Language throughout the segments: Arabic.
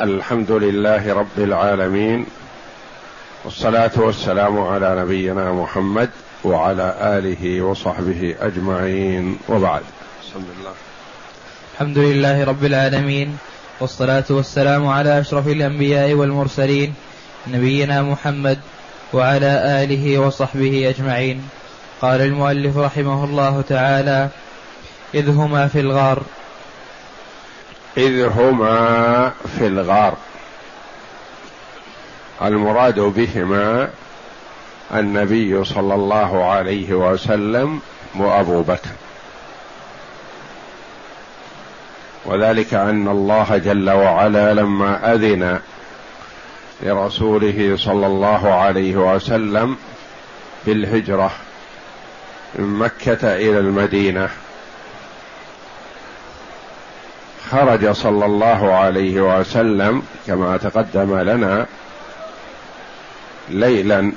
الحمد لله رب العالمين والصلاة والسلام على نبينا محمد وعلى آله وصحبه أجمعين وبعد. بسم الله الحمد لله رب العالمين والصلاة والسلام على أشرف الأنبياء والمرسلين نبينا محمد وعلى آله وصحبه أجمعين. قال المؤلف رحمه الله تعالى إذ هما في الغار. إذ هما في الغار. المراد بهما النبي صلى الله عليه وسلم وأبو بكر. وذلك أن الله جل وعلا لما أذن لرسوله صلى الله عليه وسلم بالهجرة من مكة إلى المدينة خرج صلى الله عليه وسلم كما تقدم لنا ليلا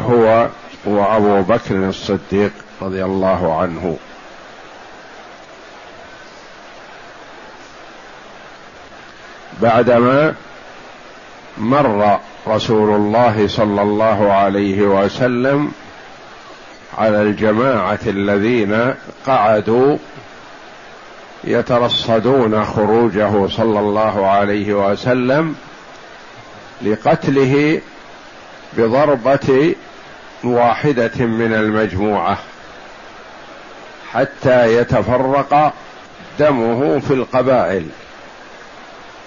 هو وأبو بكر الصديق رضي الله عنه. بعدما مر رسول الله صلى الله عليه وسلم على الجماعة الذين قعدوا يترصدون خروجه صلى الله عليه وسلم لقتله بضربة واحدة من المجموعة حتى يتفرق دمه في القبائل.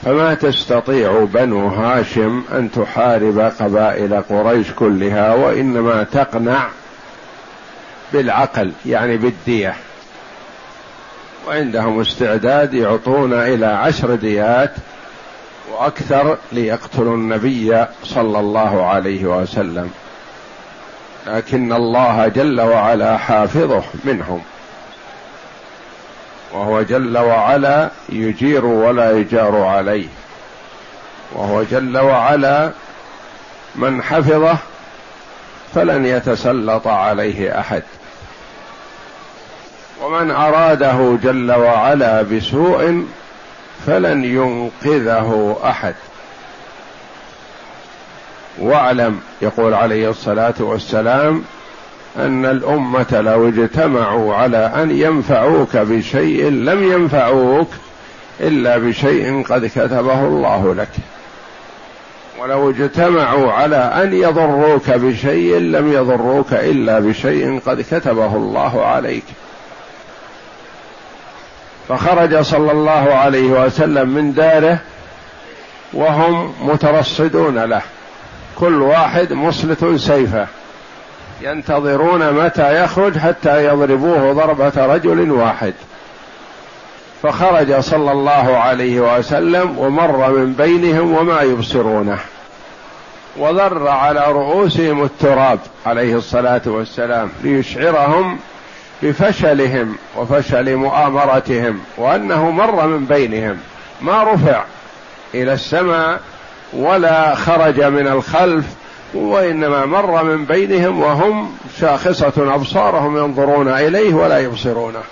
فما تستطيع بنو هاشم أن تحارب قبائل قريش كلها وإنما تقنع بالعقل يعني بالدية. وعندهم استعداد يعطون إلى عشر ديات وأكثر ليقتلوا النبي صلى الله عليه وسلم. لكن الله جل وعلا حافظه منهم. وهو جل وعلا يجير ولا يجار عليه. وهو جل وعلا من حفظه فلن يتسلط عليه أحد. ومن أراده جل وعلا بسوء فلن ينقذه أحد. واعلم يقول عليه الصلاة والسلام أن الأمة لو اجتمعوا على أن ينفعوك بشيء لم ينفعوك إلا بشيء قد كتبه الله لك. ولو اجتمعوا على أن يضروك بشيء لم يضروك إلا بشيء قد كتبه الله عليك. فخرج صلى الله عليه وسلم من داره وهم مترصدون له. كل واحد مسلط سيفه. ينتظرون متى يخرج حتى يضربوه ضربة رجل واحد. فخرج صلى الله عليه وسلم ومر من بينهم وما يبصرونه. وذر على رؤوسهم التراب عليه الصلاة والسلام ليشعرهم بفشلهم وفشل مؤامرتهم وأنه مر من بينهم. ما رفع إلى السماء ولا خرج من الخلف وإنما مر من بينهم وهم شاخصة أبصارهم ينظرون إليه ولا يبصرونه.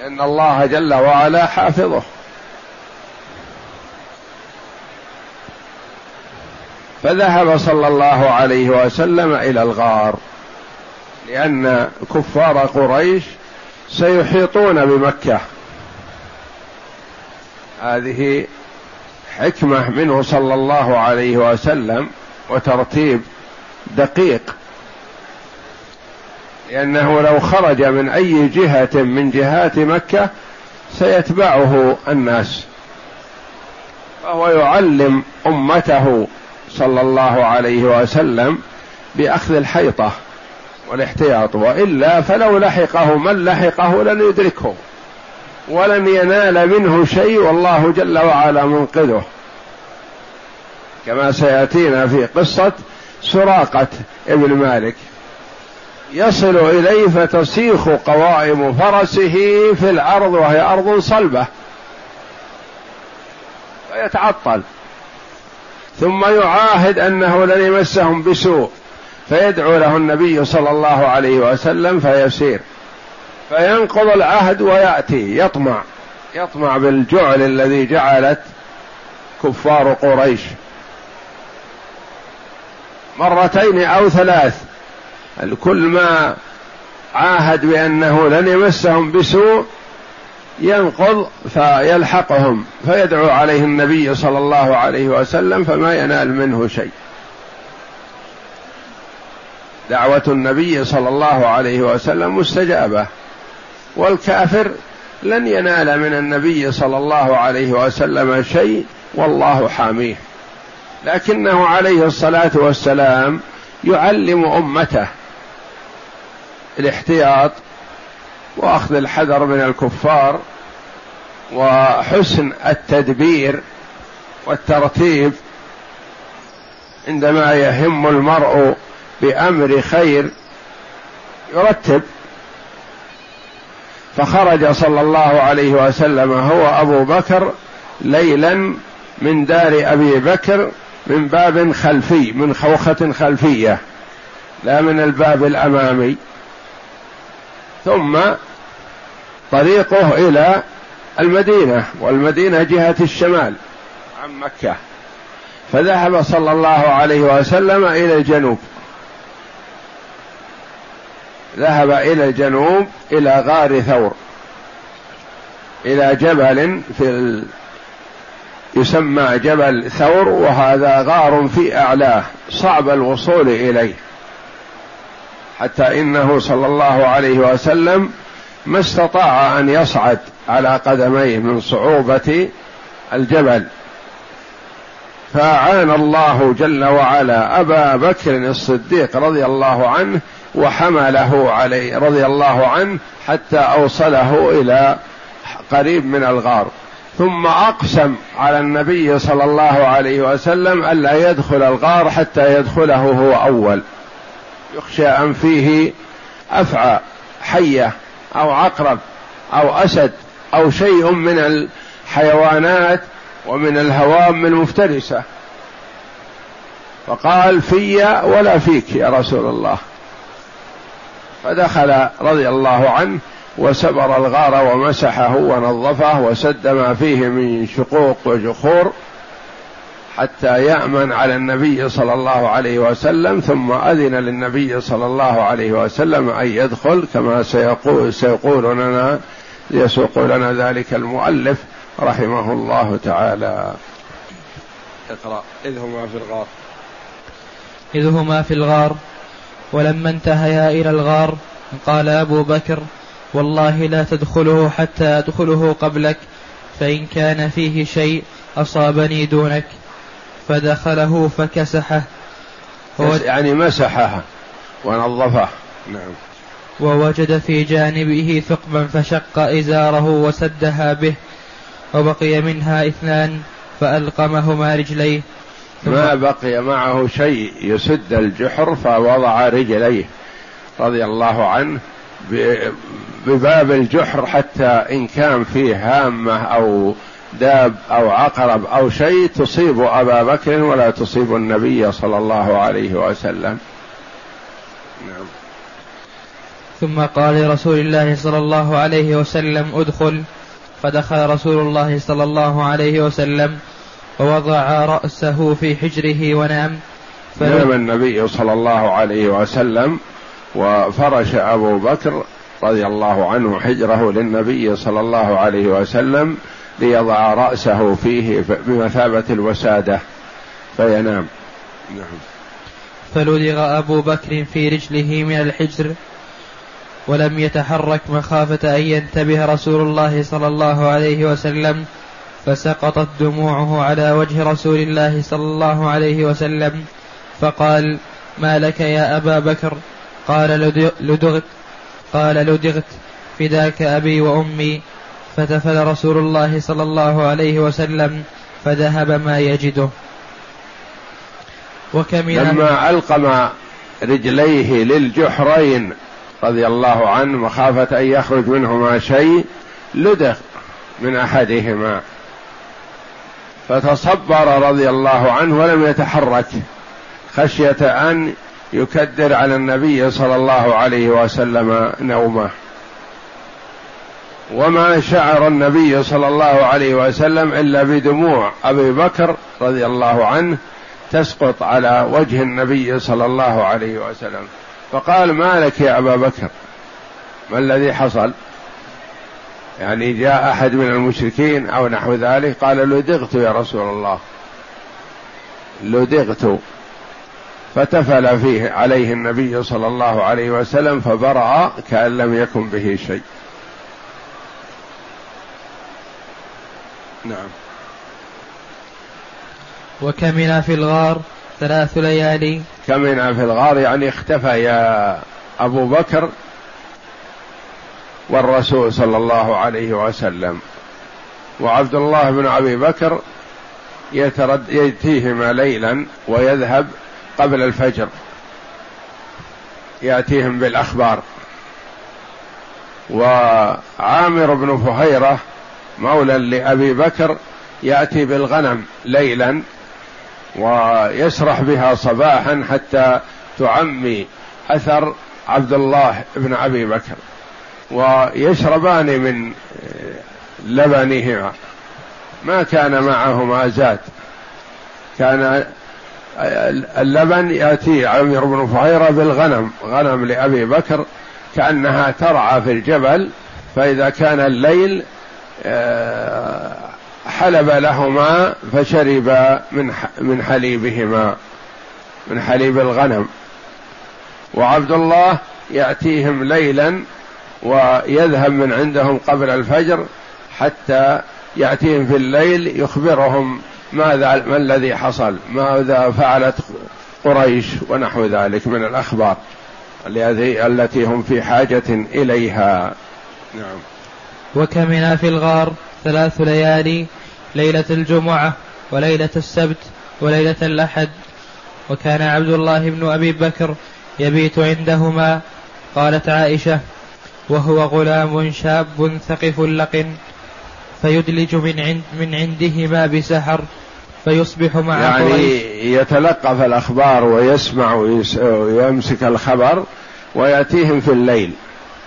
لأن الله جل وعلا حافظه. فذهب صلى الله عليه وسلم إلى الغار. لأن كفار قريش سيحيطون بمكة. هذه حكمة منه صلى الله عليه وسلم وترتيب دقيق. لأنه لو خرج من أي جهة من جهات مكة سيتبعه الناس. فهو يعلم أمته صلى الله عليه وسلم بأخذ الحيطة. والاحتياط وإلا فلو لحقه من لحقه لن يدركه ولن ينال منه شيء والله جل وعلا منقذه. كما سيأتينا في قصة سراقة ابن مالك. يصل إليه فتسيخ قوائم فرسه في الأرض وهي أرض صلبة. فيتعطل. ثم يعاهد أنه لن يمسهم بسوء. فيدعو له النبي صلى الله عليه وسلم فيسير. فينقض العهد ويأتي يطمع. يطمع بالجعل الذي جعلت كفار قريش. مرتين أو ثلاث. كل ما عاهد بأنه لن يمسهم بسوء ينقض فيلحقهم فيدعو عليه النبي صلى الله عليه وسلم فما ينال منه شيء. دعوة النبي صلى الله عليه وسلم مستجابة. والكافر لن ينال من النبي صلى الله عليه وسلم شيء والله حاميه. لكنه عليه الصلاة والسلام يعلم أمته الاحتياط وأخذ الحذر من الكفار وحسن التدبير والترتيب عندما يهم المرء بأمر خير يرتب. فخرج صلى الله عليه وسلم هو أبو بكر ليلا من دار أبي بكر من باب خلفي من خوخة خلفية لا من الباب الأمامي. ثم طريقه إلى المدينة والمدينة جهة الشمال عن مكة. فذهب صلى الله عليه وسلم إلى الجنوب. ذهب إلى الجنوب إلى غار ثور إلى جبل في ال... يسمى جبل ثور وهذا غار في أعلاه صعب الوصول إليه. حتى إنه صلى الله عليه وسلم ما استطاع أن يصعد على قدميه من صعوبة الجبل. فأعان الله جل وعلا أبا بكر الصديق رضي الله عنه وحمله عليه رضي الله عنه حتى أوصله إلى قريب من الغار. ثم أقسم على النبي صلى الله عليه وسلم ألا يدخل الغار حتى يدخله هو أول. يخشى أن فيه أفعى حية أو عقرب أو أسد أو شيء من الحيوانات ومن الهوام المفترسة. فقال في ولا فيك يا رسول الله. فدخل رضي الله عنه وسبر الغار ومسحه ونظفه وسد ما فيه من شقوق وجخور حتى يأمن على النبي صلى الله عليه وسلم ثم أذن للنبي صلى الله عليه وسلم أن يدخل كما سيقول سيقول لنا يسوق لنا ذلك المؤلف رحمه الله تعالى. اقرأ إذ هما في الغار. إذ هما في الغار. ولما انتهيا إلى الغار قال أبو بكر والله لا تدخله حتى أدخله قبلك فإن كان فيه شيء أصابني دونك. فدخله فكسحه. يعني مسحها ونظفه. نعم. ووجد في جانبه ثقبا فشق إزاره وسدها به وبقي منها اثنان فألقمهما رجليه. ما بقي معه شيء يسد الجحر فوضع رجليه رضي الله عنه بباب الجحر حتى إن كان فيه هامة أو داب أو عقرب أو شيء تصيب أبا بكر ولا تصيب النبي صلى الله عليه وسلم. نعم. ثم قال لرسول الله صلى الله عليه وسلم ادخل. فدخل رسول الله صلى الله عليه وسلم ووضع رأسه في حجره ونام. نام النبي صلى الله عليه وسلم وفرش أبو بكر رضي الله عنه حجره للنبي صلى الله عليه وسلم ليضع رأسه فيه بمثابة الوسادة فينام. نعم. فلدغ أبو بكر في رجله من الحجر ولم يتحرك مخافة أن ينتبه رسول الله صلى الله عليه وسلم فسقطت دموعه على وجه رسول الله صلى الله عليه وسلم فقال ما لك يا أبا بكر؟ قال لدغت قال لدغت فداك أبي وأمي. فتفل رسول الله صلى الله عليه وسلم فذهب ما يجده. وكمل لما ألقم رجليه للجحرين رضي الله عنه مخافة أن يخرج منهما شيء لدغ من أحدهما. فتصبر رضي الله عنه ولم يتحرك خشية أن يكدر على النبي صلى الله عليه وسلم نومه. وما شعر النبي صلى الله عليه وسلم إلا بدموع أبي بكر رضي الله عنه تسقط على وجه النبي صلى الله عليه وسلم. فقال ما لك يا أبا بكر؟ ما الذي حصل؟ يعني جاء أحد من المشركين أو نحو ذلك قال لدغت يا رسول الله. لدغت. فتفل فيه عليه النبي صلى الله عليه وسلم فبرأ كأن لم يكن به شيء. نعم. وكمنا في الغار ثلاث ليالي. كمنا في الغار يعني اختفى يا أبو بكر والرسول صلى الله عليه وسلم. وعبد الله بن أبي بكر يترد يأتيهما ليلا ويذهب قبل الفجر. يأتيهم بالأخبار. وعامر بن فهيرة مولى لأبي بكر يأتي بالغنم ليلا ويسرح بها صباحا حتى تعمي أثر عبد الله بن أبي بكر. ويشربان من لبنهما. ما كان معهما زاد. كان اللبن يأتي عمرو بن فهيرة بالغنم غنم لأبي بكر كأنها ترعى في الجبل فإذا كان الليل آه، حلب لهما فشربا من من حليبهما من حليب الغنم. وعبد الله يأتيهم ليلا ويذهب من عندهم قبل الفجر حتى يأتيهم في الليل يخبرهم ماذا ما الذي حصل ماذا فعلت قريش ونحو ذلك من الأخبار التي هم في حاجة إليها. نعم. وكمنا في الغار ثلاث ليالي ليلة الجمعة وليلة السبت وليلة الأحد. وكان عبد الله بن أبي بكر يبيت عندهما قالت عائشة وهو غلام شاب ثقف لقن فيدلج من عند من عندهما بسحر فيصبح مع يعني قريش. يتلقف الأخبار ويسمع ويمسك الخبر ويأتيهم في الليل.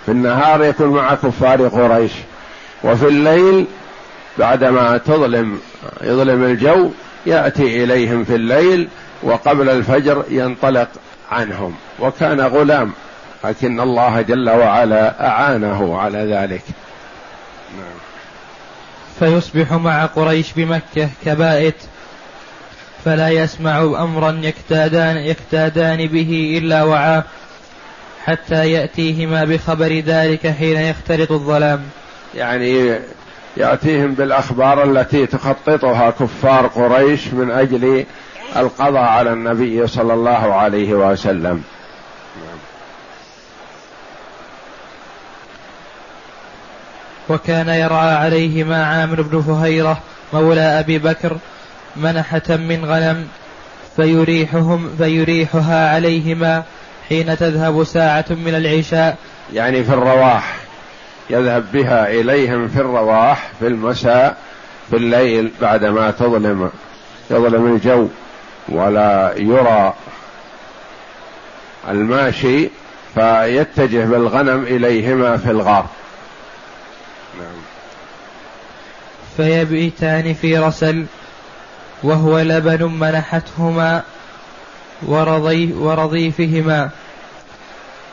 في النهار يكون مع كفار قريش. وفي الليل بعدما تظلم يظلم الجو يأتي إليهم في الليل وقبل الفجر ينطلق عنهم. وكان غلام لكن الله جل وعلا أعانه على ذلك. نعم. فيصبح مع قريش بمكة كبائت فلا يسمع أمرا يكتادان, يكتادان به إلا وعاه حتى يأتيهما بخبر ذلك حين يختلط الظلام. يعني يأتيهم بالأخبار التي تخططها كفار قريش من أجل القضاء على النبي صلى الله عليه وسلم. وكان يرعى عليهما عامر بن فهيرة مولى أبي بكر منحة من غنم فيريحهم فيريحها عليهما حين تذهب ساعة من العشاء. يعني في الرواح. يذهب بها إليهم في الرواح في المساء في الليل بعدما تظلم يظلم الجو. ولا يرى الماشي فيتجه بالغنم إليهما في الغار. نعم. فيبيتان في رسل وهو لبن منحتهما ورضي ورضيفهما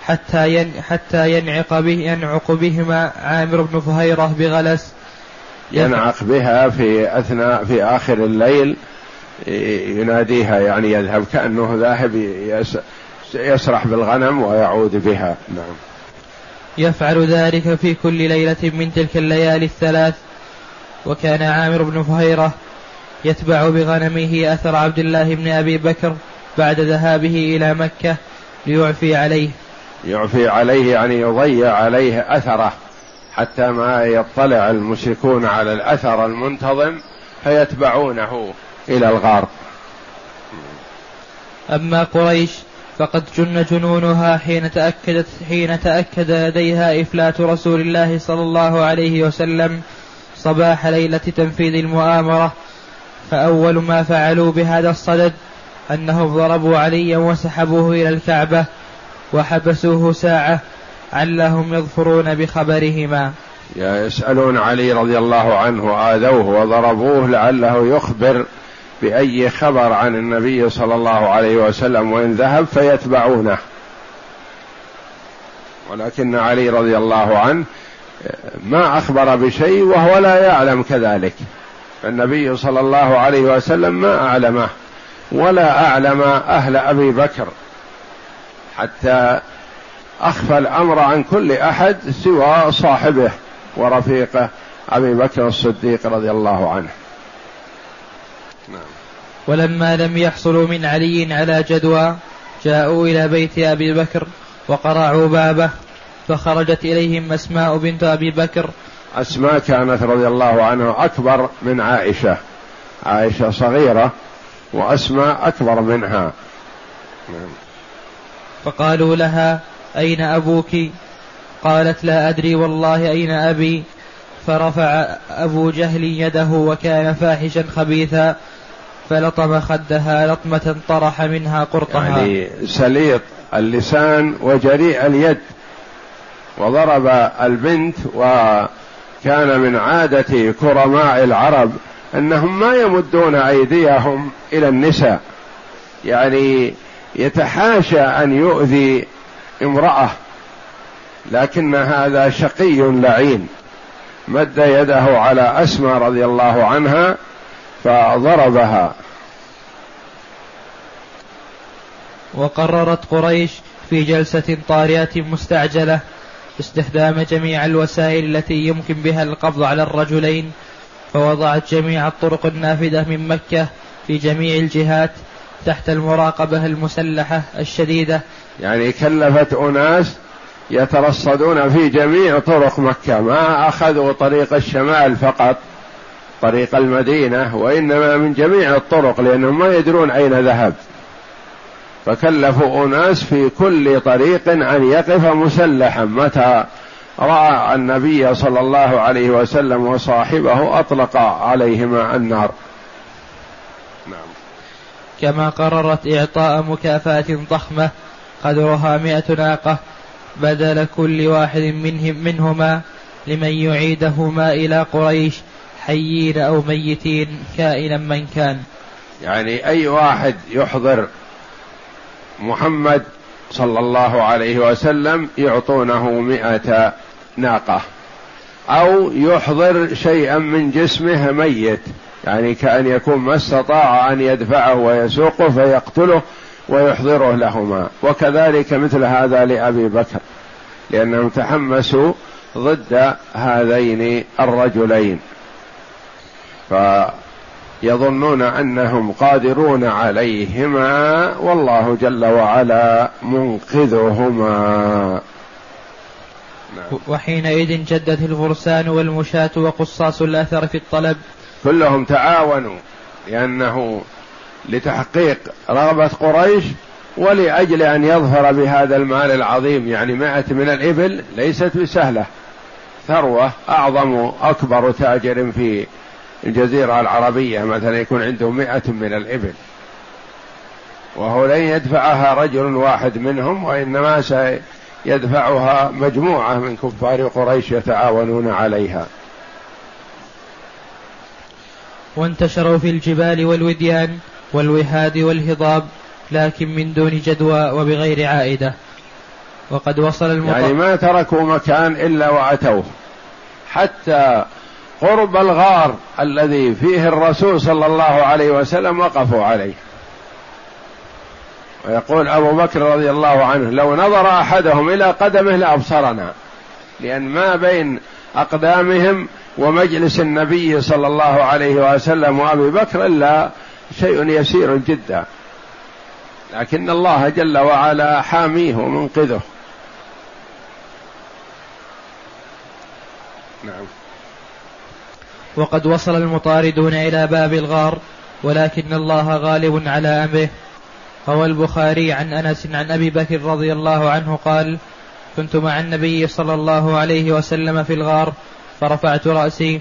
حتى ين حتى ينعق به ينعق بهما عامر بن فهيرة بغلس. ينعق بها في أثناء في آخر الليل يناديها يعني يذهب كأنه ذاهب يسرح بالغنم ويعود بها. نعم. يفعل ذلك في كل ليلة من تلك الليالي الثلاث. وكان عامر بن فهيرة يتبع بغنمه أثر عبد الله بن أبي بكر بعد ذهابه إلى مكة ليعفي عليه. يعفي عليه يعني يضيع عليه أثره. حتى ما يطلع المشركون على الأثر المنتظم فيتبعونه إلى الغار أما قريش فقد جن جنونها حين تأكدت حين تأكد لديها إفلات رسول الله صلى الله عليه وسلم صباح ليلة تنفيذ المؤامرة. فأول ما فعلوا بهذا الصدد أنهم ضربوا عليا وسحبوه إلى الكعبة وحبسوه ساعة علهم يظفرون بخبرهما. يسألون علي رضي الله عنه آذوه وضربوه لعله يخبر بأي خبر عن النبي صلى الله عليه وسلم وإن ذهب فيتبعونه. ولكن علي رضي الله عنه ما أخبر بشيء وهو لا يعلم كذلك. النبي صلى الله عليه وسلم ما أعلمه ولا أعلم أهل أبي بكر. حتى أخفى الأمر عن كل أحد سوى صاحبه ورفيقه أبي بكر الصديق رضي الله عنه. ولما لم يحصلوا من علي على جدوى جاءوا إلى بيت أبي بكر وقرعوا بابه فخرجت إليهم أسماء بنت أبي بكر. أسماء كانت رضي الله عنها أكبر من عائشة. عائشة صغيرة وأسماء أكبر منها. فقالوا لها أين أبوك؟ قالت لا أدري والله أين أبي. فرفع أبو جهل يده وكان فاحشا خبيثا. فلطم خدها لطمة طرح منها قرطها. يعني سليط اللسان وجريء اليد وضرب البنت وكان من عادة كرماء العرب أنهم ما يمدون أيديهم إلى النساء. يعني يتحاشى أن يؤذي امرأة لكن هذا شقي لعين. مد يده على أسمى رضي الله عنها فضربها. وقررت قريش في جلسة طارئة مستعجلة استخدام جميع الوسائل التي يمكن بها القبض على الرجلين فوضعت جميع الطرق النافذة من مكة في جميع الجهات تحت المراقبة المسلحة الشديدة. يعني كلفت أناس يترصدون في جميع طرق مكة ما أخذوا طريق الشمال فقط. طريق المدينة وإنما من جميع الطرق لأنهم ما يدرون أين ذهب. فكلفوا أناس في كل طريق أن يقف مسلحا. متى رأى النبي صلى الله عليه وسلم وصاحبه أطلق عليهما النار. نعم. كما قررت إعطاء مكافأة ضخمة قدرها مئة ناقة بدل كل واحد منهم منهما لمن يعيدهما إلى قريش. حيين أو ميتين كائنا من كان. يعني أي واحد يحضر محمد صلى الله عليه وسلم يعطونه مئة ناقة. أو يحضر شيئا من جسمه ميت يعني كأن يكون ما استطاع أن يدفعه ويسوقه فيقتله ويحضره لهما. وكذلك مثل هذا لأبي بكر لأنهم تحمسوا ضد هذين الرجلين. فيظنون أنهم قادرون عليهما والله جل وعلا منقذهما. نعم. وحينئذ جدت الفرسان والمشاة وقصاص الأثر في الطلب. كلهم تعاونوا لأنه لتحقيق رغبة قريش ولأجل أن يظهر بهذا المال العظيم يعني مائة من الإبل ليست بسهلة. ثروة أعظم أكبر تاجر في الجزيرة العربية مثلا يكون عنده مائة من الإبل. وهو لن يدفعها رجل واحد منهم وإنما سيدفعها مجموعة من كفار قريش يتعاونون عليها. وانتشروا في الجبال والوديان والوهاد والهضاب لكن من دون جدوى وبغير عائدة. وقد وصل المطر يعني ما تركوا مكان إلا وأتوه. حتى قرب الغار الذي فيه الرسول صلى الله عليه وسلم وقفوا عليه. ويقول أبو بكر رضي الله عنه لو نظر أحدهم إلى قدمه لأبصرنا لأن ما بين أقدامهم ومجلس النبي صلى الله عليه وسلم وأبي بكر إلا شيء يسير جدا. لكن الله جل وعلا حاميه ومنقذه. نعم. وقد وصل المطاردون إلى باب الغار ولكن الله غالب على أمره. روى البخاري عن أنس عن أبي بكر رضي الله عنه قال كنت مع النبي صلى الله عليه وسلم في الغار فرفعت رأسي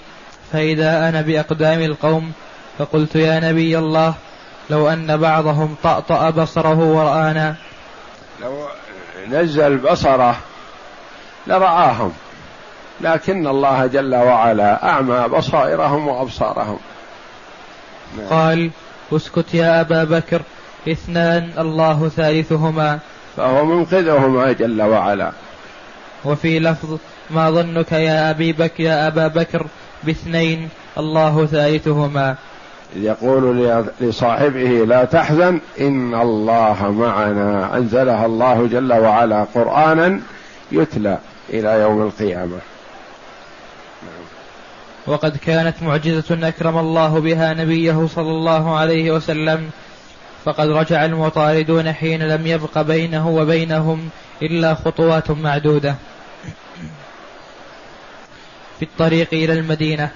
فإذا أنا بأقدام القوم فقلت يا نبي الله لو أن بعضهم طأطأ بصره ورآنا. لو نزل بصره لرآهم. لكن الله جل وعلا أعمى بصائرهم وأبصارهم. نعم. قال اسكت يا أبا بكر اثنان الله ثالثهما. فهو منقذهما جل وعلا. وفي لفظ ما ظنك يا أبي بكر يا أبا بكر باثنين الله ثالثهما. يقول لصاحبه لا تحزن إن الله معنا. أنزلها الله جل وعلا قرآنا يتلى إلى يوم القيامة. وقد كانت معجزة أكرم الله بها نبيه صلى الله عليه وسلم فقد رجع المطاردون حين لم يبق بينه وبينهم إلا خطوات معدودة. في الطريق إلى المدينة.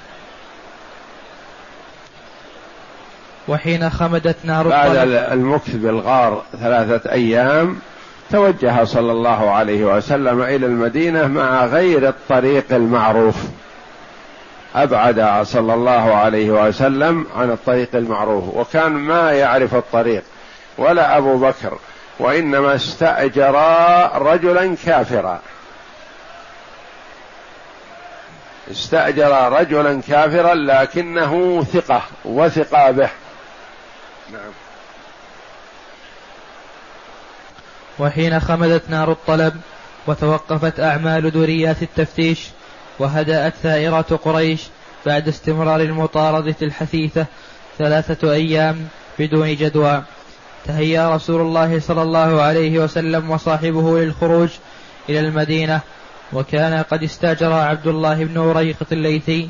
وحين خمدت نار بعد المكث بالغار ثلاثة أيام توجه صلى الله عليه وسلم إلى المدينة مع غير الطريق المعروف. أبعد صلى الله عليه وسلم عن الطريق المعروف وكان ما يعرف الطريق ولا أبو بكر وإنما استأجر رجلا كافرا. استأجر رجلا كافرا لكنه ثقة وثق به. نعم. وحين خمدت نار الطلب وتوقفت أعمال دوريات التفتيش وهدأت ثائرات قريش بعد استمرار المطاردة الحثيثة ثلاثة أيام بدون جدوى. تهيأ رسول الله صلى الله عليه وسلم وصاحبه للخروج إلى المدينة وكان قد استاجر عبد الله بن وريقط الليثي.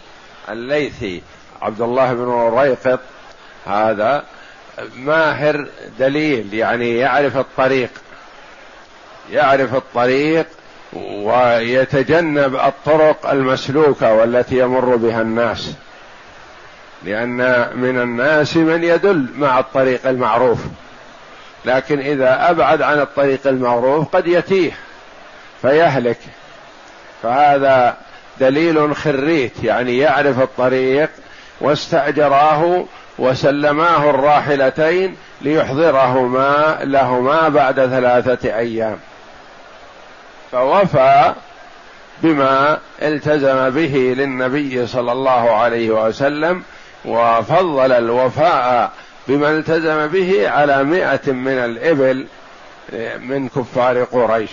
الليثي عبد الله بن وريقط هذا ماهر دليل يعني يعرف الطريق يعرف الطريق ويتجنب الطرق المسلوكة والتي يمر بها الناس. لأن من الناس من يدل مع الطريق المعروف. لكن إذا أبعد عن الطريق المعروف قد يتيه فيهلك. فهذا دليل خريت يعني يعرف الطريق واستأجراه وسلماه الراحلتين ليحضرهما لهما بعد ثلاثة أيام. فوفى بما التزم به للنبي صلى الله عليه وسلم وفضل الوفاء بما التزم به على مئة من الإبل من كفار قريش.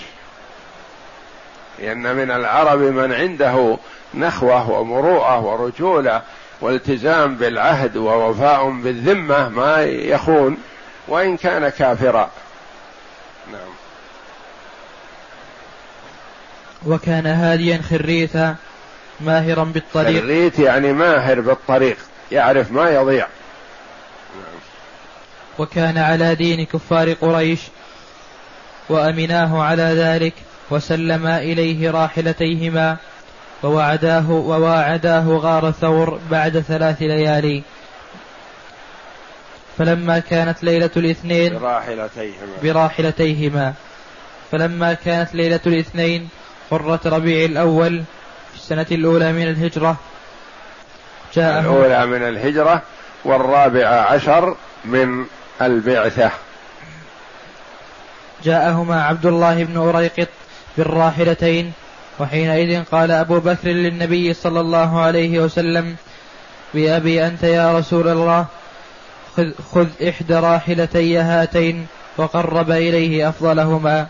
لأن من العرب من عنده نخوة ومروءة ورجولة والتزام بالعهد ووفاء بالذمة ما يخون وإن كان كافرا نعم وكان هاديا خريتا ماهرا بالطريق. خريت يعني ماهر بالطريق يعرف ما يضيع. وكان على دين كفار قريش وأمناه على ذلك وسلما إليه راحلتيهما ووعداه وواعداه غار ثور بعد ثلاث ليالي. فلما كانت ليلة الاثنين براحلتيهما. براحلتيهما. فلما كانت ليلة الاثنين حرة ربيع الأول في السنة الأولى من الهجرة. جاء الأولى من الهجرة والرابعة عشر من البعثة. جاءهما عبد الله بن أريقط بالراحلتين وحينئذ قال أبو بكر للنبي صلى الله عليه وسلم بأبي أنت يا رسول الله خذ, خذ إحدى راحلتي هاتين وقرب إليه أفضلهما.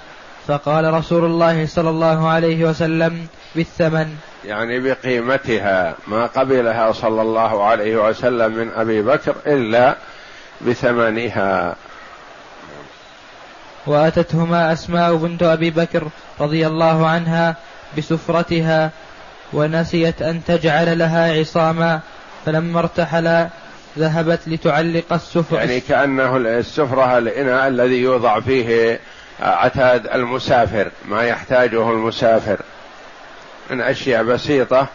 فقال رسول الله صلى الله عليه وسلم بالثمن. يعني بقيمتها ما قبلها صلى الله عليه وسلم من أبي بكر إلا بثمنها. وأتتهما أسماء بنت أبي بكر رضي الله عنها بسفرتها ونسيت أن تجعل لها عصاما فلما ارتحلا ذهبت لتعلق السفرة يعني كأنه السفرة الإناء الذي يوضع فيه عتاد المسافر ما يحتاجه المسافر. من أشياء بسيطة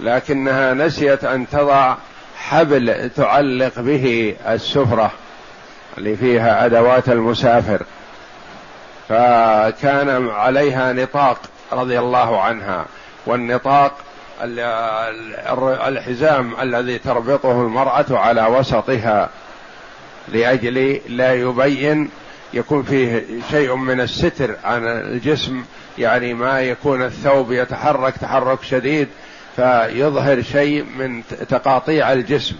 لكنها نسيت أن تضع حبل تعلق به السفرة اللي فيها أدوات المسافر. فكان عليها نطاق رضي الله عنها والنطاق الحزام الذي تربطه المرأة على وسطها لأجل لا يبين يكون فيه شيء من الستر عن الجسم يعني ما يكون الثوب يتحرك تحرك شديد فيظهر شيء من تقاطيع الجسم.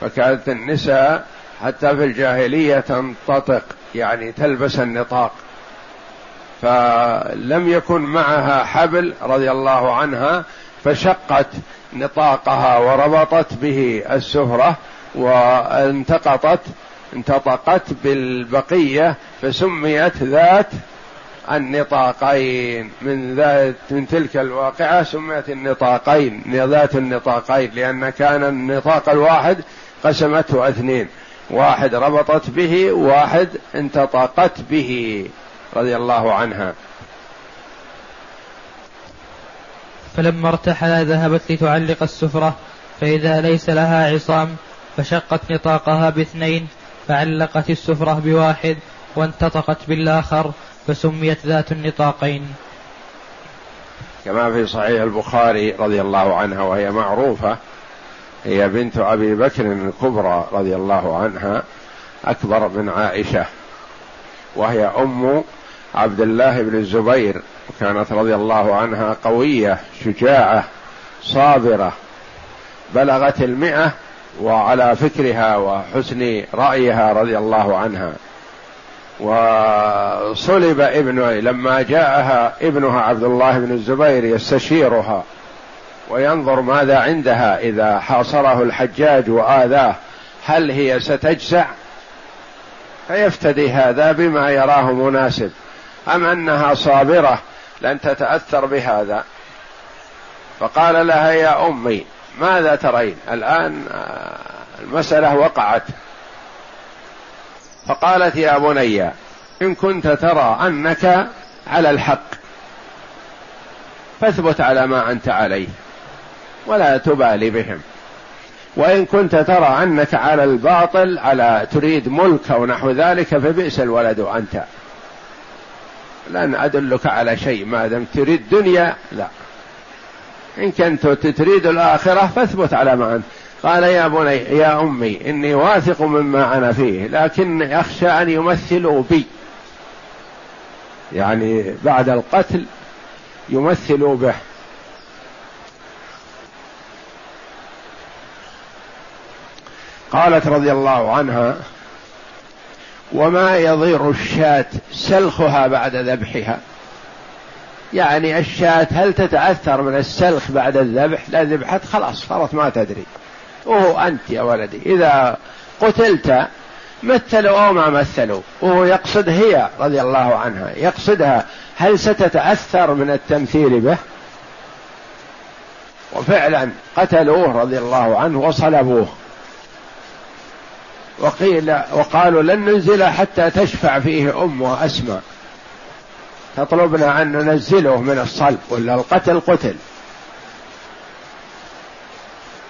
فكانت النساء حتى في الجاهلية تنتطق يعني تلبس النطاق. فلم يكن معها حبل رضي الله عنها فشقت نطاقها وربطت به السفرة وانتقطت انتطقت بالبقية فسميت ذات النطاقين. من ذات من تلك الواقعة سميت النطاقين ذات النطاقين لأن كان النطاق الواحد قسمته اثنين. واحد ربطت به واحد انتطقت به رضي الله عنها. فلما ارتحل ذهبت لتعلق السفرة فإذا ليس لها عصام فشقت نطاقها باثنين فعلقت السفرة بواحد وانتطقت بالآخر فسميت ذات النطاقين. كما في صحيح البخاري رضي الله عنها وهي معروفة هي بنت أبي بكر الكبرى رضي الله عنها أكبر من عائشة وهي أم عبد الله بن الزبير وكانت رضي الله عنها قوية شجاعة صابرة بلغت المئة وعلى فكرها وحسن رأيها رضي الله عنها. وصلب ابنه لما جاءها ابنها عبد الله بن الزبير يستشيرها وينظر ماذا عندها إذا حاصره الحجاج وآذاه هل هي ستجزع؟ فيفتدي هذا بما يراه مناسب أم أنها صابرة لن تتأثر بهذا؟ فقال لها يا أمي ماذا ترين؟ الآن المسألة وقعت. فقالت يا بني إن كنت ترى أنك على الحق فاثبت على ما أنت عليه ولا تبالي بهم. وإن كنت ترى أنك على الباطل على تريد ملك أو نحو ذلك فبئس الولد أنت. لن أدلك على شيء ما دام تريد دنيا لا. إن كنت تريد الآخرة فاثبت على ما أنت. قال يا بني يا أمي إني واثق مما أنا فيه لكن أخشى أن يمثلوا بي. يعني بعد القتل يمثلوا به. قالت رضي الله عنها وما يضير الشاة سلخها بعد ذبحها؟ يعني الشاة هل تتأثر من السلخ بعد الذبح؟ لا ذبحت خلاص صارت ما تدري. وهو أنت يا ولدي إذا قتلت مثلوا أو ما مثلوا. وهو يقصد هي رضي الله عنها يقصدها هل ستتأثر من التمثيل به؟ وفعلا قتلوه رضي الله عنه وصلبوه. وقيل وقالوا لن ننزل حتى تشفع فيه أمه أسماء تطلبنا أن ننزله من الصلب ولا القتل قتل.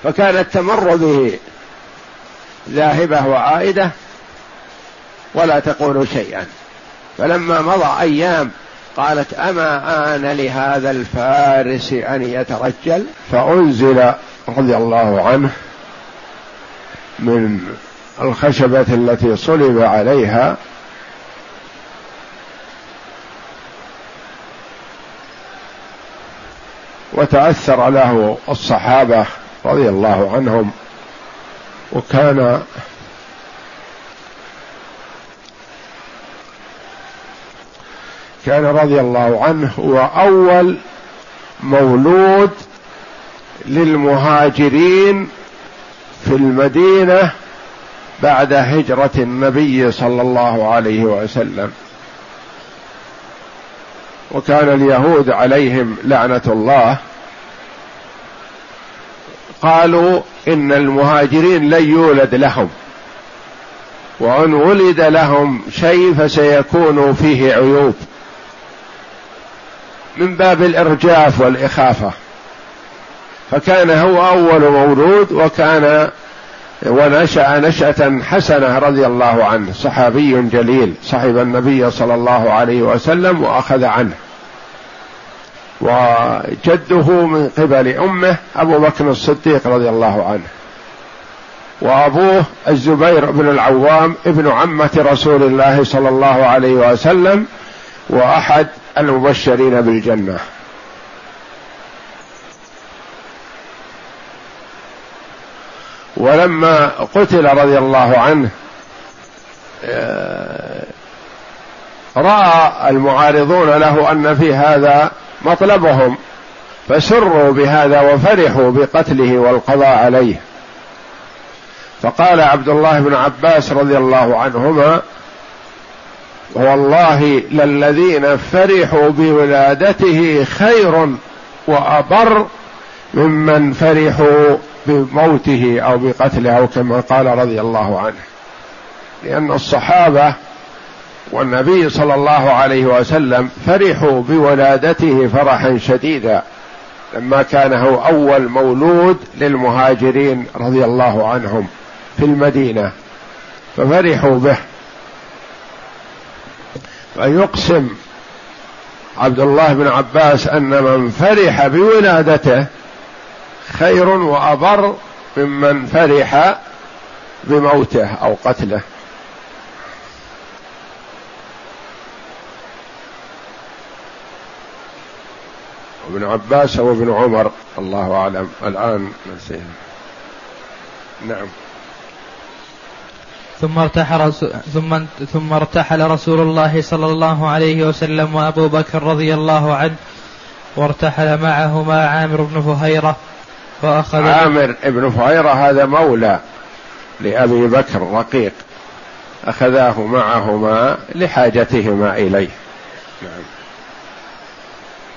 فكانت تمر به ذاهبة وعائدة ولا تقول شيئا. فلما مضى أيام قالت أما آن لهذا الفارس أن يترجل؟ فأنزل رضي الله عنه من الخشبة التي صلب عليها وتأثر له الصحابة رضي الله عنهم. وكان كان رضي الله عنه هو أول مولود للمهاجرين في المدينة بعد هجرة النبي صلى الله عليه وسلم. وكان اليهود عليهم لعنة الله. قالوا إن المهاجرين لن يولد لهم. وإن ولد لهم شيء فسيكون فيه عيوب. من باب الإرجاف والإخافة. فكان هو أول مولود وكان ونشأ نشأة حسنة رضي الله عنه. صحابي جليل صحب النبي صلى الله عليه وسلم وأخذ عنه. وجده من قبل أمه أبو بكر الصديق رضي الله عنه. وأبوه الزبير بن العوام ابن عمة رسول الله صلى الله عليه وسلم وأحد المبشرين بالجنة. ولما قتل رضي الله عنه آه، رأى المعارضون له أن في هذا مطلبهم فسروا بهذا وفرحوا بقتله والقضاء عليه. فقال عبد الله بن عباس رضي الله عنهما والله للذين فرحوا بولادته خير وأبر ممن فرحوا بموته أو بقتله أو كما قال رضي الله عنه. لأن الصحابة والنبي صلى الله عليه وسلم فرحوا بولادته فرحا شديدا لما كان هو أول مولود للمهاجرين رضي الله عنهم في المدينة. ففرحوا به. فيقسم عبد الله بن عباس أن من فرح بولادته خير وأبر ممن فرح بموته أو قتله. ابن عباس وابن عمر الله أعلم. الآن نسينا نعم. ثم ارتحل ثم ثم ارتحل رسول الله صلى الله عليه وسلم وأبو بكر رضي الله عنه وارتحل معهما عامر بن فهيرة. فأخذ عامر بن فهيرة هذا مولى لأبي بكر رقيق أخذاه معهما لحاجتهما إليه. نعم.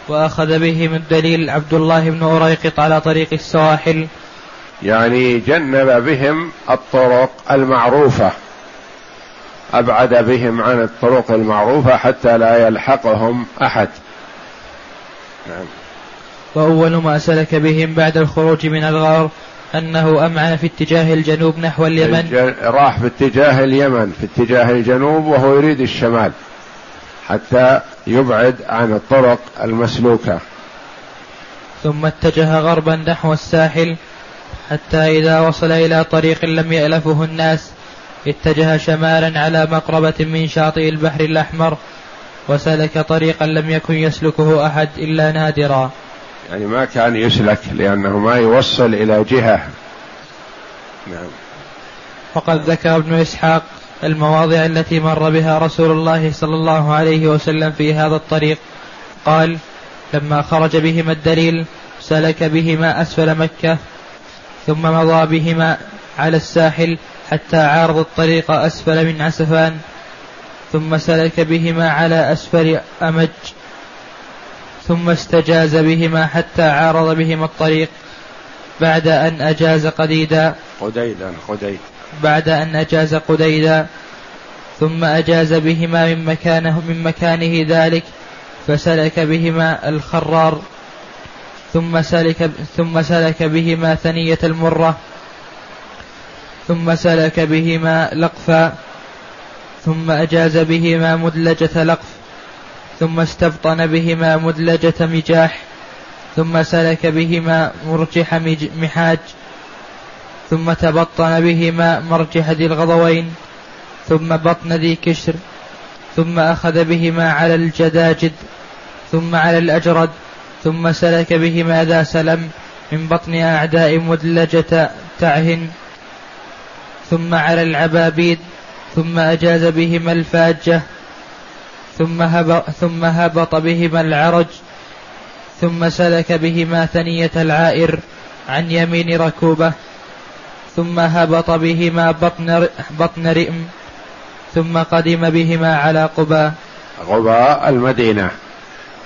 وأخذ بهم الدليل عبد الله بن أريقط على طريق السواحل. يعني جنب بهم الطرق المعروفة. أبعد بهم عن الطرق المعروفة حتى لا يلحقهم أحد. نعم. وأول ما سلك بهم بعد الخروج من الغار أنه أمعن في اتجاه الجنوب نحو اليمن. راح في اتجاه اليمن في اتجاه الجنوب وهو يريد الشمال حتى يبعد عن الطرق المسلوكة. ثم اتجه غربا نحو الساحل حتى إذا وصل إلى طريق لم يألفه الناس اتجه شمالا على مقربة من شاطئ البحر الأحمر وسلك طريقا لم يكن يسلكه أحد إلا نادرا. يعني ما كان يسلك لأنه ما يوصل إلى جهة. نعم. وقد ذكر ابن إسحاق المواضع التي مر بها رسول الله صلى الله عليه وسلم في هذا الطريق. قال لما خرج بهما الدليل سلك بهما أسفل مكة ثم مضى بهما على الساحل حتى عارض الطريق أسفل من عسفان ثم سلك بهما على أسفل أمج ثم استجاز بهما حتى عارض بهما الطريق بعد أن أجاز قديدا. قديدا قديد. بعد أن أجاز قديدا. ثم أجاز بهما من مكانه من مكانه ذلك فسلك بهما الخرار. ثم سلك ثم سلك بهما ثنية المرة. ثم سلك بهما لقفا. ثم أجاز بهما مدلجة لقف. ثم استبطن بهما مدلجة مجاح ثم سلك بهما مرجح محاج ثم تبطن بهما مرجح ذي الغضوين ثم بطن ذي كشر ثم أخذ بهما على الجداجد ثم على الأجرد ثم سلك بهما ذا سلم من بطن أعداء مدلجة تعهن ثم على العبابيد ثم أجاز بهما الفاجة ثم هبط, ثم هبط بهما العرج ثم سلك بهما ثنية العائر عن يمين ركوبة ثم هبط بهما بطن, بطن رئم ثم قدم بهما على قباء. قباء المدينة.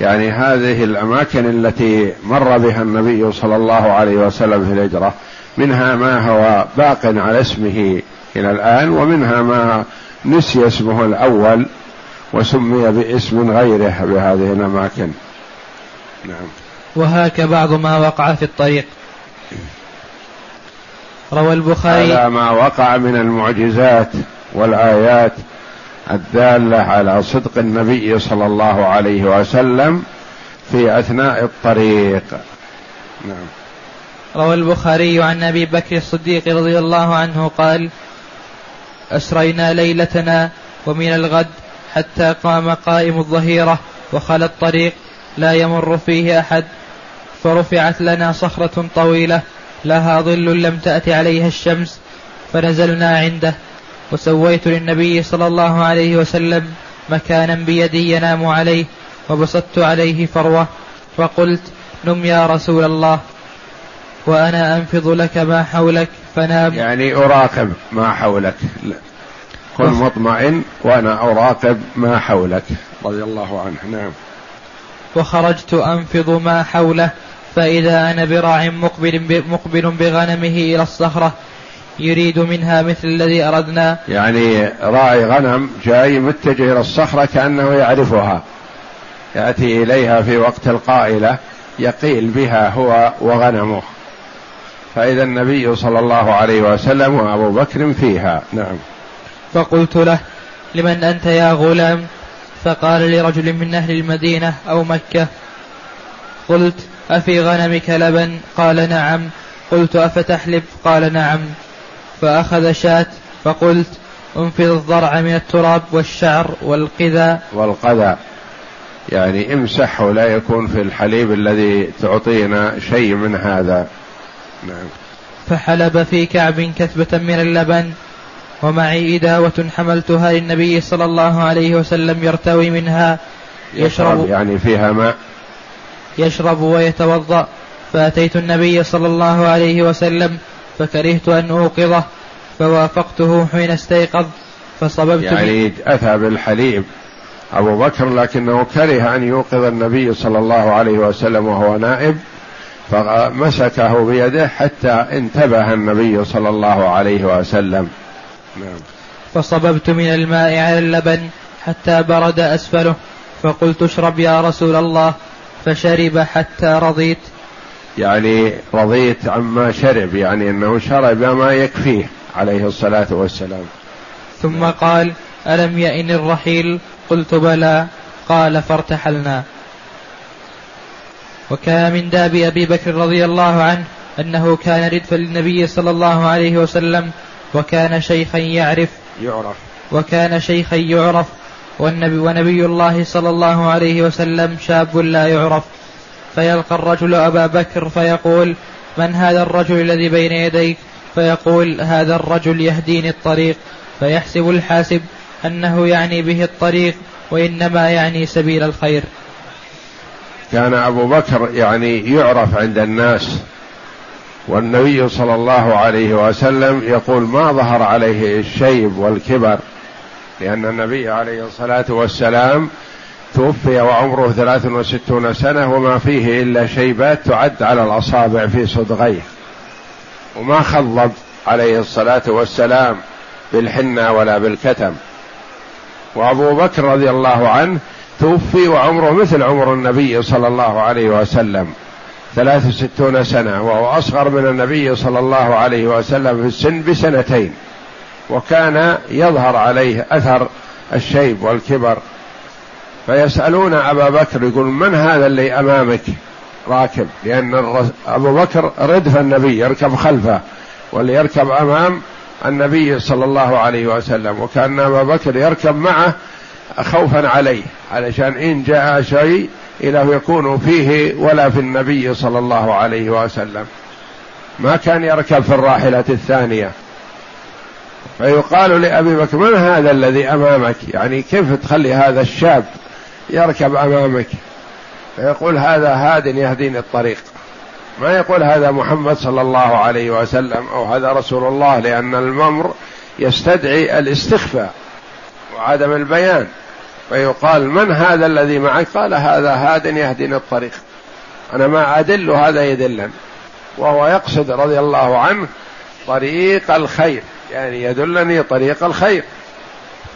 يعني هذه الأماكن التي مر بها النبي صلى الله عليه وسلم في الهجرة. منها ما هو باق على اسمه إلى الآن ومنها ما نسي اسمه الأول. وسمي باسم غيره بهذه الأماكن. نعم. وهاك بعض ما وقع في الطريق. روى البخاري هذا ما وقع من المعجزات والآيات الدالة على صدق النبي صلى الله عليه وسلم في أثناء الطريق. نعم. روى البخاري عن أبي بكر الصديق رضي الله عنه قال أسرينا ليلتنا ومن الغد حتى قام قائم الظهيرة وخلى الطريق لا يمر فيه أحد فرفعت لنا صخرة طويلة لها ظل لم تأت عليها الشمس فنزلنا عنده. وسويت للنبي صلى الله عليه وسلم مكانا بيدي ينام عليه وبسطت عليه فروة وقلت نم يا رسول الله وأنا أنفض لك ما حولك فنام. يعني أراقب ما حولك كن مطمئن وأنا أراقب ما حولك. رضي الله عنه. نعم. وخرجت أنفض ما حوله فإذا أنا براع مقبل, مقبل بغنمه إلى الصخرة يريد منها مثل الذي أردنا. يعني راعي غنم جاي متجه إلى الصخرة كأنه يعرفها. يأتي إليها في وقت القائلة يقيل بها هو وغنمه. فإذا النبي صلى الله عليه وسلم وأبو بكر فيها. نعم. فقلت له لمن أنت يا غلام؟ فقال لرجل من أهل المدينة أو مكة. قلت أفي غنمك لبن؟ قال نعم. قلت أفتحلب؟ قال نعم. فأخذ شاة فقلت انفض الضرع من التراب والشعر والقذى. والقذى. يعني امسحه لا يكون في الحليب الذي تعطينا شيء من هذا. نعم. فحلب في كعب كثبة من اللبن. ومعي إداوة حملتها للنبي صلى الله عليه وسلم يرتوي منها يشرب يعني فيها ماء. يشرب ويتوضأ. فأتيت النبي صلى الله عليه وسلم فكرهت أن أوقظه فوافقته حين استيقظ فصببت يعني أتى بالحليب. أبو بكر لكنه كره أن يوقظ النبي صلى الله عليه وسلم وهو نائب فمسكه بيده حتى انتبه النبي صلى الله عليه وسلم. نعم. فصببت من الماء على اللبن حتى برد أسفله فقلت اشرب يا رسول الله فشرب حتى رضيت. يعني رضيت عما شرب يعني إنه شرب ما يكفيه عليه الصلاة والسلام. ثم قال ألم يئن الرحيل؟ قلت بلى. قال فارتحلنا. وكان من داب أبي بكر رضي الله عنه أنه كان ردفا للنبي صلى الله عليه وسلم وكان شيخا يعرف يعرف. وكان شيخا يعرف. والنبي ونبي الله صلى الله عليه وسلم شاب لا يعرف. فيلقى الرجل أبا بكر فيقول من هذا الرجل الذي بين يديك؟ فيقول هذا الرجل يهديني الطريق. فيحسب الحاسب أنه يعني به الطريق وإنما يعني سبيل الخير. كان أبو بكر يعني يعرف عند الناس والنبي صلى الله عليه وسلم يقول ما ظهر عليه الشيب والكبر لأن النبي عليه الصلاة والسلام توفي وعمره ثلاث وستون سنة وما فيه إلا شيبات تعد على الأصابع في صدغيه. وما خضب عليه الصلاة والسلام بالحنة ولا بالكتم. وأبو بكر رضي الله عنه توفي وعمره مثل عمر النبي صلى الله عليه وسلم. ثلاث وستون سنة وهو أصغر من النبي صلى الله عليه وسلم في السن بسنتين وكان يظهر عليه أثر الشيب والكبر. فيسألون أبا بكر يقول من هذا اللي أمامك راكب؟ لأن أبو بكر ردف النبي يركب خلفه واللي يركب أمام النبي صلى الله عليه وسلم وكان أبا بكر يركب معه خوفا عليه علشان إن جاء شيء إله يكون فيه ولا في النبي صلى الله عليه وسلم. ما كان يركب في الراحلة الثانية. فيقال لأبي بكر من هذا الذي أمامك؟ يعني كيف تخلي هذا الشاب يركب أمامك؟ فيقول هذا هاد يهديني الطريق. ما يقول هذا محمد صلى الله عليه وسلم أو هذا رسول الله لأن الممر يستدعي الاستخفاء وعدم البيان. فيقال من هذا الذي معك؟ قال هذا هاد يهديني الطريق. أنا ما أدل هذا يدلني وهو يقصد رضي الله عنه طريق الخير. يعني يدلني طريق الخير.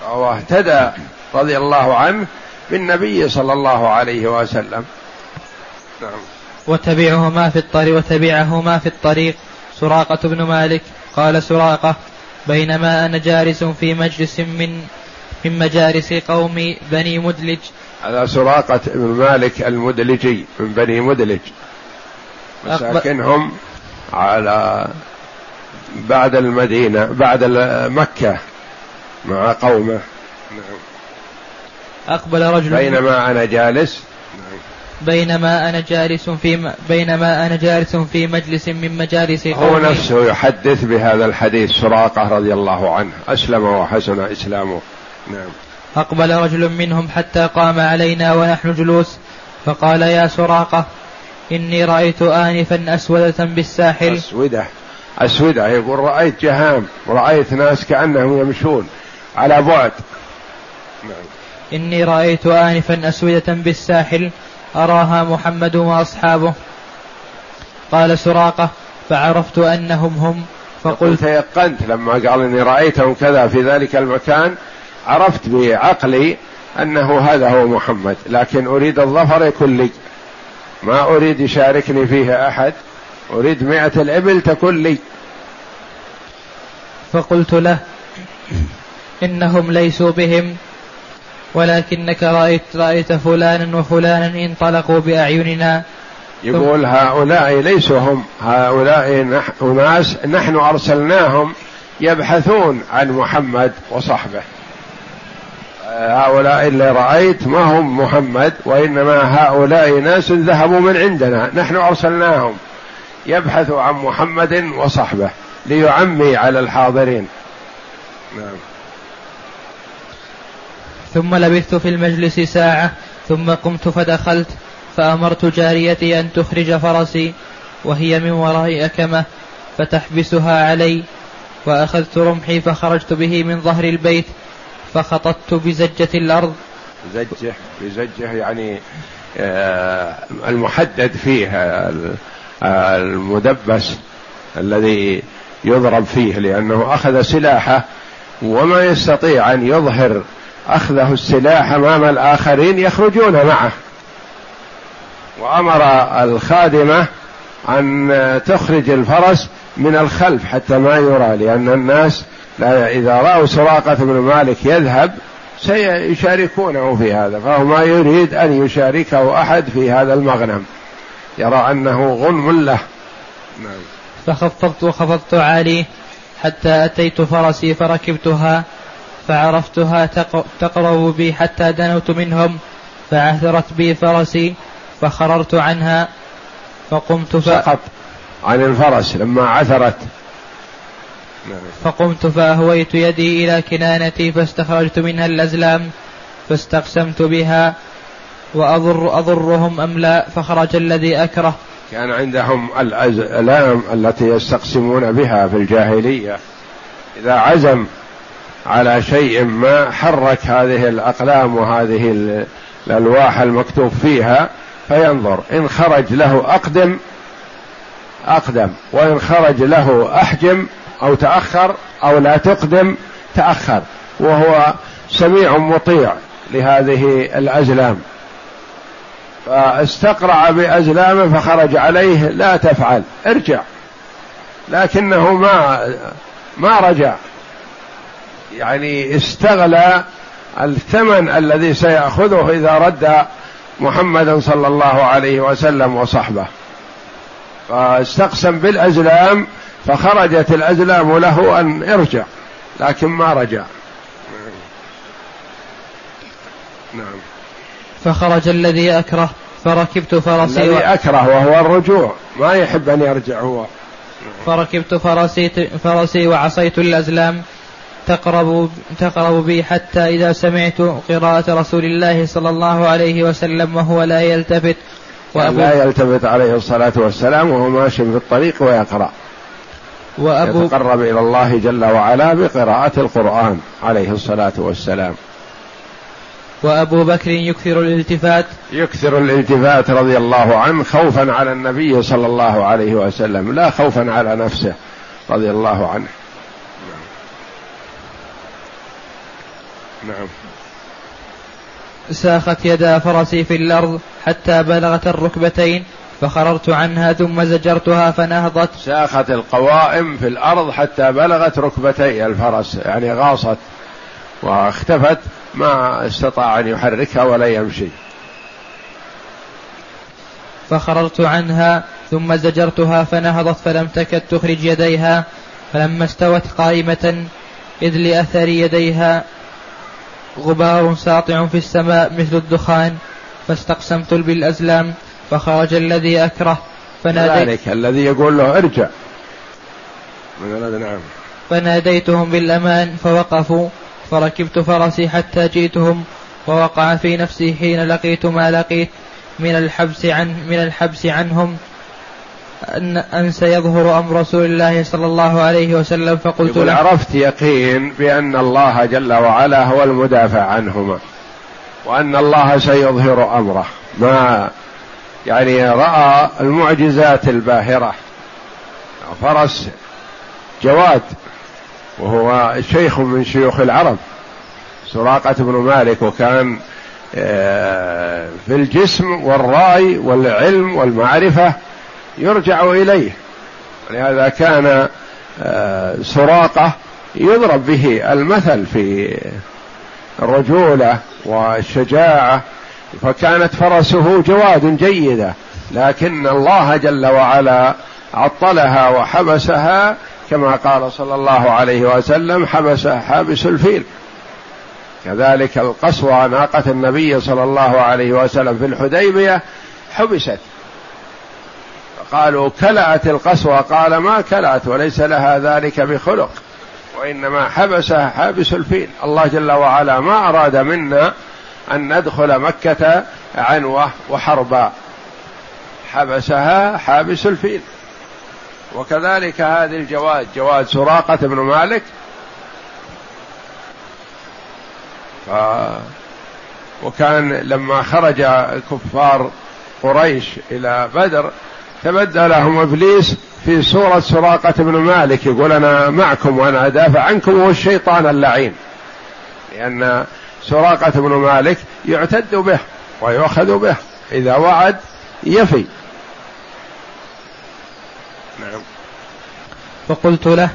فهو اهتدى رضي الله عنه بالنبي صلى الله عليه وسلم. نعم. وتبعهما في الطريق وتبعهما في الطريق. سراقة بن مالك قال سراقة بينما أنا جالس في مجلس من من مجالس قوم بني مدلج. هذا سراقة بن مالك المدلجي من بني مدلج. مساكنهم على بعد المدينة بعد مكة مع قومه. نعم. أقبل رجل بينما أنا جالس. بينما أنا جالس في بينما أنا جالس في مجلس من مجالس قومي. هو نفسه يحدث بهذا الحديث سراقة رضي الله عنه. أسلم وحسن إسلامه. نعم. أقبل رجل منهم حتى قام علينا ونحن جلوس فقال يا سراقة إني رأيت آنفا أسودة بالساحل. أسودة. أسودة يقول رأيت جهام رأيت ناس كأنهم يمشون على بعد. نعم. إني رأيت آنفا أسودة بالساحل أراها محمد وأصحابه. قال سراقة فعرفت أنهم هم فقلت تيقنت لما قال إني رأيتهم كذا في ذلك المكان عرفت بعقلي أنه هذا هو محمد لكن أريد الظفر يكون لي ما أريد يشاركني فيه أحد. أريد مئة الإبل تكون لي فقلت له إنهم ليسوا بهم ولكنك رأيت رأيت فلانا وفلانا انطلقوا بأعيننا. يقول هؤلاء ليسوا هم. هؤلاء أناس نحن أرسلناهم يبحثون عن محمد وصحبه. هؤلاء اللي رأيت ما هم محمد وإنما هؤلاء ناس ذهبوا من عندنا نحن أرسلناهم يبحثوا عن محمد وصحبه ليعمي على الحاضرين. نعم. ثم لبثت في المجلس ساعة ثم قمت فدخلت فأمرت جاريتي أن تخرج فرسي وهي من وراء أكمة فتحبسها علي وأخذت رمحي فخرجت به من ظهر البيت فخططت بزجة الأرض. زجة بزجة يعني آه، المحدد فيه المدبس الذي يضرب فيه لأنه أخذ سلاحه وما يستطيع أن يظهر أخذه السلاح أمام الآخرين يخرجون معه. وأمر الخادمة أن تخرج الفرس من الخلف حتى ما يرى لأن الناس لا إذا رأوا سراقة بن مالك يذهب سيشاركونه في هذا فهو ما يريد أن يشاركه أحد في هذا المغنم. يرى أنه غنم له. نعم. فخفضت وخفضت عليه حتى أتيت فرسي فركبتها فعرفتها تقرب بي حتى دنوت منهم فعثرت بي فرسي فخررت عنها فقمت ف... سقط عن الفرس لما عثرت. فقمت فأهويت يدي إلى كنانتي فاستخرجت منها الأزلام فاستقسمت بها وأضر أضرهم أم لا فخرج الذي أكره. كان عندهم الأزلام التي يستقسمون بها في الجاهلية. إذا عزم على شيء ما حرك هذه الأقلام وهذه الألواح المكتوب فيها فينظر. إن خرج له أقدم أقدم. وإن خرج له أحجم أو تأخر أو لا تقدم تأخر. وهو سميع مطيع لهذه الأزلام. فاستقرع بأزلامه فخرج عليه لا تفعل ارجع. لكنه ما ما رجع. يعني استغلى الثمن الذي سيأخذه إذا رد محمدا صلى الله عليه وسلم وصحبه. فاستقسم بالأزلام فخرجت الأزلام له أن ارجع لكن ما رجع. نعم. فخرج الذي أكره فركبت فرسي الذي و... أكره وهو الرجوع ما يحب أن يرجع هو. فركبت فرسي فرسي وعصيت الأزلام تقرب تقرب بي حتى إذا سمعت قراءة رسول الله صلى الله عليه وسلم وهو لا يلتفت وأبو لا يلتفت عليه الصلاة والسلام وهو ماشي في الطريق ويقرأ. وأبو يتقرب إلى الله جل وعلا بقراءة القرآن عليه الصلاة والسلام. وأبو بكر يكثر الالتفات. يكثر الالتفات رضي الله عنه خوفا على النبي صلى الله عليه وسلم لا خوفا على نفسه رضي الله عنه. نعم. ساخت يدا فرسي في الأرض حتى بلغت الركبتين. فخررت عنها ثم زجرتها فنهضت. ساخت القوائم في الأرض حتى بلغت ركبتي الفرس يعني غاصت واختفت ما استطاع أن يحركها ولا يمشي. فخررت عنها ثم زجرتها فنهضت فلم تكد تخرج يديها. فلما استوت قائمة إذ لأثر يديها غبار ساطع في السماء مثل الدخان. فاستقسمت بالأزلام فخرج الذي أكره فناديت ذلك الذي يقول له ارجع. نعم. فناديتهم بالأمان فوقفوا فركبت فرسي حتى جئتهم ووقع في نفسي حين لقيت ما لقيت من الحبس عن من الحبس عنهم أن, أن سيظهر أمر رسول الله صلى الله عليه وسلم فقلت له عرفت يقين بأن الله جل وعلا هو المدافع عنهما وأن الله سيظهر أمره. ما يعني رأى المعجزات الباهرة. فرس جواد وهو شيخ من شيوخ العرب. سراقة بن مالك وكان آه، في الجسم والرأي والعلم والمعرفة يرجع إليه. ولهذا كان آه، سراقة يضرب به المثل في الرجولة والشجاعة فكانت فرسه جواد جيدة لكن الله جل وعلا عطلها وحبسها كما قال صلى الله عليه وسلم حبس حابس الفيل. كذلك القصوى ناقة النبي صلى الله عليه وسلم في الحديبية حبست. قالوا كلأت القصوى قال ما كلأت وليس لها ذلك بخلق وإنما حبسها حابس الفيل. الله جل وعلا ما أراد منا أن ندخل مكة عنوة وحربا. حبسها حابس الفيل. وكذلك هذه الجواد جواد سراقة بن مالك. ف وكان لما خرج كفار قريش إلى بدر تبدى لهم إبليس في صورة سراقة بن مالك يقول أنا معكم وأنا أدافع عنكم هو الشيطان اللعين. لأن سراقة بن مالك يعتد به ويؤخذ به. إذا وعد يفي. نعم. فقلت له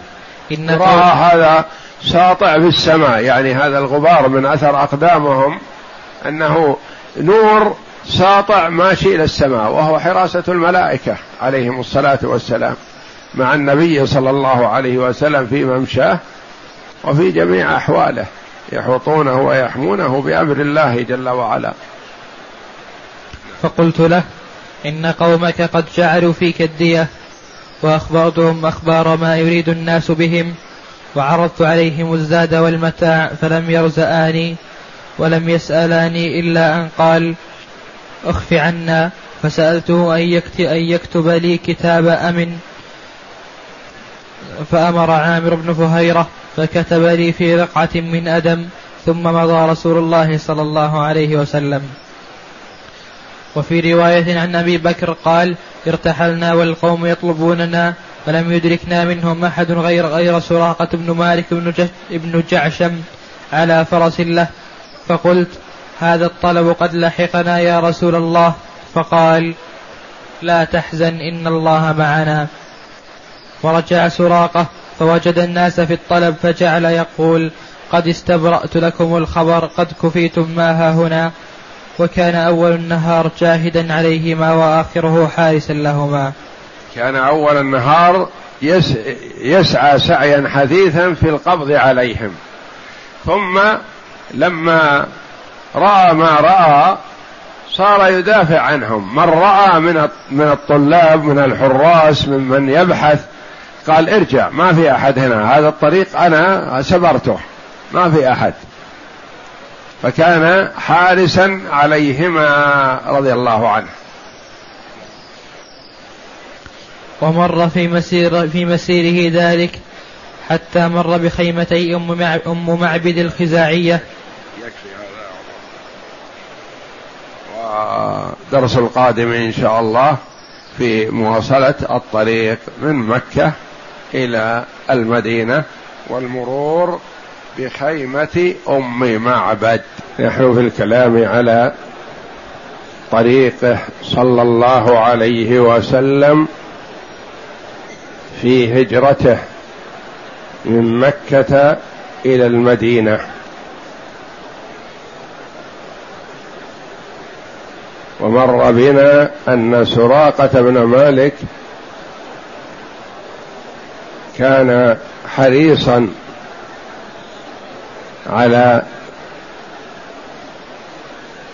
إن رأى هذا ساطع في السماء. يعني هذا الغبار من أثر أقدامهم أنه نور ساطع ماشي إلى السماء وهو حراسة الملائكة عليهم الصلاة والسلام مع النبي صلى الله عليه وسلم في ممشاه وفي جميع أحواله. يحوطونه ويحمونه بأمر الله جل وعلا. فقلت له إن قومك قد جعلوا فيك الدية وأخبرتهم أخبار ما يريد الناس بهم وعرضت عليهم الزاد والمتاع فلم يرزآني ولم يسألاني إلا أن قال أخف عنا فسألته أن يكتب, أن يكتب لي كتاب أمن. فأمر عامر بن فهيرة فكتب لي في رقعة من أدم ثم مضى رسول الله صلى الله عليه وسلم. وفي رواية عن أبي بكر قال ارتحلنا والقوم يطلبوننا فلم يدركنا منهم أحد غير غير سراقة بن مالك بن, بن جعشم على فرس له. فقلت هذا الطلب قد لحقنا يا رسول الله. فقال لا تحزن إن الله معنا. ورجع سراقة فوجد الناس في الطلب فجعل يقول قد استبرأت لكم الخبر قد كفيتم ما ها هنا. وكان أول النهار جاهدا عليهما وآخره حارسا لهما. كان أول النهار يس يسعى سعيا حثيثا في القبض عليهم. ثم لما رأى ما رأى صار يدافع عنهم. من رأى من من الطلاب من الحراس من من يبحث قال ارجع ما في أحد هنا هذا الطريق أنا سبرته ما في أحد. فكان حارسا عليهما رضي الله عنه. ومر في مسير في مسيره ذلك حتى مر بخيمتي أم أم معبد الخزاعية. يكفي هذا. ودرس القادم إن شاء الله في مواصلة الطريق من مكة. إلى المدينة والمرور بخيمة أم معبد. نحن في الكلام على طريقه صلى الله عليه وسلم في هجرته من مكة إلى المدينة. ومر بنا أن سراقة بن مالك كان حريصا على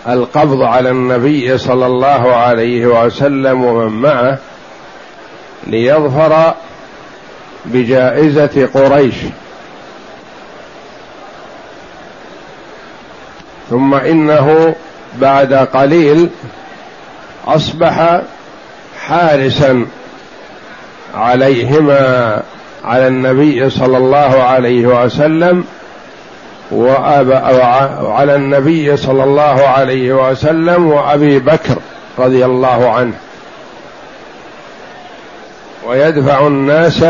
القبض على النبي صلى الله عليه وسلم ومن معه ليظفر بجائزة قريش. ثم إنه بعد قليل أصبح حارسا عليهما. على النبي صلى الله عليه وسلم وعلى النبي صلى الله عليه وسلم وأبي بكر رضي الله عنه. ويدفع الناس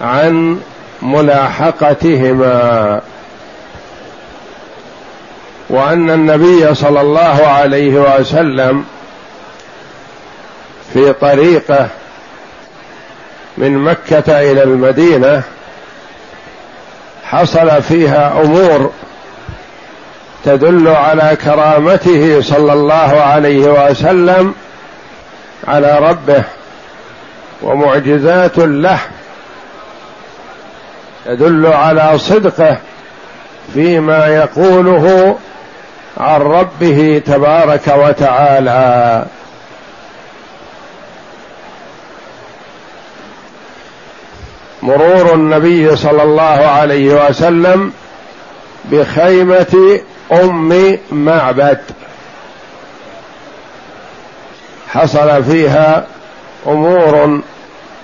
عن ملاحقتهما. وأن النبي صلى الله عليه وسلم في طريقه من مكة إلى المدينة حصل فيها أمور تدل على كرامته صلى الله عليه وسلم على ربه ومعجزات له تدل على صدقه فيما يقوله عن ربه تبارك وتعالى. مرور النبي صلى الله عليه وسلم بخيمة أم معبد. حصل فيها أمور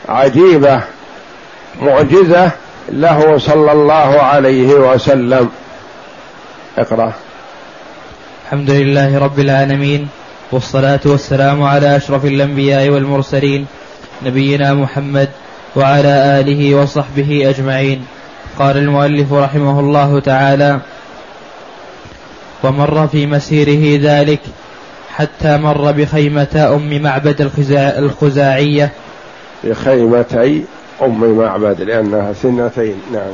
عجيبة معجزة له صلى الله عليه وسلم. اقرأ. الحمد لله رب العالمين والصلاة والسلام على أشرف الأنبياء والمرسلين نبينا محمد وعلى آله وصحبه أجمعين. قال المؤلف رحمه الله تعالى ومر في مسيره ذلك حتى مر بخيمة أم معبد الخزاعية. بخيمتي أم معبد لأنها سنتين نعم.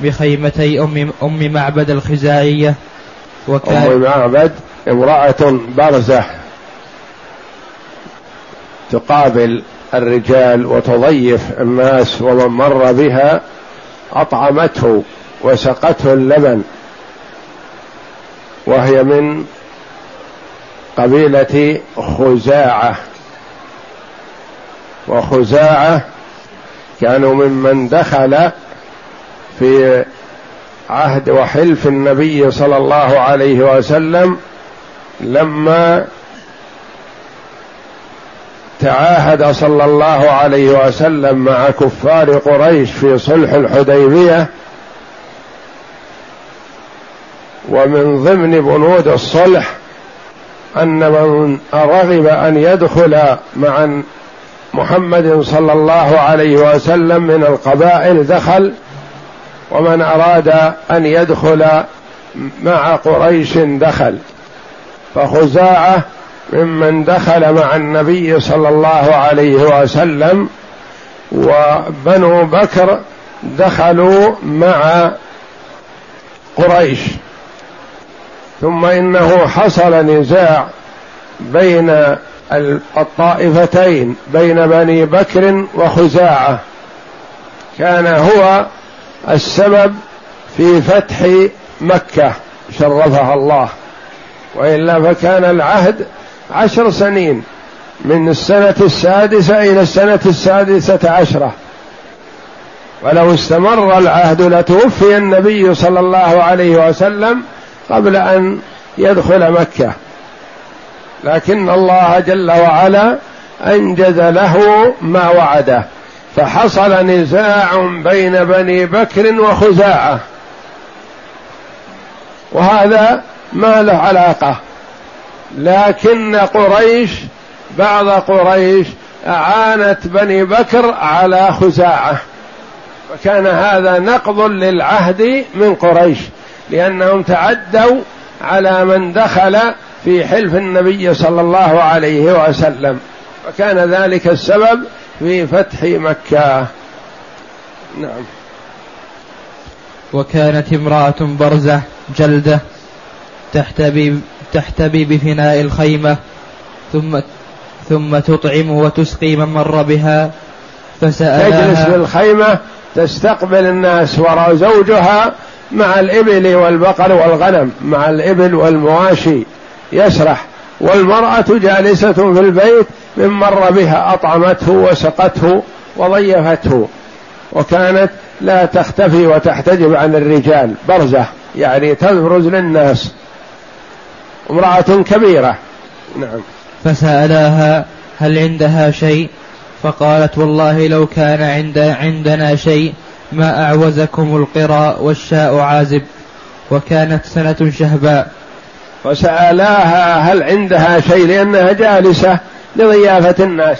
بخيمتي أم أم معبد الخزاعية. وكان أم معبد امرأة برزة تقابل الرجال وتضيف الناس ومن مر بها أطعمته وسقته اللبن وهي من قبيلة خزاعة. وخزاعة كانوا ممن دخل في عهد وحلف النبي صلى الله عليه وسلم لما تعاهد صلى الله عليه وسلم مع كفار قريش في صلح الحديبية ومن ضمن بنود الصلح أن من رغب أن يدخل مع محمد صلى الله عليه وسلم من القبائل دخل ومن أراد أن يدخل مع قريش دخل. فخزاعة ممن دخل مع النبي صلى الله عليه وسلم وبنو بكر دخلوا مع قريش. ثم إنه حصل نزاع بين الطائفتين بين بني بكر وخزاعة. كان هو السبب في فتح مكة شرفها الله. وإلا فكان العهد عشر سنين من السنة السادسة إلى السنة السادسة عشرة. ولو استمر العهد لتوفي النبي صلى الله عليه وسلم قبل أن يدخل مكة. لكن الله جل وعلا أنجز له ما وعده. فحصل نزاع بين بني بكر وخزاعة. وهذا ما له علاقة. لكن قريش بعض قريش أعانت بني بكر على خزاعة. فكان هذا نقض للعهد من قريش لأنهم تعدوا على من دخل في حلف النبي صلى الله عليه وسلم. وكان ذلك السبب في فتح مكة. نعم. وكانت امرأة برزة جلدة تحت تحتبي بفناء الخيمة ثم ثم تطعم وتسقي من مر بها فسألها تجلس بالخيمة تستقبل الناس وراء زوجها مع الإبل والبقر والغنم مع الإبل والمواشي يسرح. والمرأة جالسة في البيت من مر بها أطعمته وسقته وضيفته. وكانت لا تختفي وتحتجب عن الرجال برزة يعني تبرز للناس. امرأة كبيرة. نعم. فسألاها هل عندها شيء؟ فقالت والله لو كان عند عندنا شيء ما أعوزكم القرى والشاء عازب. وكانت سنة شهباء. وسألاها هل عندها شيء؟ لأنها جالسة لضيافة الناس.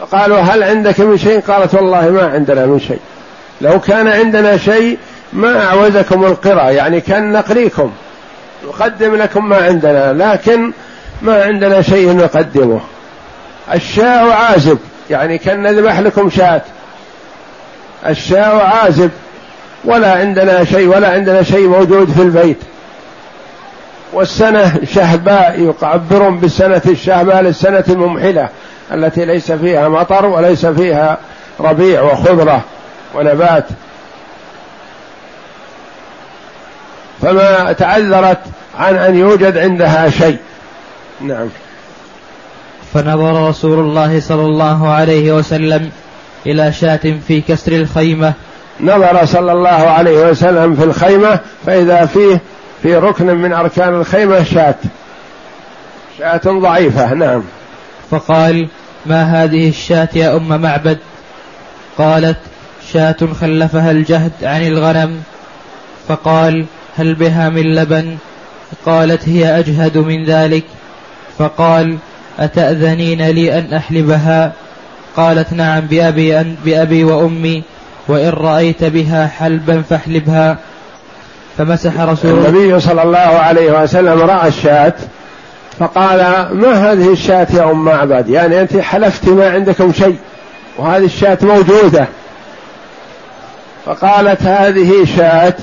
فقالوا هل عندك من شيء؟ قالت والله ما عندنا من شيء. لو كان عندنا شيء ما أعوزكم القرى يعني كان نقريكم. نقدم لكم ما عندنا لكن ما عندنا شيء نقدمه. الشاء عازب يعني كان نذبح لكم شاة. الشاء عازب ولا عندنا شيء ولا عندنا شيء موجود في البيت. والسنة شهباء يعبرون بالسنة الشهباء للسنة الممحلة التي ليس فيها مطر وليس فيها ربيع وخضرة ونبات. فما تعذرت عن أن يوجد عندها شيء. نعم. فنظر رسول الله صلى الله عليه وسلم إلى شاة في كسر الخيمة. نظر صلى الله عليه وسلم في الخيمة فإذا فيه في ركن من أركان الخيمة شاة. شاة ضعيفة نعم. فقال ما هذه الشاة يا أم معبد؟ قالت شاة خلفها الجهد عن الغنم. فقال هل بها من لبن؟ قالت هي أجهد من ذلك. فقال أتأذنين لي أن أحلبها؟ قالت نعم بأبي, أن بأبي وأمي وإن رأيت بها حلبا فاحلبها. فمسح رسول النبي صلى الله عليه وسلم رأى الشاة فقال ما هذه الشاة يا أم معبد يعني أنت حلفت ما عندكم شيء وهذه الشاة موجودة. فقالت هذه شاة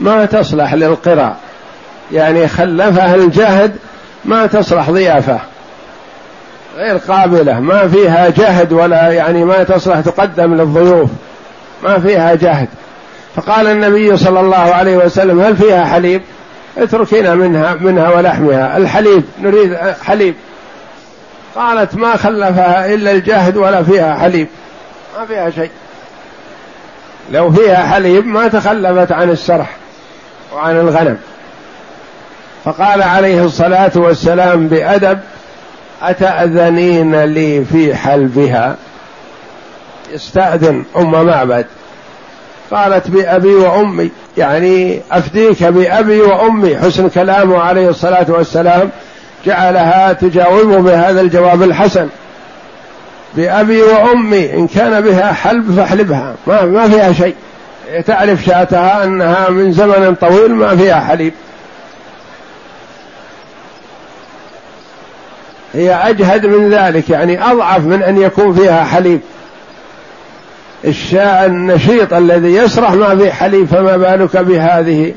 ما تصلح للقرى. يعني خلفها الجهد ما تصلح ضيافة. غير قابلة. ما فيها جهد ولا يعني ما تصلح تقدم للضيوف. ما فيها جهد. فقال النبي صلى الله عليه وسلم هل فيها حليب؟ اتركينا منها منها ولحمها. الحليب نريد حليب. قالت ما خلفها إلا الجهد ولا فيها حليب. ما فيها شيء. لو فيها حليب ما تخلفت عن السرح وعن الغنم. فقال عليه الصلاة والسلام بأدب أتأذنين لي في حلبها؟ استأذن أم معبد. قالت بأبي وأمي يعني أفديك بأبي وأمي. حسن كلامه عليه الصلاة والسلام جعلها تجاوبه بهذا الجواب الحسن. بأبي وأمي إن كان بها حلب فاحلبها. ما, ما فيها شيء. تعرف شاتها أنها من زمن طويل ما فيها حليب. هي أجهد من ذلك يعني أضعف من أن يكون فيها حليب. الشاء النشيط الذي يسرح ما في حليب فما بالك بهذه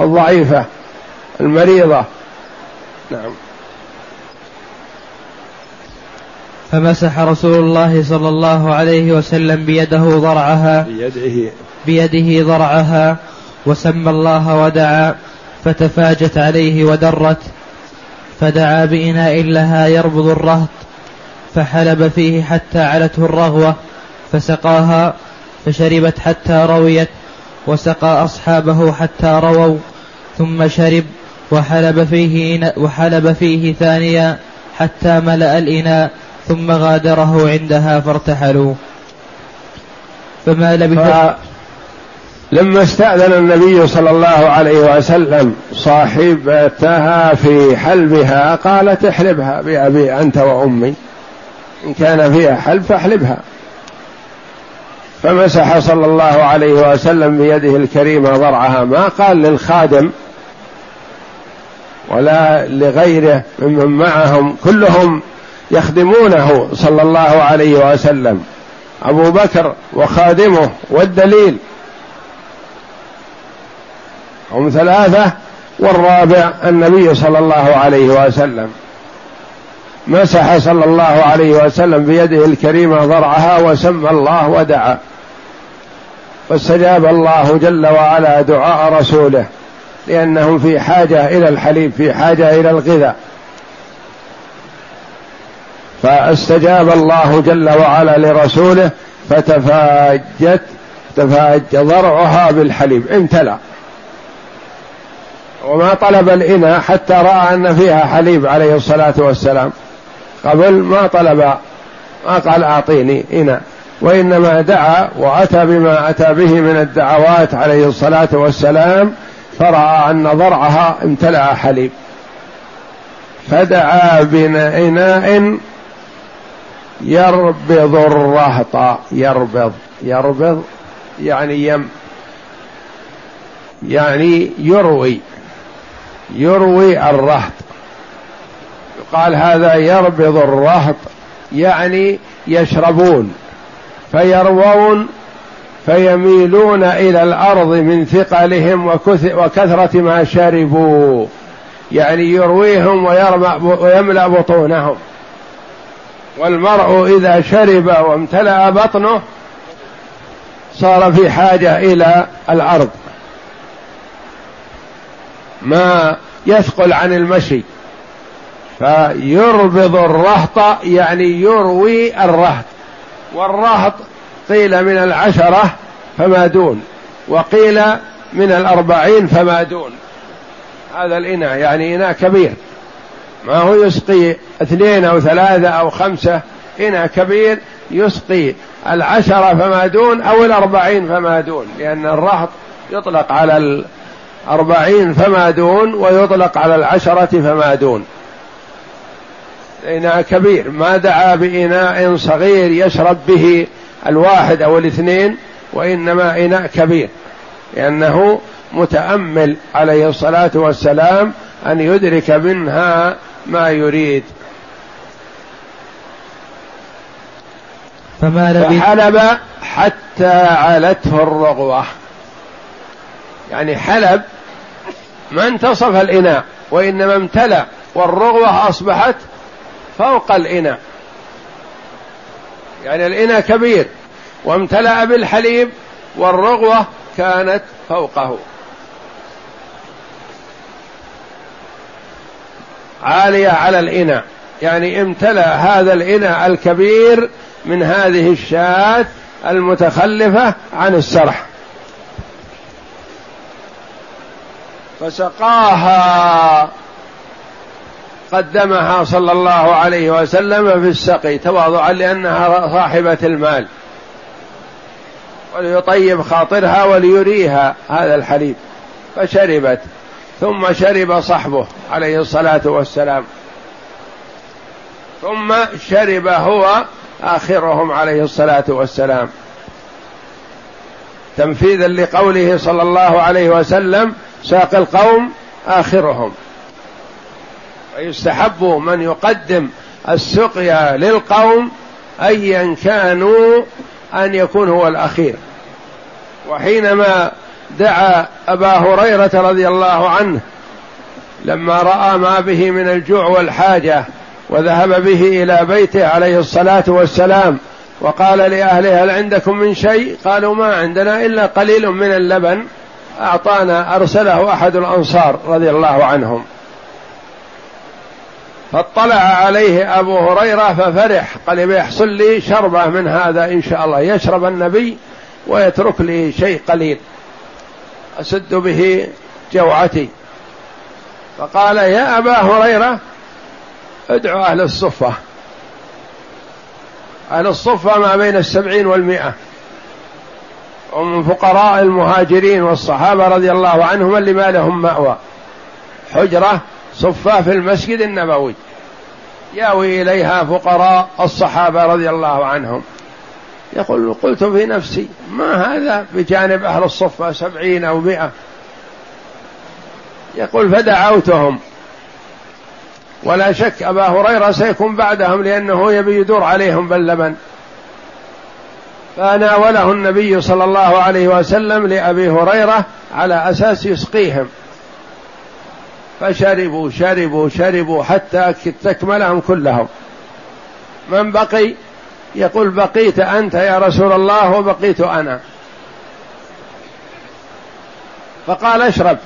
الضعيفة المريضة؟ نعم. فمسح رسول الله صلى الله عليه وسلم بيده ضرعها. بيده. بيده ضرعها. وسمى الله ودعا فتفاجت عليه ودرت فدعا بإناء لها يربض الرهط فحلب فيه حتى علته الرغوة فسقاها فشربت حتى رويت وسقى أصحابه حتى رووا ثم شرب وحلب فيه وحلب فيه ثانيا حتى ملأ الإناء. ثم غادره عندها فارتحلوا. فما لبث لما استأذن النبي صلى الله عليه وسلم صاحبتها في حلبها قالت احلبها بأبي أنت وأمي. إن كان فيها حلب فاحلبها. فمسح صلى الله عليه وسلم بيده الكريمة ضرعها ما قال للخادم ولا لغيره ممن معهم كلهم يخدمونه صلى الله عليه وسلم. أبو بكر وخادمه والدليل. هم ثلاثة والرابع النبي صلى الله عليه وسلم. مسح صلى الله عليه وسلم بيده الكريمة ضرعها وسمى الله ودعا. فاستجاب الله جل وعلا دعاء رسوله لأنهم في حاجة إلى الحليب في حاجة إلى الغذاء. فاستجاب الله جل وعلا لرسوله فتفاجت تفاج ضرعها بالحليب امتلأ. وما طلب الإناء حتى رأى أن فيها حليب عليه الصلاة والسلام. قبل ما طلب ما قال أعطيني إناء. وإنما دعا وأتى بما أتى به من الدعوات عليه الصلاة والسلام فرأى أن ضرعها امتلأ حليب. فدعا بإناء يربض الرهط يربض يربض يعني يم يعني يروي يروي الرهط. يقال هذا يربض الرهط يعني يشربون فيروون فيميلون إلى الأرض من ثقلهم وكثرة ما شربوا يعني يرويهم ويملأ بطونهم. والمرء إذا شرب وامتلأ بطنه صار في حاجة إلى الأرض. ما يثقل عن المشي. فيربض الرهط يعني يروي الرهط. والرهط قيل من العشرة فما دون وقيل من الأربعين فما دون. هذا الإناء يعني إناء كبير. ما هو يسقي اثنين أو ثلاثة أو خمسة إناء كبير يسقي العشرة فما دون أو الأربعين فما دون لأن الرهط يطلق على الأربعين فما دون ويطلق على العشرة فما دون. إناء كبير ما دعا بإناء صغير يشرب به الواحد أو الاثنين وإنما إناء كبير لأنه متأمل عليه الصلاة والسلام أن يدرك منها ما يريد. فما لبث فحلب حتى علته الرغوة. يعني حلب ما انتصف الإناء وإنما امتلأ والرغوة أصبحت فوق الإناء. يعني الإناء كبير وامتلأ بالحليب والرغوة كانت فوقه. عالية على الإناء. يعني امتلأ هذا الإناء الكبير من هذه الشاة المتخلفة عن السرح. فسقاها قدمها صلى الله عليه وسلم في السقي تواضعا لأنها صاحبة المال. وليطيب خاطرها وليريها هذا الحليب. فشربت. ثم شرب صحبه عليه الصلاة والسلام. ثم شرب هو آخرهم عليه الصلاة والسلام. تنفيذا لقوله صلى الله عليه وسلم ساق القوم آخرهم. ويستحب من يقدم السقيا للقوم أيا كانوا أن يكون هو الأخير. وحينما دعا أبا هريرة رضي الله عنه لما رأى ما به من الجوع والحاجة وذهب به إلى بيته عليه الصلاة والسلام وقال لأهله هل عندكم من شيء؟ قالوا ما عندنا إلا قليل من اللبن. أعطانا أرسله أحد الأنصار رضي الله عنهم. فاطلع عليه أبو هريرة ففرح قال بيحصل لي شربة من هذا إن شاء الله يشرب النبي ويترك لي شيء قليل. اسد به جوعتي. فقال يا أبا هريرة ادعو أهل الصفة. أهل الصفة ما بين السبعين والمئة. ومن فقراء المهاجرين والصحابة رضي الله عنهم اللي ما لهم مأوى. حجرة صفاه في المسجد النبوي. ياوي إليها فقراء الصحابة رضي الله عنهم. يقول قلت في نفسي ما هذا بجانب أهل الصفة سبعين أو مئة؟ يقول فدعوتهم. ولا شك أبا هريرة سيكون بعدهم لأنه يبي يدور عليهم باللبن فناوله النبي صلى الله عليه وسلم لأبي هريرة على أساس يسقيهم. فشربوا شربوا شربوا حتى تكملهم كلهم. من بقي؟ يقول بقيت أنت يا رسول الله وبقيت أنا. فقال اشرب.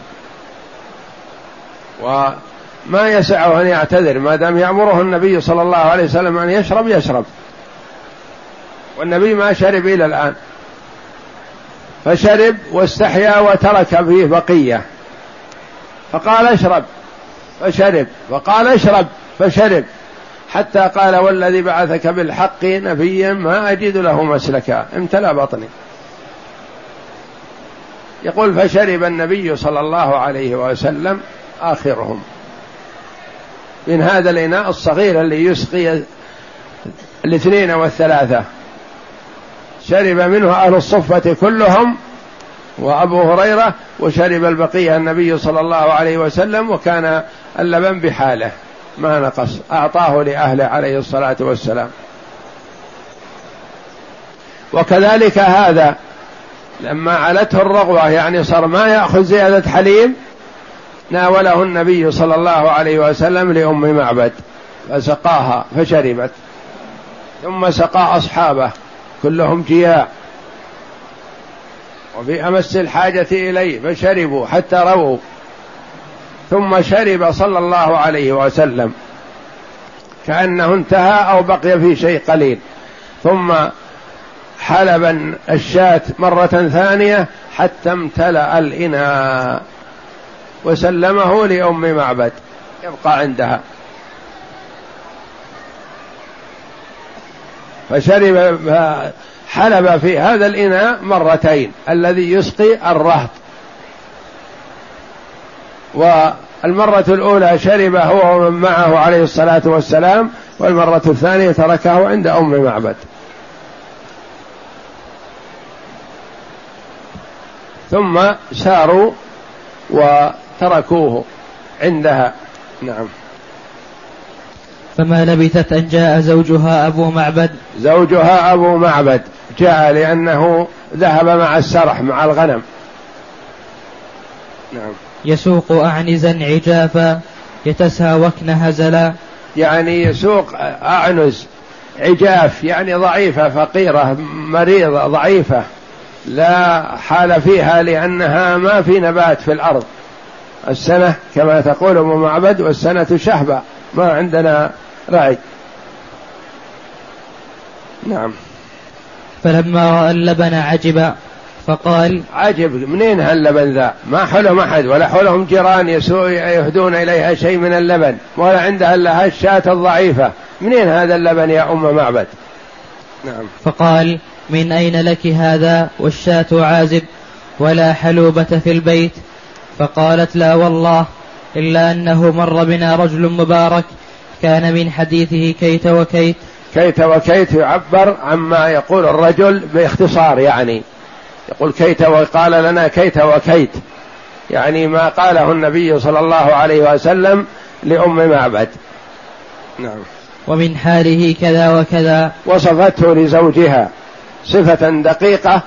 وما يسعه أن يعتذر ما دام يأمره النبي صلى الله عليه وسلم أن يشرب يشرب. والنبي ما شرب إلى الآن. فشرب واستحيا وترك فيه بقية. فقال اشرب. فشرب. فقال اشرب. فشرب. حتى قال والذي بعثك بالحق نبيا ما أجد له مسلكا. امتلأ بطني. يقول فشرب النبي صلى الله عليه وسلم آخرهم. من هذا الإناء الصغير اللي يسقي الاثنين والثلاثة. شرب منه أهل الصفة كلهم وأبو هريرة وشرب البقية النبي صلى الله عليه وسلم وكان اللبن بحاله. ما نقص. أعطاه لأهله عليه الصلاة والسلام. وكذلك هذا لما علته الرغبة يعني صار ما يأخذ زيادة حليب ناوله النبي صلى الله عليه وسلم لأم معبد فسقاها فشربت. ثم سقى أصحابه كلهم جياع. وفي أمس الحاجة إليه فشربوا حتى رووا. ثم شرب صلى الله عليه وسلم. كأنه انتهى أو بقي في شيء قليل. ثم حلب الشاة مرة ثانية حتى امتلأ الإناء وسلمه لأم معبد. يبقى عندها. فشرب حلب في هذا الإناء مرتين الذي يسقي الرهط. والمرة الأولى شرب هو ومن معه عليه الصلاة والسلام والمرة الثانية تركه عند أم معبد. ثم ساروا وتركوه عندها. نعم. فما لبثت أن جاء زوجها أبو معبد؟ زوجها أبو معبد. جاء لأنه ذهب مع السرح مع الغنم. نعم. يسوق أعنزا عجافا يتساوكن هزلا. يعني يسوق أعنز عجاف يعني ضعيفة فقيرة مريضة ضعيفة. لا حال فيها لأنها ما في نبات في الأرض. السنة كما تقول أم معبد والسنة شهبة. ما عندنا رعي نعم. فلما رأى اللبن عجب فقال عجب منين هاللبن ذا؟ ما حلم أحد ولا حلهم جيران يهدون إليها شيء من اللبن ولا عندها إلا هالشاة الضعيفة. منين هذا اللبن يا أم معبد؟ نعم. فقال من أين لك هذا والشاة عازب ولا حلوبة في البيت؟ فقالت لا والله إلا أنه مر بنا رجل مبارك كان من حديثه كيت وكيت. كيت وكيت يعبر عما يقول الرجل باختصار يعني. يقول كيت وقال لنا كيت وكيت. يعني ما قاله النبي صلى الله عليه وسلم لأم معبد. نعم. ومن حاله كذا وكذا. وصفته لزوجها صفة دقيقة.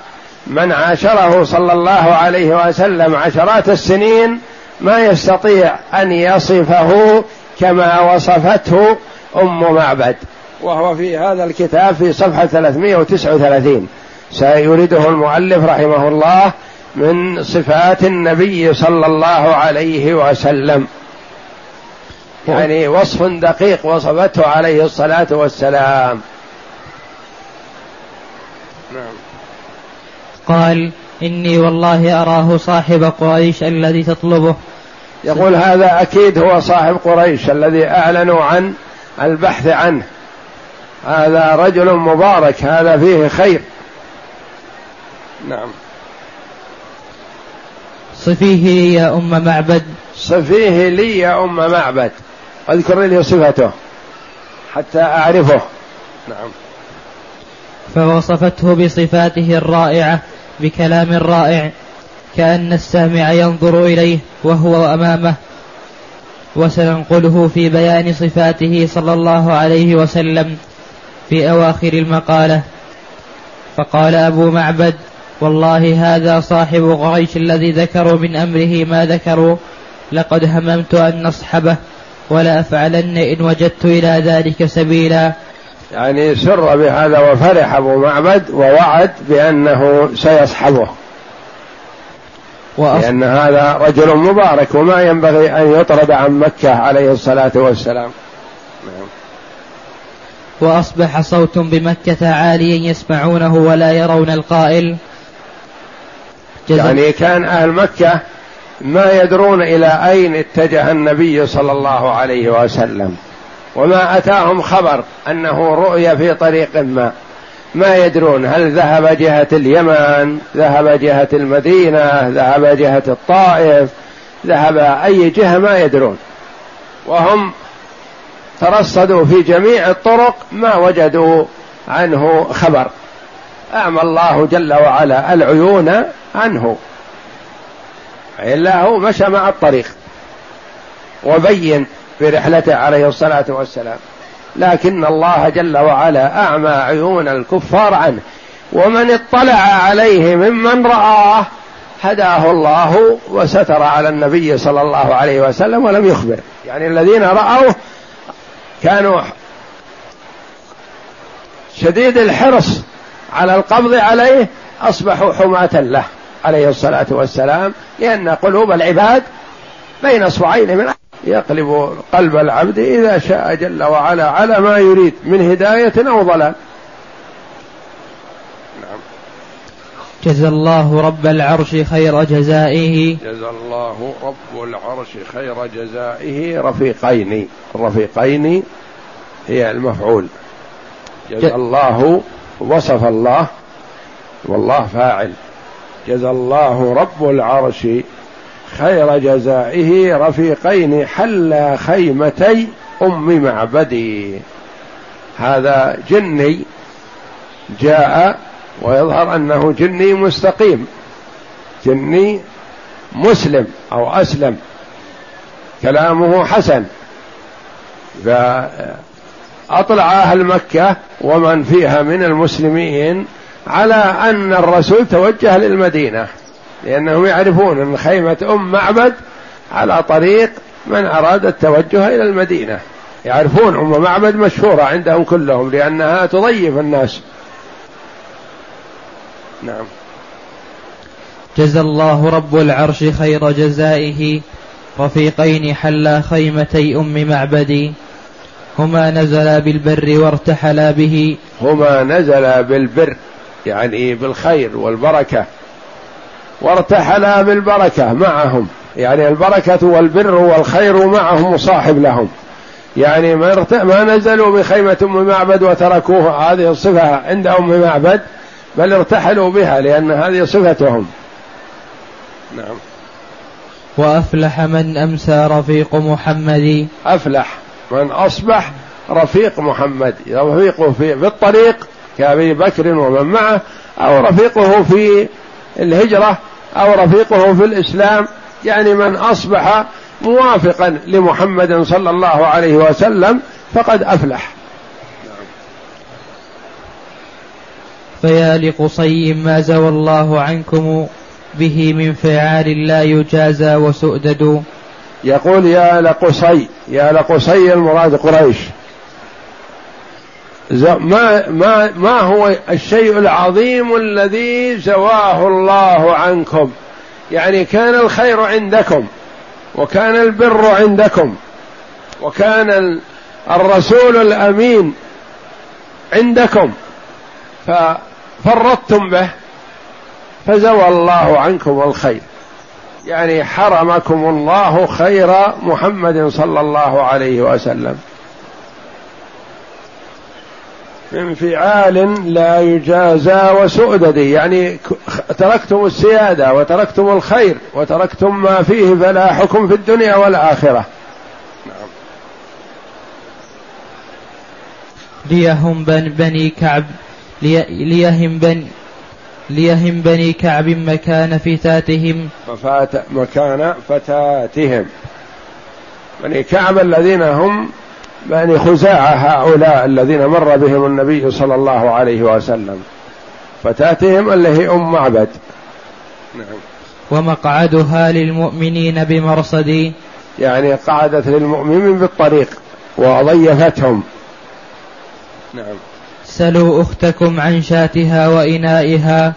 من عاشره صلى الله عليه وسلم عشرات السنين ما يستطيع أن يصفه كما وصفته أم معبد. وهو في هذا الكتاب في صفحة 339 سيريده المؤلف رحمه الله من صفات النبي صلى الله عليه وسلم. يعني وصف دقيق وصفته عليه الصلاة والسلام. نعم. قال إني والله أراه صاحب قريش الذي تطلبه. يقول هذا أكيد هو صاحب قريش الذي أعلنوا عن البحث عنه. هذا رجل مبارك. هذا فيه خير. نعم. صفيه لي يا أم معبد. صفيه لي يا أم معبد. أذكر لي صفته حتى أعرفه. نعم. فوصفته بصفاته الرائعة بكلام رائع كأن السامع ينظر إليه وهو أمامه. وسننقله في بيان صفاته صلى الله عليه وسلم في أواخر المقالة. فقال أبو معبد والله هذا صاحب قريش الذي ذكروا من أمره ما ذكروا. لقد هممت أن نصحبه ولا أفعلن إن وجدت إلى ذلك سبيلا. يعني سر بهذا وفرح أبو معبد ووعد بأنه سيصحبه. وأص... لأن هذا رجل مبارك وما ينبغي أن يطرد عن مكة عليه الصلاة والسلام. نعم. وأصبح صوت بمكة عاليا يسمعونه ولا يرون القائل. يعني كان أهل مكة ما يدرون إلى أين اتجه النبي صلى الله عليه وسلم. وما أتاهم خبر أنه رؤي في طريق ما. ما يدرون هل ذهب جهة اليمن ذهب جهة المدينة ذهب جهة الطائف ذهب أي جهة ما يدرون. وهم ترصدوا في جميع الطرق ما وجدوا عنه خبر. أعمى الله جل وعلا العيون عنه. إلا هو مشى مع الطريق وبين في رحلته عليه الصلاة والسلام. لكن الله جل وعلا أعمى عيون الكفار عنه. ومن اطلع عليه ممن رآه هداه الله وستر على النبي صلى الله عليه وسلم ولم يخبر. يعني الذين رأوه كانوا شديد الحرص على القبض عليه أصبحوا حماة له عليه الصلاة والسلام لأن قلوب العباد بين اصبعين من يقلب قلب العبد إذا شاء جل وعلا على ما يريد من هداية أو ضلال. نعم. جزى الله رب العرش خير جزائه. جزى الله رب العرش خير جزائه. رفيقين. الرفيقين هي المفعول. جزى الله وصف الله والله فاعل. جزى الله رب العرش خير جزائه رفيقين حلا خيمتي أم معبدي. هذا جني جاء ويظهر أنه جني مستقيم جني مسلم أو أسلم. كلامه حسن. فاطلع أهل مكة ومن فيها من المسلمين على أن الرسول توجه للمدينة لأنهم يعرفون أن خيمة أم معبد على طريق من أراد التوجه إلى المدينة. يعرفون أم معبد مشهورة عندهم كلهم لأنها تضيف الناس. نعم. جزى الله رب العرش خير جزائه رفيقين حلا خيمتي أم معبد هما نزلا بالبر وارتحلا به. هما نزلا بالبر يعني بالخير والبركة. وارتحلا بالبركة معهم يعني البركة والبر والخير معهم مصاحب لهم. يعني ما, ما نزلوا بخيمة أم معبد وتركوها هذه الصفة عند أم معبد بل ارتحلوا بها لأن هذه صفتهم. نعم. وأفلح من أمسى رفيق محمد. أفلح. من أصبح رفيق محمد رفيقه في, الطريق كأبي بكر ومن معه أو رفيقه في الهجرة أو رفيقه في الإسلام يعني من أصبح موافقا لمحمد صلى الله عليه وسلم فقد أفلح. فيا لقصي ما زوى الله عنكم به من فعال لا يجازى وسؤدد. يقول يا لقصي يا لقصي المراد قريش. ما ما ما هو الشيء العظيم الذي زواه الله عنكم؟ يعني كان الخير عندكم وكان البر عندكم وكان الرسول الأمين عندكم ففرطتم به فزوى الله عنكم الخير. يعني حرمكم الله خير محمد صلى الله عليه وسلم انفعال لا يجازى وسؤدد يعني تركتم السيادة وتركتم الخير وتركتم ما فيه فلاحكم في الدنيا والآخرة نعم. ليهم بن بني كعب لي ليهم بن ليهم بني كعب مكان فتاتهم. مفات مكان فتاتهم. بني كعب الذين هم بني خزاعة هؤلاء الذين مر بهم النبي صلى الله عليه وسلم. فتاتهم اللي هي أم معبد. نعم. ومقعدها للمؤمنين بمرصد. يعني قعدت للمؤمنين بالطريق وضيفتهم. نعم. سلوا أختكم عن شاتها وإنائها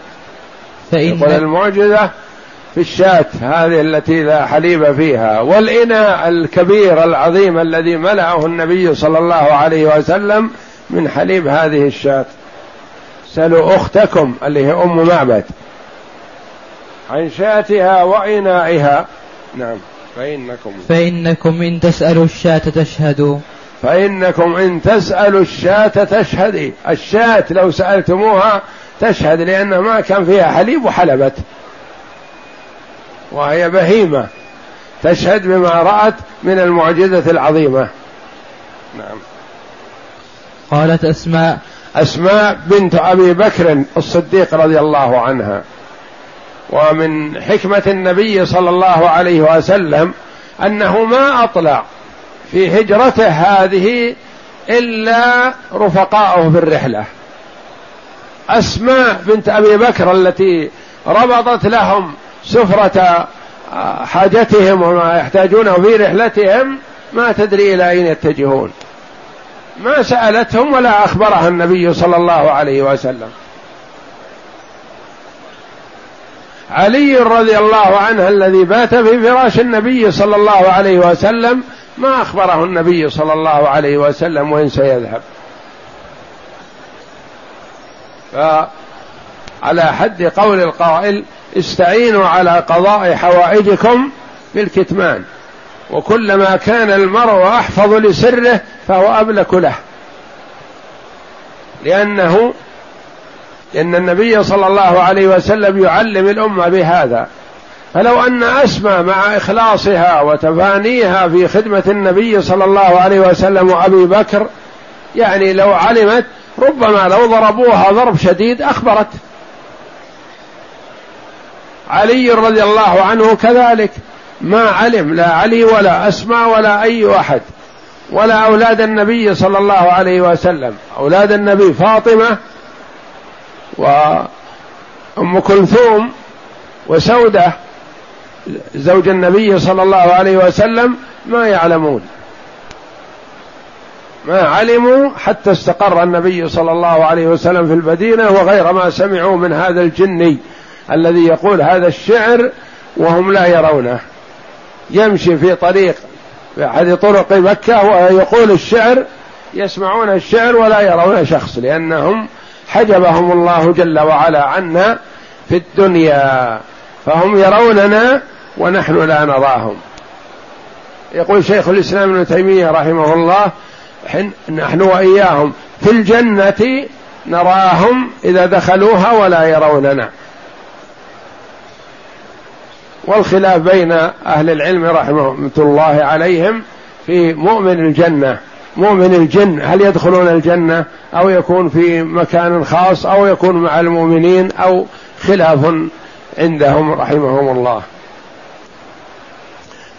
فإن المعجزة في الشاة هذه التي لا حليب فيها والإناء الكبير العظيم الذي ملأه النبي صلى الله عليه وسلم من حليب هذه الشاة سلوا أختكم اللي هي أم معبد عن شاتها وإنائها. نعم فإنكم. فإنكم إن تسألوا الشاة تشهدوا. فإنكم إن تسألوا الشاة تشهد. الشاة لو سألتموها تشهد لأنه ما كان فيها حليب وحلبت. وهي بهيمة. تشهد بما رأت من المعجزة العظيمة. نعم. قالت أسماء. أسماء بنت أبي بكر الصديق رضي الله عنها. ومن حكمة النبي صلى الله عليه وسلم أنه ما أطلع في هجرته هذه إلا رفقاؤه في الرحلة. أسماء بنت أبي بكر التي ربطت لهم سفرة حاجتهم وما يحتاجونه في رحلتهم ما تدري إلى أين يتجهون. ما سألتهم ولا أخبرها النبي صلى الله عليه وسلم. علي رضي الله عنه الذي بات في فراش النبي صلى الله عليه وسلم ما أخبره النبي صلى الله عليه وسلم وين سيذهب. فعلى حد قول القائل استعينوا على قضاء حوائجكم بالكتمان وكلما كان المرء أحفظ لسره فهو املك له. لأنه ان النبي صلى الله عليه وسلم يعلم الأمة بهذا. فلو أن أسمى مع إخلاصها وتفانيها في خدمة النبي صلى الله عليه وسلم وأبي بكر يعني لو علمت ربما لو ضربوها ضرب شديد أخبرت. علي رضي الله عنه كذلك. ما علم لا علي ولا اسماء ولا أي أحد ولا أولاد النبي صلى الله عليه وسلم. أولاد النبي فاطمة وأم كلثوم وسودة زوج النبي صلى الله عليه وسلم ما يعلمون. ما علموا حتى استقر النبي صلى الله عليه وسلم في المدينة وغير ما سمعوا من هذا الجني الذي يقول هذا الشعر وهم لا يرونه. يمشي في طريق في أحد طرق مكة ويقول الشعر يسمعون الشعر ولا يرون شخص لأنهم حجبهم الله جل وعلا عنا في الدنيا. فهم يروننا ونحن لا نراهم. يقول شيخ الإسلام ابن تيمية رحمه الله نحن وإياهم. في الجنة نراهم إذا دخلوها ولا يروننا. والخلاف بين أهل العلم رحمة الله عليهم في مؤمن الجنة. مؤمن الجن هل يدخلون الجنة أو يكون في مكان خاص أو يكون مع المؤمنين أو خلاف عندهم رحمهم الله.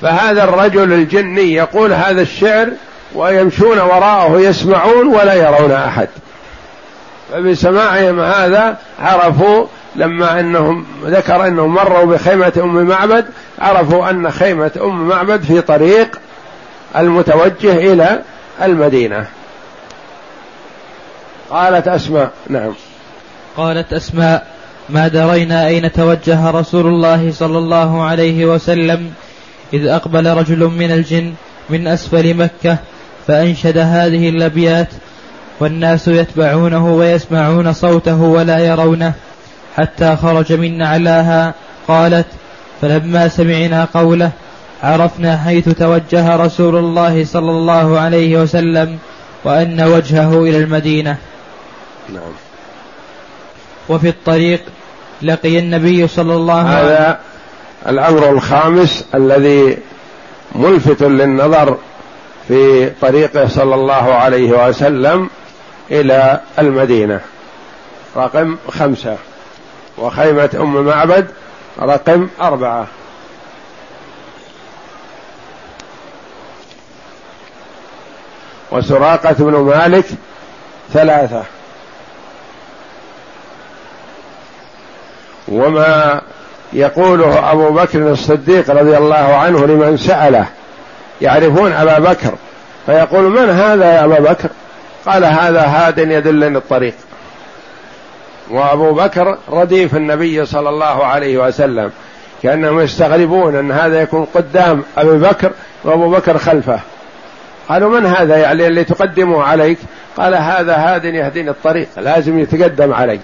فهذا الرجل الجني يقول هذا الشعر ويمشون وراءه يسمعون ولا يرون أحد. فبسماعهم هذا عرفوا لما أنهم ذكر أنهم مروا بخيمة أم معبد عرفوا أن خيمة أم معبد في طريق المتوجه إلى المدينة. قالت أسماء نعم. قالت أسماء ما درينا أين توجه رسول الله صلى الله عليه وسلم إذ أقبل رجل من الجن من أسفل مكة فأنشد هذه الابيات والناس يتبعونه ويسمعون صوته ولا يرونه حتى خرج من نعلاها قالت فلما سمعنا قوله عرفنا حيث توجه رسول الله صلى الله عليه وسلم وأن وجهه إلى المدينة. نعم. وفي الطريق لقي النبي صلى الله عليه وسلم هذا الأمر الخامس الذي ملفت للنظر في طريقه صلى الله عليه وسلم إلى المدينة. رقم خمسة. وخيمة أم معبد رقم أربعة. وسراقة بن مالك ثلاثة. وما يقوله أبو بكر الصديق رضي الله عنه لمن سأله يعرفون أبا بكر فيقول من هذا يا أبا بكر؟ قال هذا هاد يدلني الطريق. وأبو بكر رديف النبي صلى الله عليه وسلم كأنهم يستغربون أن هذا يكون قدام أبي بكر وأبو بكر خلفه. قالوا من هذا يعني اللي تقدمه عليك؟ قال هذا هاد يهديني الطريق لازم يتقدم علي.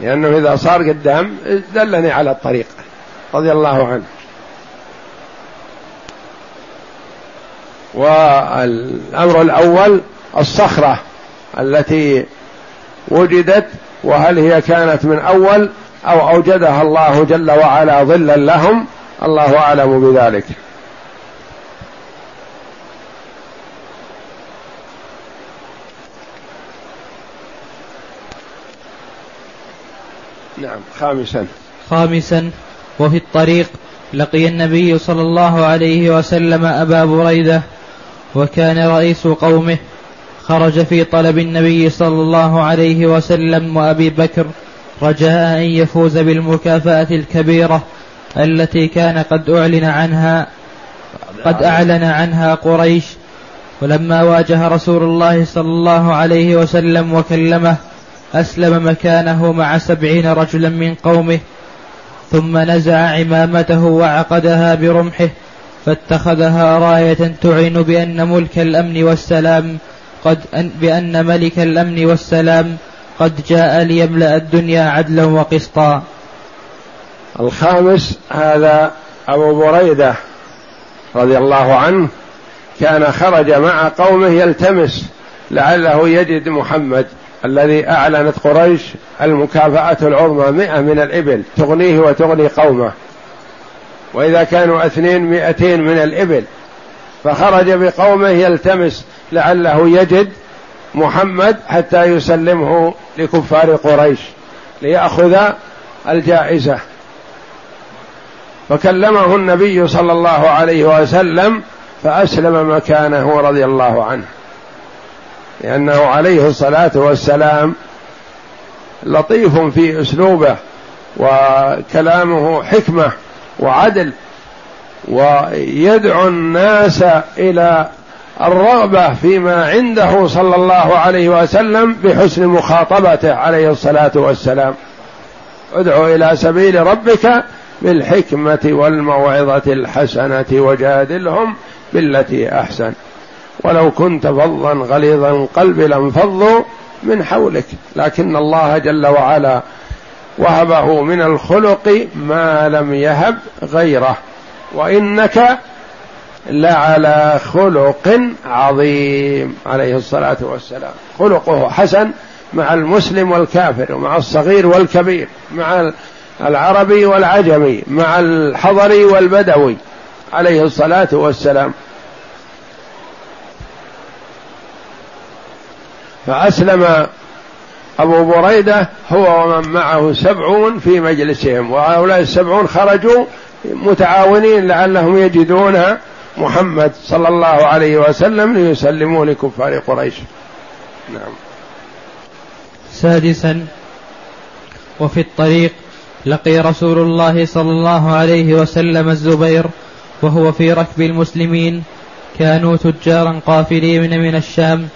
لأنه إذا صار قدام دلني على الطريق رضي الله عنه. والأمر الأول الصخرة التي وجدت وهل هي كانت من أول أو أوجدها الله جل وعلا ظلا لهم؟ الله أعلم بذلك نعم خامسا. خامسا وفي الطريق لقي النبي صلى الله عليه وسلم أبا بريدة وكان رئيس قومه خرج في طلب النبي صلى الله عليه وسلم وأبي بكر رجاء أن يفوز بالمكافأة الكبيرة التي كان قد أعلن عنها قد أعلن عنها قريش. ولما واجه رسول الله صلى الله عليه وسلم وكلمه أسلم مكانه مع سبعين رجلا من قومه ثم نزع عمامته وعقدها برمحه فاتخذها راية تعين بأن ملك الأمن والسلام قد بأن ملك الأمن والسلام قد جاء ليملأ الدنيا عدلا وقسطا. الخامس هذا أبو بريدة رضي الله عنه كان خرج مع قومه يلتمس لعله يجد محمد. الذي أعلنت قريش المكافأة العظمى مئة من الإبل تغنيه وتغني قومه. وإذا كانوا اثنين مئتين من الإبل فخرج بقومه يلتمس لعله يجد محمد حتى يسلمه لكفار قريش ليأخذ الجائزة. فكلمه النبي صلى الله عليه وسلم فأسلم مكانه رضي الله عنه. لأنه عليه الصلاة والسلام لطيف في أسلوبه وكلامه حكمة وعدل ويدعو الناس إلى الرغبة فيما عنده صلى الله عليه وسلم بحسن مخاطبته عليه الصلاة والسلام. ادعو إلى سبيل ربك بالحكمة والموعظة الحسنة وجادلهم بالتي أحسن. ولو كنت فظا غليظ القلب لانفضوا من حولك. لكن الله جل وعلا وهبه من الخلق ما لم يهب غيره. وإنك لعلى خلق عظيم عليه الصلاة والسلام. خلقه حسن مع المسلم والكافر ومع الصغير والكبير مع العربي والعجمي مع الحضري والبدوي عليه الصلاة والسلام. فأسلم أبو بريدة هو ومن معه سبعون في مجلسهم وهؤلاء السبعون خرجوا متعاونين لعلهم يجدون محمد صلى الله عليه وسلم ليسلموا لكفار قريش. نعم. سادسا وفي الطريق لقي رسول الله صلى الله عليه وسلم الزبير وهو في ركب المسلمين كانوا تجارا قافلين من الشام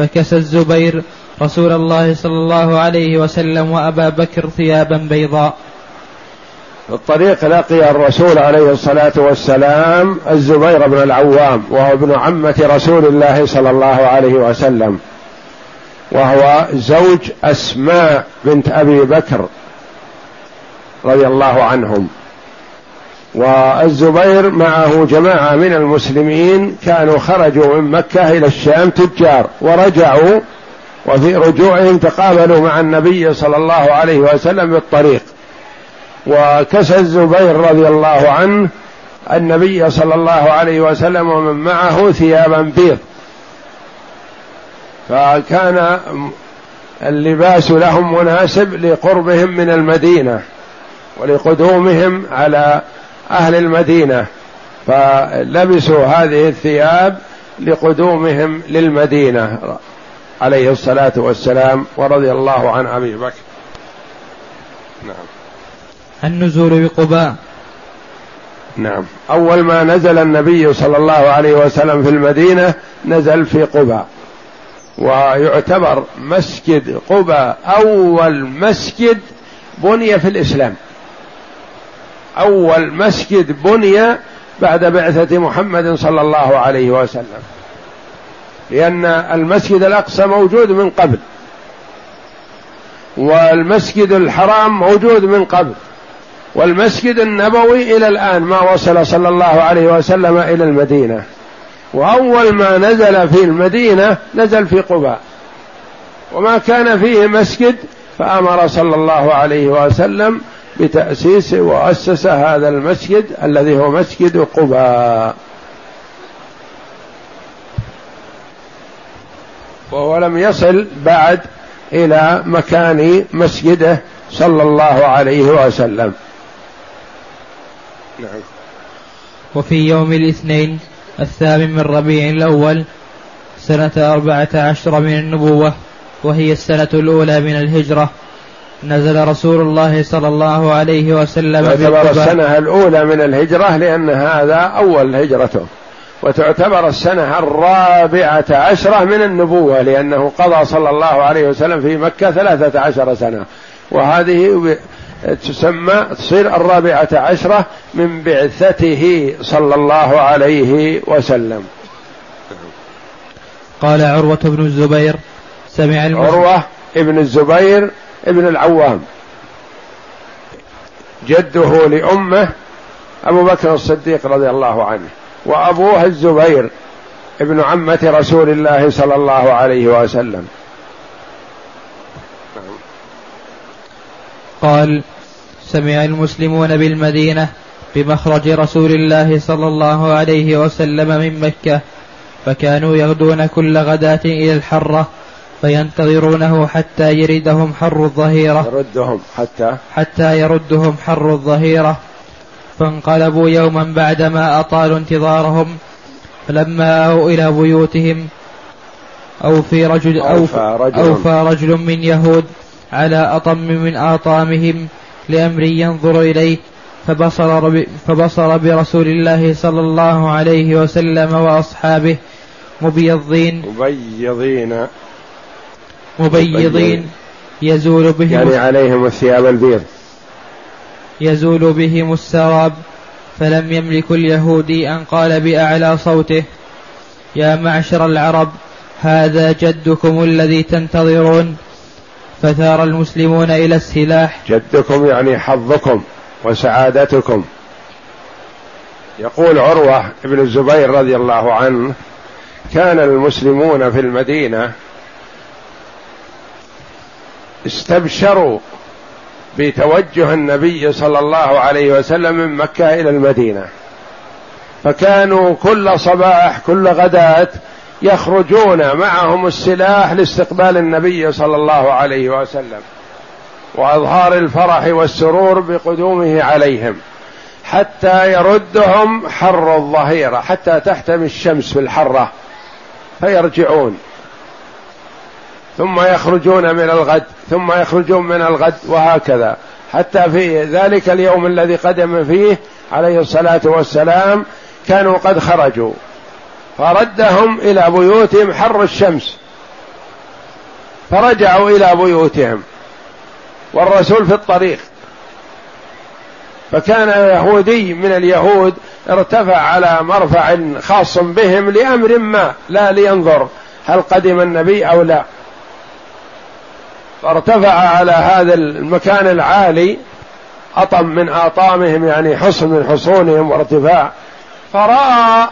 فكسى الزبير رسول الله صلى الله عليه وسلم وأبا بكر ثيابا بيضاء. الطريق لقي الرسول عليه الصلاة والسلام الزبير بن العوام وهو ابن عمة رسول الله صلى الله عليه وسلم وهو زوج أسماء بنت أبي بكر رضي الله عنهم. والزبير معه جماعة من المسلمين كانوا خرجوا من مكة إلى الشام تجار ورجعوا وفي رجوعهم تقابلوا مع النبي صلى الله عليه وسلم بالطريق. وكسى الزبير رضي الله عنه النبي صلى الله عليه وسلم ومن معه ثيابا بيض. فكان اللباس لهم مناسب لقربهم من المدينة ولقدومهم على أهل المدينة فلبسوا هذه الثياب لقدومهم للمدينة عليه الصلاة والسلام ورضي الله عن أبي بكر. نعم. النزول بقباء. نعم. أول ما نزل النبي صلى الله عليه وسلم في المدينة نزل في قباء. ويعتبر مسجد قباء أول مسجد بني في الإسلام. أول مسجد بني بعد بعثة محمد صلى الله عليه وسلم. لأن المسجد الأقصى موجود من قبل. والمسجد الحرام موجود من قبل. والمسجد النبوي إلى الآن ما وصل صلى الله عليه وسلم إلى المدينة. وأول ما نزل في المدينة نزل في قباء. وما كان فيه مسجد فأمر صلى الله عليه وسلم بتأسيس وأسس هذا المسجد الذي هو مسجد قباء. وهو لم يصل بعد إلى مكان مسجده صلى الله عليه وسلم. نعم. وفي يوم الاثنين الثامن من ربيع الأول سنة أربعة عشر من النبوة وهي السنة الأولى من الهجرة. نزل رسول الله صلى الله عليه وسلم تعتبر السنة الأولى من الهجرة لأن هذا أول هجرته. وتعتبر السنة الرابعة عشرة من النبوة لأنه قضى صلى الله عليه وسلم في مكة ثلاثة عشر سنة. وهذه تسمى تصير الرابعة عشرة من بعثته صلى الله عليه وسلم. قال عروة بن الزبير سمع عروة ابن الزبير ابن العوام. جده لأمه أبو بكر الصديق رضي الله عنه وأبوه الزبير ابن عمة رسول الله صلى الله عليه وسلم. قال سمع المسلمون بالمدينة بمخرج رسول الله صلى الله عليه وسلم من مكة فكانوا يغدون كل غداة إلى الحرة فينتظرونه حتى يردهم حر الظهيرة. يردهم حتى حتى يردهم حر الظهيرة. فانقلبوا يوما بعدما أطالوا انتظارهم. فلما أووا إلى بيوتهم أو في رجل أو أوفى رجل. من يهود على أطم من آطامهم لأمر ينظر إليه. فبصر, فبصر برسول الله صلى الله عليه وسلم وأصحابه مبيضين. مبيضين. مبيضين يزول بهم يعني عليهم الثياب البيض. يزول بهم السراب فلم يملك اليهودي أن قال بأعلى صوته يا معشر العرب هذا جدكم الذي تنتظرون. فثار المسلمون إلى السلاح. جدكم يعني حظكم وسعادتكم. يقول عروة بن الزبير رضي الله عنه كان المسلمون في المدينة استبشروا بتوجه النبي صلى الله عليه وسلم من مكة إلى المدينة. فكانوا كل صباح كل غداة يخرجون معهم السلاح لاستقبال النبي صلى الله عليه وسلم وأظهار الفرح والسرور بقدومه عليهم حتى يردهم حر الظهيرة حتى تحتمي الشمس في الحره فيرجعون. ثم يخرجون من الغد ثم يخرجون من الغد وهكذا. حتى في ذلك اليوم الذي قدم فيه عليه الصلاة والسلام كانوا قد خرجوا. فردهم إلى بيوتهم حر الشمس. فرجعوا إلى بيوتهم. والرسول في الطريق. فكان يهودي من اليهود ارتفع على مرفع خاص بهم لأمر ما لا لينظر هل قدم النبي أو لا. فارتفع على هذا المكان العالي أطم من آطامهم يعني حصن من حصونهم وارتفاع. فرأى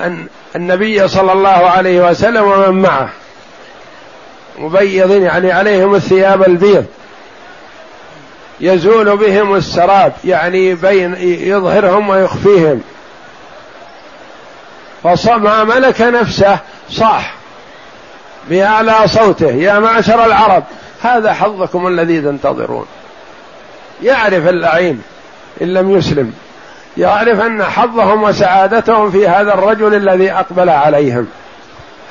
أن النبي صلى الله عليه وسلم ومن معه مبيضين يعني عليهم الثياب البيض. يزول بهم السراب يعني بين يظهرهم ويخفيهم. فما ملك نفسه صاح. بأعلى صوته يا معشر العرب هذا حظكم الذي تنتظرون. يعرف اللعين إن لم يسلم يعرف أن حظهم وسعادتهم في هذا الرجل الذي أقبل عليهم.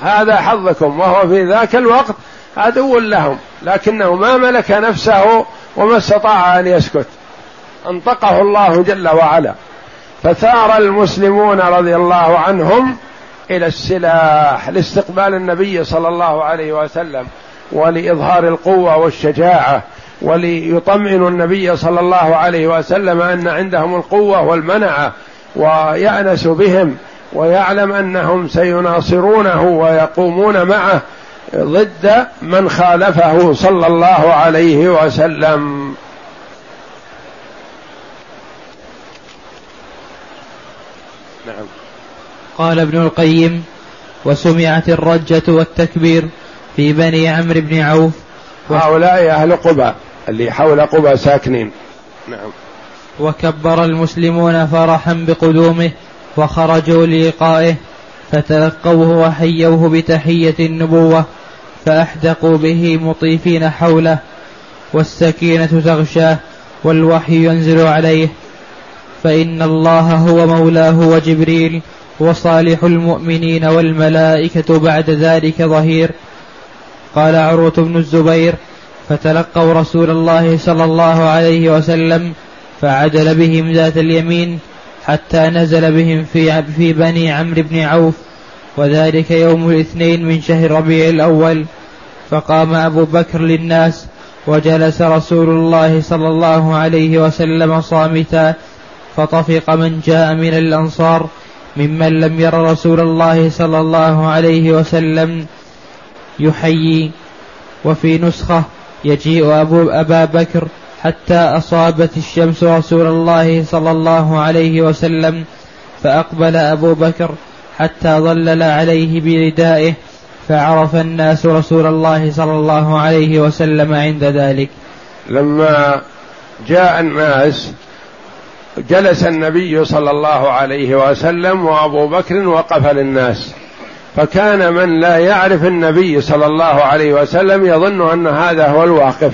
هذا حظكم وهو في ذاك الوقت عدو لهم لكنه ما ملك نفسه وما استطاع أن يسكت. أنطقه الله جل وعلا. فثار المسلمون رضي الله عنهم إلى السلاح لاستقبال النبي صلى الله عليه وسلم ولإظهار القوة والشجاعة وليطمئنوا النبي صلى الله عليه وسلم أن عندهم القوة والمنعة ويأنس بهم ويعلم أنهم سيناصرونه ويقومون معه ضد من خالفه صلى الله عليه وسلم نعم قال ابن القيم وسمعت الرجة والتكبير في بني عمرو بن عوف. هؤلاء أهل قبى اللي حول قبى ساكنين. نعم. وكبر المسلمون فرحا بقدومه وخرجوا للقائه فتلقوه وحيوه بتحية النبوة فأحدقوا به مطيفين حوله والسكينة تغشاه والوحي ينزل عليه. فإن الله هو مولاه وجبريل وصالح المؤمنين والملائكة بعد ذلك ظهير. قال عروة بن الزبير فتلقوا رسول الله صلى الله عليه وسلم فعدل بهم ذات اليمين حتى نزل بهم في في بني عمرو بن عوف وذلك يوم الاثنين من شهر ربيع الأول. فقام أبو بكر للناس وجلس رسول الله صلى الله عليه وسلم صامتا فطفق من جاء من الأنصار ممن لم ير رسول الله صلى الله عليه وسلم يحيي وفي نسخة يجيء أبو أبا بكر حتى أصابت الشمس رسول الله صلى الله عليه وسلم فأقبل أبو بكر حتى ظلل عليه بردائه فعرف الناس رسول الله صلى الله عليه وسلم عند ذلك. لما جاء الناس جلس النبي صلى الله عليه وسلم وأبو بكر وقف للناس فكان من لا يعرف النبي صلى الله عليه وسلم يظن أن هذا هو الواقف.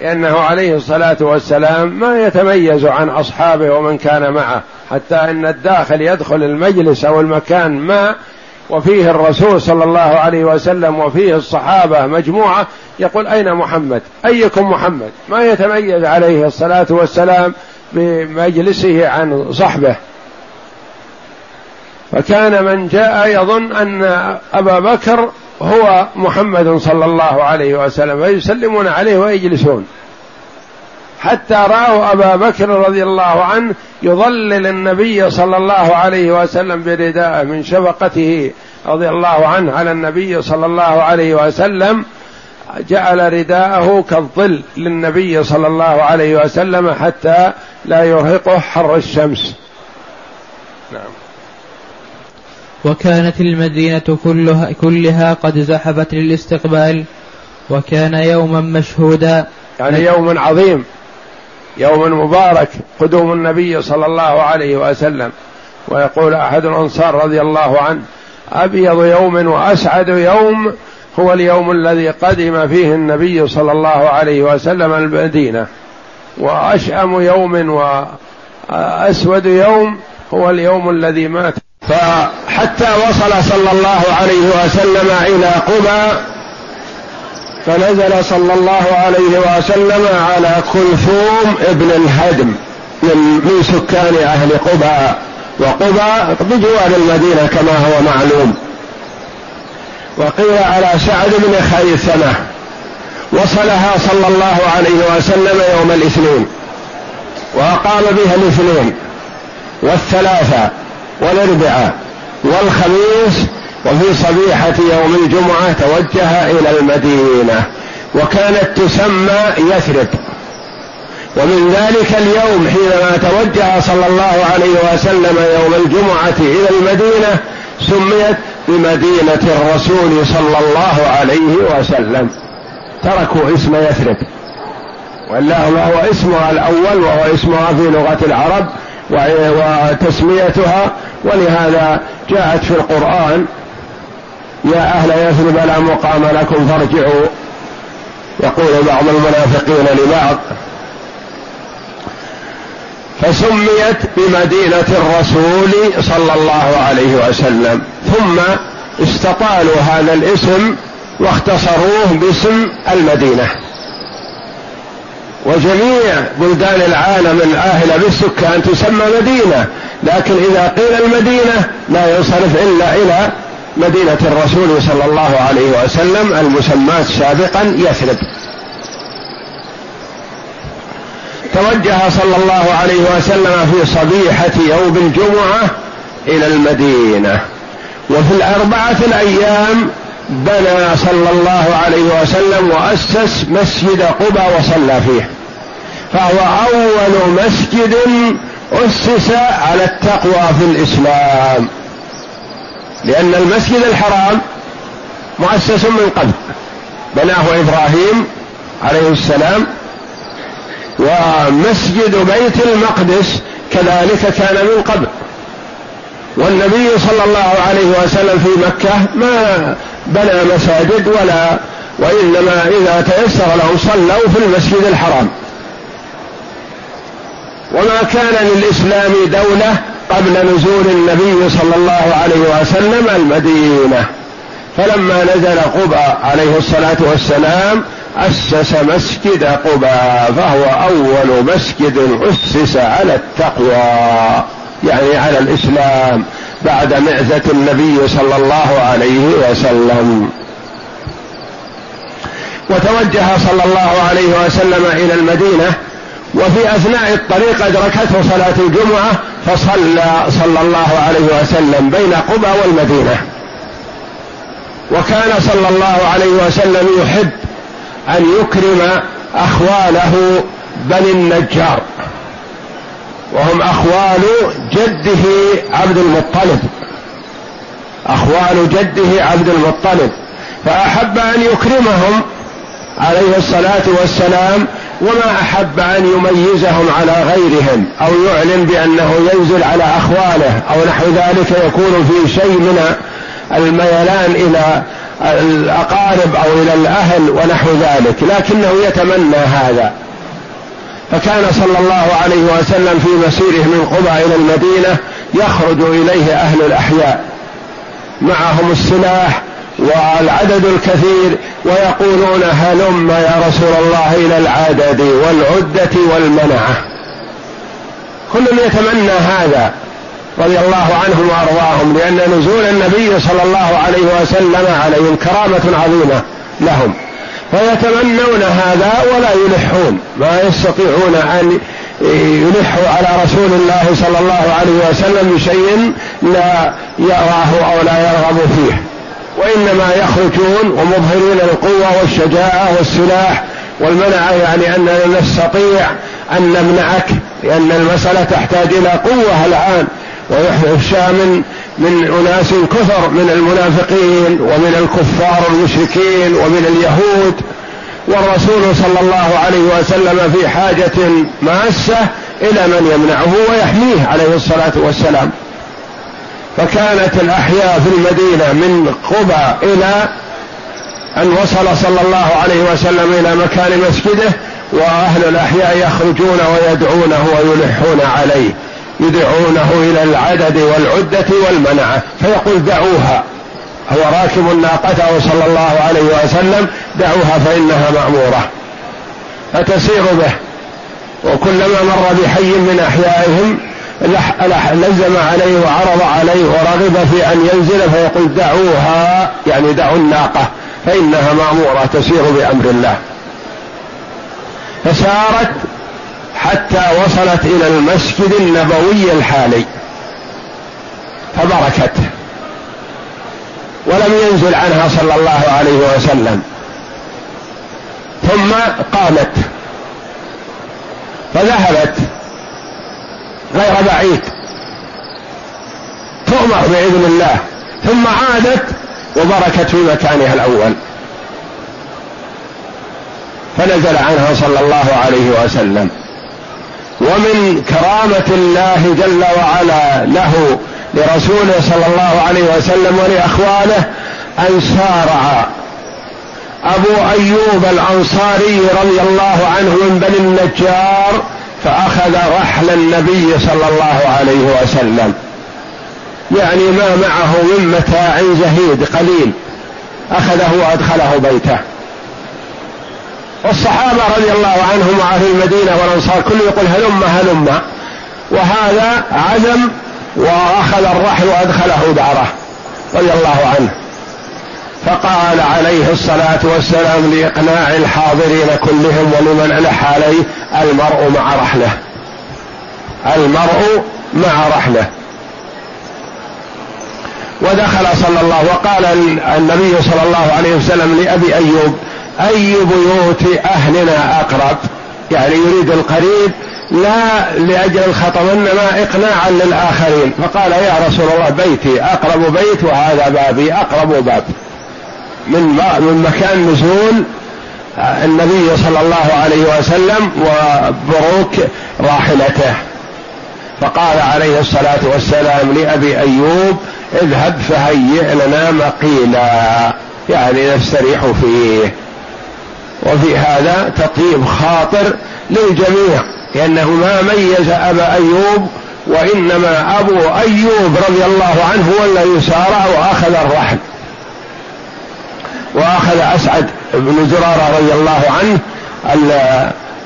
لأنه عليه الصلاة والسلام ما يتميز عن أصحابه ومن كان معه حتى أن الداخل يدخل المجلس أو المكان ما وفيه الرسول صلى الله عليه وسلم وفيه الصحابة مجموعة يقول أين محمد؟ أيكم محمد؟ ما يتميز عليه الصلاة والسلام بمجلسه عن صحبه. فكان من جاء يظن أن أبا بكر هو محمد صلى الله عليه وسلم فيسلمون عليه ويجلسون. حتى رأوا أبا بكر رضي الله عنه يظلل النبي صلى الله عليه وسلم برداءه من شفقته رضي الله عنه على النبي صلى الله عليه وسلم جعل رداءه كالظل للنبي صلى الله عليه وسلم حتى لا يرهقه حر الشمس. نعم. وكانت المدينة كلها, كلها قد زحفت للاستقبال وكان يوما مشهودا. يعني يوم عظيم يوم مبارك قدوم النبي صلى الله عليه وسلم. ويقول أحد الأنصار رضي الله عنه أبيض يوم وأسعد يوم هو اليوم الذي قدم فيه النبي صلى الله عليه وسلم المدينة. وأشأم يوم وأسود يوم هو اليوم الذي مات. فحتى وصل صلى الله عليه وسلم إلى قبى فنزل صلى الله عليه وسلم على كلثوم ابن الهدم من سكان أهل قبى. وقبى بجوار المدينة كما هو معلوم. وقيل على سعد بن خيثمة وصلها صلى الله عليه وسلم يوم الاثنين وأقام بها الاثنين والثلاثه والاربعاء والخميس وفي صبيحة يوم الجمعة توجه إلى المدينة وكانت تسمى يثرب. ومن ذلك اليوم حينما توجه صلى الله عليه وسلم يوم الجمعة إلى المدينة سميت بمدينة الرسول صلى الله عليه وسلم. تركوا اسم يثرب. والله هو اسمها الأول وهو اسمها في لغة العرب وتسميتها. ولهذا جاءت في القرآن يا أهل يثرب لا مقام لكم فارجعوا. يقول بعض المنافقين لبعض فسميت بمدينة الرسول صلى الله عليه وسلم. ثم استطالوا هذا الاسم واختصروه باسم المدينة. وجميع بلدان العالم العاهلة بالسكان تسمى مدينة لكن إذا قيل المدينة لا ينصرف إلا إلى مدينة الرسول صلى الله عليه وسلم المسماة سابقا يثرب. توجه صلى الله عليه وسلم في صبيحة يوم الجمعة إلى المدينة. وفي الأربعة الأيام بنى صلى الله عليه وسلم وأسس مسجد قبى وصلى فيه. فهو أول مسجد أسس على التقوى في الإسلام. لأن المسجد الحرام مؤسس من قبل. بناه إبراهيم عليه السلام ومسجد بيت المقدس كذلك كان من قبل. والنبي صلى الله عليه وسلم في مكة ما بنى مساجد ولا وإنما إذا تيسر لهم صلوا في المسجد الحرام. وما كان للإسلام دولة قبل نزول النبي صلى الله عليه وسلم المدينة. فلما نزل قبى عليه الصلاة والسلام أسس مسجد قبى فهو أول مسجد أسس على التقوى يعني على الإسلام بعد معزة النبي صلى الله عليه وسلم. وتوجه صلى الله عليه وسلم إلى المدينة وفي أثناء الطريق أدركته صلاة الجمعة فصلى صلى الله عليه وسلم بين قبى والمدينة. وكان صلى الله عليه وسلم يحب أن يكرم أخواله بني النجار. وهم أخوال جده عبد المطلب. أخوال جده عبد المطلب. فأحب أن يكرمهم عليه الصلاة والسلام وما أحب أن يميزهم على غيرهم أو يعلن بأنه ينزل على أخواله أو نحو ذلك يكون في شيء من الميلان إلى الأقارب أو إلى الأهل ونحو ذلك لكنه يتمنى هذا. فكان صلى الله عليه وسلم في مسيره من قبى إلى المدينة يخرج إليه أهل الأحياء. معهم السلاح والعدد الكثير ويقولون هلم يا رسول الله إلى العدد والعدة والمنعة. كل يتمنى هذا. رضي الله عنهم وأرضاهم لأن نزول النبي صلى الله عليه وسلم عليهم كرامة عظيمة لهم. فيتمنون هذا ولا يلحون ما يستطيعون أن يلحوا على رسول الله صلى الله عليه وسلم بشيء لا يراه أو لا يرغب فيه. وإنما يخرجون ومظهرين القوه والشجاعة والسلاح والمنع يعني أننا نستطيع أن نمنعك لأن المسألة تحتاج إلى قوة الآن. ويخشى من من أناس كثر من المنافقين ومن الكفار المشركين ومن اليهود. والرسول صلى الله عليه وسلم في حاجة ماسة إلى من يمنعه ويحميه عليه الصلاة والسلام. فكانت الأحياء في المدينة من قبى إلى أن وصل صلى الله عليه وسلم إلى مكان مسجده وأهل الأحياء يخرجون ويدعونه ويلحون عليه. يدعونه إلى العدد والعدة والمنعة. فيقول دعوها. هو راكب ناقته صلى الله عليه وسلم دعوها فإنها مأمورة. فتسير به. وكلما مر بحي من أحيائهم لزم عليه وعرض عليه ورغب في أن ينزل فيقول دعوها يعني دعوا الناقة فإنها مأمورة تسير بأمر الله. فسارت حتى وصلت إلى المسجد النبوي الحالي. فبركت. ولم ينزل عنها صلى الله عليه وسلم. ثم قامت. فذهبت. غير بعيد. تؤمر بإذن الله. ثم عادت وبركت في مكانها الأول. فنزل عنها صلى الله عليه وسلم. ومن كرامة الله جل وعلا له لرسوله صلى الله عليه وسلم ولأخوانه أن سارع. أبو أيوب الأنصاري رضي الله عنه من بني النجار فأخذ رحل النبي صلى الله عليه وسلم. يعني ما معه من متاع زهيد قليل. أخذه وأدخله بيته. والصحابة رضي الله عنهم وأهل المدينة والأنصار كل يقول هلم هلم. وهذا عزم وأخذ الرحل وأدخله داره رضي الله عنه. فقال عليه الصلاة والسلام لإقناع الحاضرين كلهم ولمن ألح عليه المرء مع رحله المرء مع رحله ودخل صلى الله وقال النبي صلى الله عليه وسلم لأبي أيوب أي بيوت أهلنا أقرب؟ يعني يريد القريب لا لأجل الخطر إنما إقناعا للآخرين. فقال يا رسول الله بيتي أقرب بيت وهذا بابي أقرب باب. من من مكان نزول النبي صلى الله عليه وسلم وبروك راحلته. فقال عليه الصلاة والسلام لأبي أيوب اذهب فهيئ لنا مقيلا. يعني نستريح فيه. وفي هذا تطيب خاطر للجميع لأنه ما ميز أبا أيوب وإنما أبو أيوب رضي الله عنه هو الذي سارع وأخذ الرحل. وأخذ أسعد بن زرارة رضي الله عنه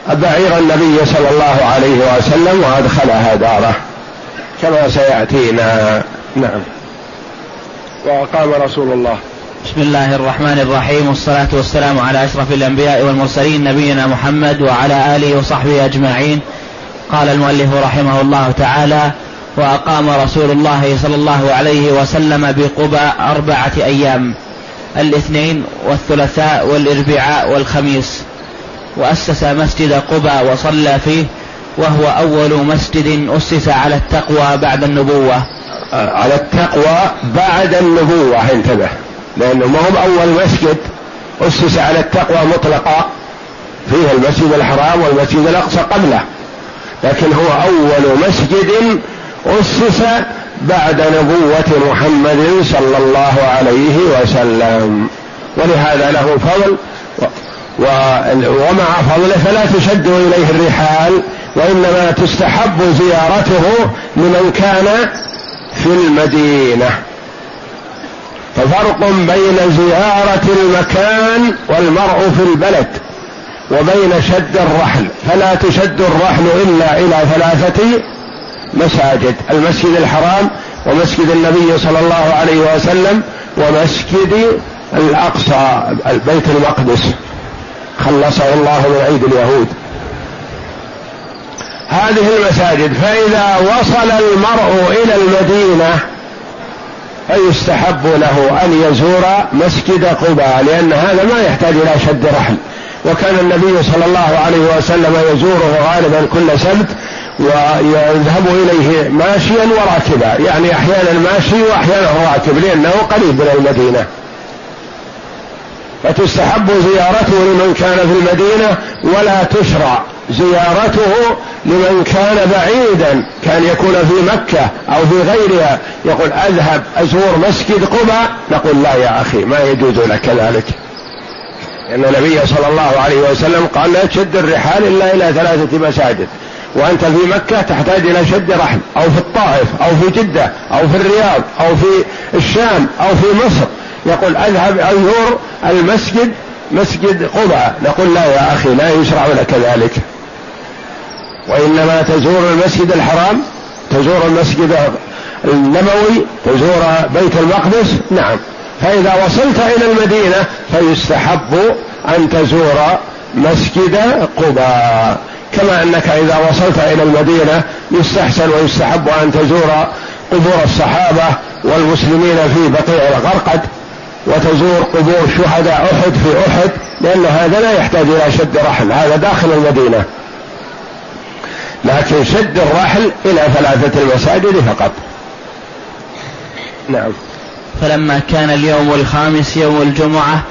بعير النبي صلى الله عليه وسلم وأدخلها داره كما سيأتينا. نعم. وأقام رسول الله. بسم الله الرحمن الرحيم والصلاة والسلام على أشرف الأنبياء والمرسلين نبينا محمد وعلى آله وصحبه أجمعين. قال المؤلف رحمه الله تعالى وأقام رسول الله صلى الله عليه وسلم بقبى أربعة أيام الاثنين والثلاثاء والإربعاء والخميس. وأسس مسجد قبى وصلى فيه وهو أول مسجد أسس على التقوى بعد النبوة. على التقوى بعد النبوة انتبه. لأنه ما هو أول مسجد أسس على التقوى مطلقا. فيه المسجد الحرام والمسجد الأقصى قبله. لكن هو أول مسجد أسس بعد نبوة محمد صلى الله عليه وسلم. ولهذا له فضل ومع فضله فلا تشد إليه الرحال وإنما تستحب زيارته لمن كان في المدينة. ففرق بين زيارة المكان والمرء في البلد وبين شد الرحل فلا تشد الرحل إلا إلى ثلاثة مساجد المسجد الحرام ومسجد النبي صلى الله عليه وسلم ومسجد الأقصى البيت المقدس. خلصه الله من عيد اليهود. هذه المساجد فإذا وصل المرء إلى المدينة فيستحب له أن يزور مسجد قباء لأن هذا ما يحتاج إلى شد رحل وكان النبي صلى الله عليه وسلم يزوره غالبا كل سبت ويذهب إليه ماشيا وراكبا. يعني أحيانا ماشي وأحيانا راكب لأنه قريب من المدينة. فتستحب زيارته لمن كان في المدينة ولا تشرع زيارته لمن كان بعيدا كان يكون في مكة أو في غيرها. يقول أذهب أزور مسجد قباء. نقول لا يا أخي ما يجوز لك ذلك. لأن النبي صلى الله عليه وسلم قال لا تشد الرحال إلا إلى ثلاثة مساجد. وأنت في مكة تحتاج إلى شد رحل أو في الطائف أو في جدة أو في الرياض أو في الشام أو في مصر. يقول أذهب انظر المسجد مسجد قباء. نقول لا يا أخي لا يشرع لك ذلك وإنما تزور المسجد الحرام تزور المسجد النبوي تزور بيت المقدس. نعم. فإذا وصلت إلى المدينة فيستحب أن تزور مسجد قباء. كما أنك إذا وصلت إلى المدينة يستحسن ويستحب أن تزور قبور الصحابة والمسلمين في بقيع الغرقد. وتزور قبور شهداء أحد في أحد لأن هذا لا يحتاج إلى شد رحل هذا داخل المدينة. لكن شد الرحل إلى ثلاثة المساجد فقط. نعم. فلما كان اليوم الخامس يوم الجمعة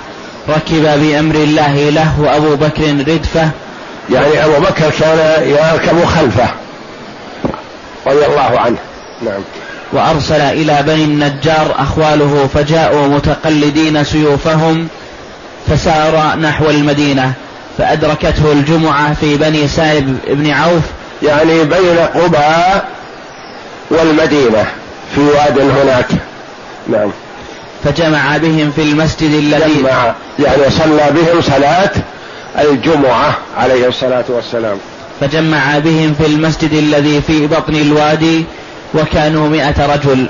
ركب بأمر الله له وابو بكر ردفة. يعني أبو بكر كان يركب خلفه رضي الله عنه. نعم. وأرسل إلى بني النجار أخواله فجاءوا متقلدين سيوفهم فسار نحو المدينة فأدركته الجمعة في بني سائب بن عوف يعني بين قباء والمدينة في واد هناك. نعم. فجمع بهم في المسجد الذي جمع يعني صلى بهم صلاة الجمعة عليه الصلاة والسلام. فجمع بهم في المسجد الذي في بطن الوادي وكانوا مئة رجل.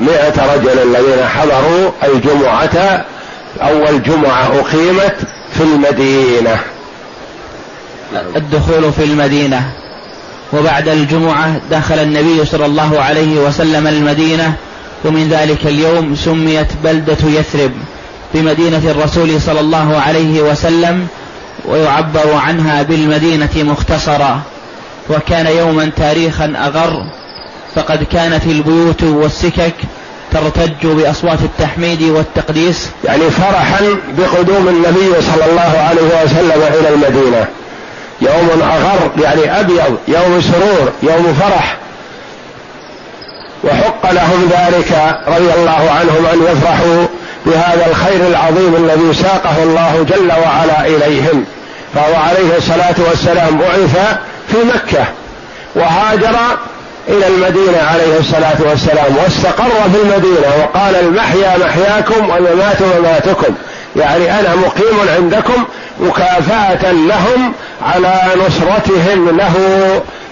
مئة رجل الذين حضروا الجمعة أول جمعة أقيمت في المدينة. الدخول في المدينة. وبعد الجمعة دخل النبي صلى الله عليه وسلم المدينة ومن ذلك اليوم سميت بلدة يثرب بمدينة الرسول صلى الله عليه وسلم ويعبر عنها بالمدينة مختصرا. وكان يوما تاريخا أغر فقد كانت البيوت والسكك ترتج بأصوات التحميد والتقديس. يعني فرحا بقدوم النبي صلى الله عليه وسلم إلى المدينة. يوم أغر يعني أبيض يوم سرور يوم فرح. وحق لهم ذلك رضي الله عنهم أن يفرحوا بهذا الخير العظيم الذي ساقه الله جل وعلا إليهم. فهو عليه الصلاة والسلام بعث في مكة وهاجر إلى المدينة عليه الصلاة والسلام واستقر في المدينة وقال المحيا محياكم والممات مماتكم. يعني أنا مقيم عندكم مكافأة لهم على نصرتهم له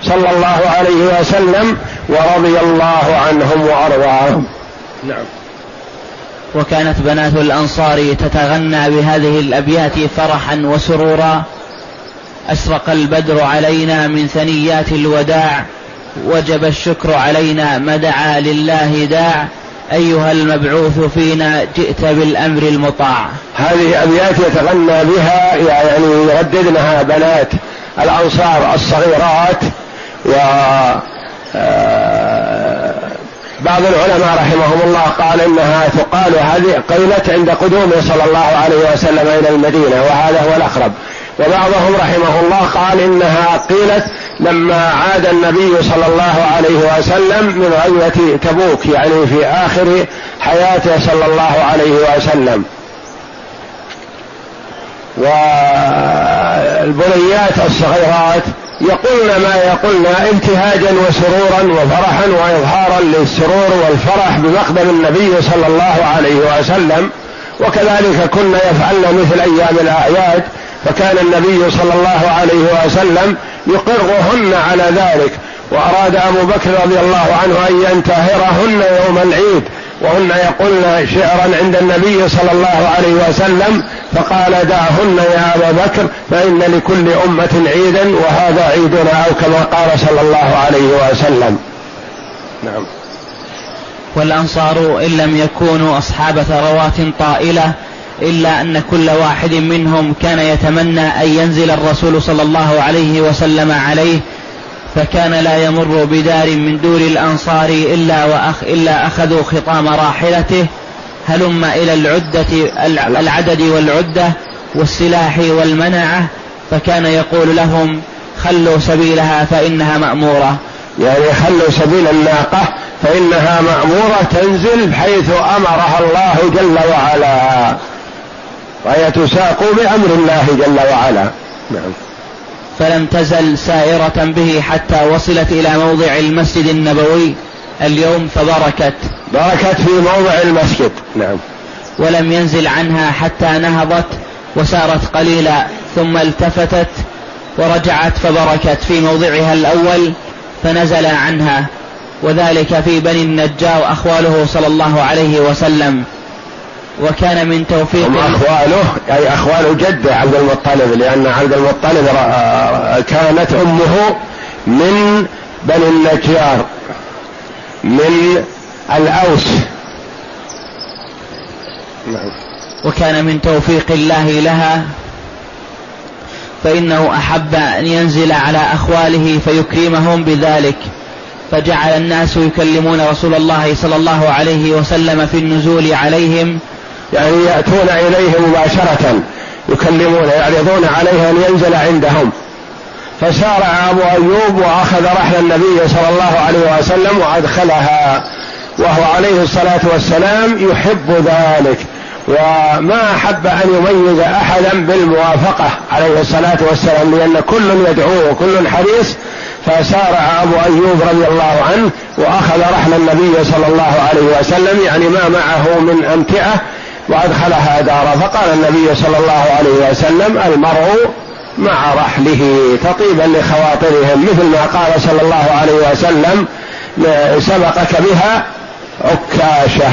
صلى الله عليه وسلم ورضي الله عنهم وأرضاهم. نعم. وكانت بنات الأنصار تتغنى بهذه الأبيات فرحا وسرورا. أشرق البدر علينا من ثنيات الوداع. وجب الشكر علينا ما دعا لله داع أيها المبعوث فينا جئت بالأمر المطاع. هذه أبيات يتغنى بها يعني يرددنها بنات الأنصار الصغيرات و آه، بعض العلماء رحمهم الله قال إنها تقال هذه قيلت عند قدومه صلى الله عليه وسلم إلى المدينة وهذا هو الأقرب. وبعضهم رحمه الله قال إنها قيلت لما عاد النبي صلى الله عليه وسلم من غزوة تبوك يعني في آخر حياته صلى الله عليه وسلم. والبنيات الصغيرات يقولن ما يقولن ابتهاجا وسرورا وفرحا وإظهارا للسرور والفرح بمقدم النبي صلى الله عليه وسلم. وكذلك كنا يفعلن مثل أيام الأعياد فكان النبي صلى الله عليه وسلم يقرهن على ذلك وأراد أبو بكر رضي الله عنه أن ينتهرهن يوم العيد وهن يقولن شعرا عند النبي صلى الله عليه وسلم فقال دعهن يا أبا بكر فإن لكل أمة عيدا وهذا عيدنا أو كما قال صلى الله عليه وسلم. نعم. والأنصار إن لم يكونوا أصحاب ثروات طائلة إلا أن كل واحد منهم كان يتمنى أن ينزل الرسول صلى الله عليه وسلم عليه فكان لا يمر بدار من دور الأنصار إلا, وأخ إلا أخذوا خطام راحلته هلم إلى العدة العدد والعدة والسلاح والمنعة فكان يقول لهم خلوا سبيلها فإنها مأمورة. يعني خلوا سبيل الناقة فإنها مأمورة تنزل حيث أمرها الله جل وعلا. وهي تساق بأمر الله جل وعلا. نعم. فلم تزل سائرة به حتى وصلت إلى موضع المسجد النبوي اليوم فبركت. بركت في موضع المسجد. نعم. ولم ينزل عنها حتى نهضت وسارت قليلا ثم التفتت ورجعت فبركت. في موضعها الأول فنزل عنها وذلك في بني النجار أخواله صلى الله عليه وسلم. وكان من توفيق هم أخواله أي أخوال جده عبد المطلب لأن عبد المطلب كانت أمه من بني النجار من الأوس. وكان من توفيق الله لها فإنه أحب أن ينزل على أخواله فيكرمهم بذلك. فجعل الناس يكلمون رسول الله صلى الله عليه وسلم في النزول عليهم يعني يأتون إليه مباشرة يكلمون يعرضون عليه أن ينزل عندهم. فسارع أبو أيوب وأخذ رحل النبي صلى الله عليه وسلم وأدخلها وهو عليه الصلاة والسلام يحب ذلك. وما أحب أن يميز أحدا بالموافقة عليه الصلاة والسلام لأن كل يدعوه وكل حريص. فسارع أبو أيوب رضي الله عنه وأخذ رحل النبي صلى الله عليه وسلم يعني ما معه من أمتعة وأدخلها داره فقال النبي صلى الله عليه وسلم المرء مع رحله تطيبا لخواطرهم مثل ما قال صلى الله عليه وسلم سبقك بها عكاشة.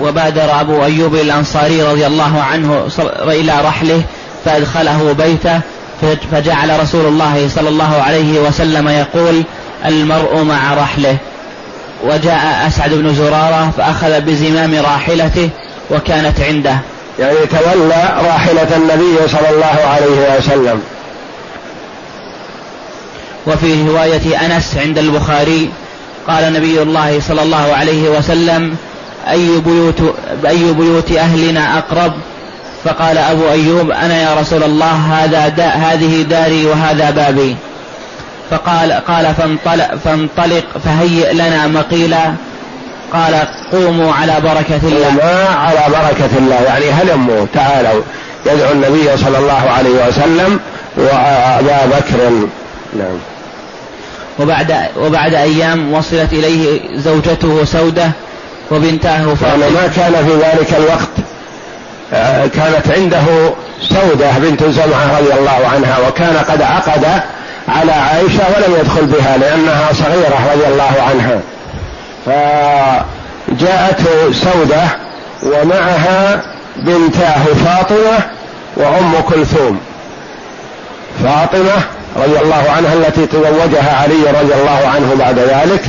وبادر أبو أيوب الأنصاري رضي الله عنه إلى رحله فأدخله بيته فجعل رسول الله صلى الله عليه وسلم يقول المرء مع رحله. وجاء أسعد بن زرارة فأخذ بزمام راحلته وكانت عنده. يعني تولى راحلة النبي صلى الله عليه وسلم. وفي رواية أنس عند البخاري قال نبي الله صلى الله عليه وسلم أي بيوت أي بيوت أهلنا أقرب؟ فقال أبو أيوب أنا يا رسول الله هذا دا هذه داري وهذا بابي. فقال قال فانطلق, فانطلق فهيئ لنا مقيلا. قال قوموا على بركة الله. ما على بركة الله. يعني هلموا تعالوا. يدعو النبي صلى الله عليه وسلم وأبا بكر. نعم. وبعد وبعد أيام وصلت إليه زوجته سودة وبنتاه فاطمة. ما كان في ذلك الوقت آه، كانت عنده سودة بنت زمعة رضي الله عنها وكان قد عقد على عائشة ولم يدخل بها لأنها صغيرة رضي الله عنها. فجاءته سودة ومعها بنتاه فاطمة وأم كلثوم. فاطمة رضي الله عنها التي تزوجها علي رضي الله عنه بعد ذلك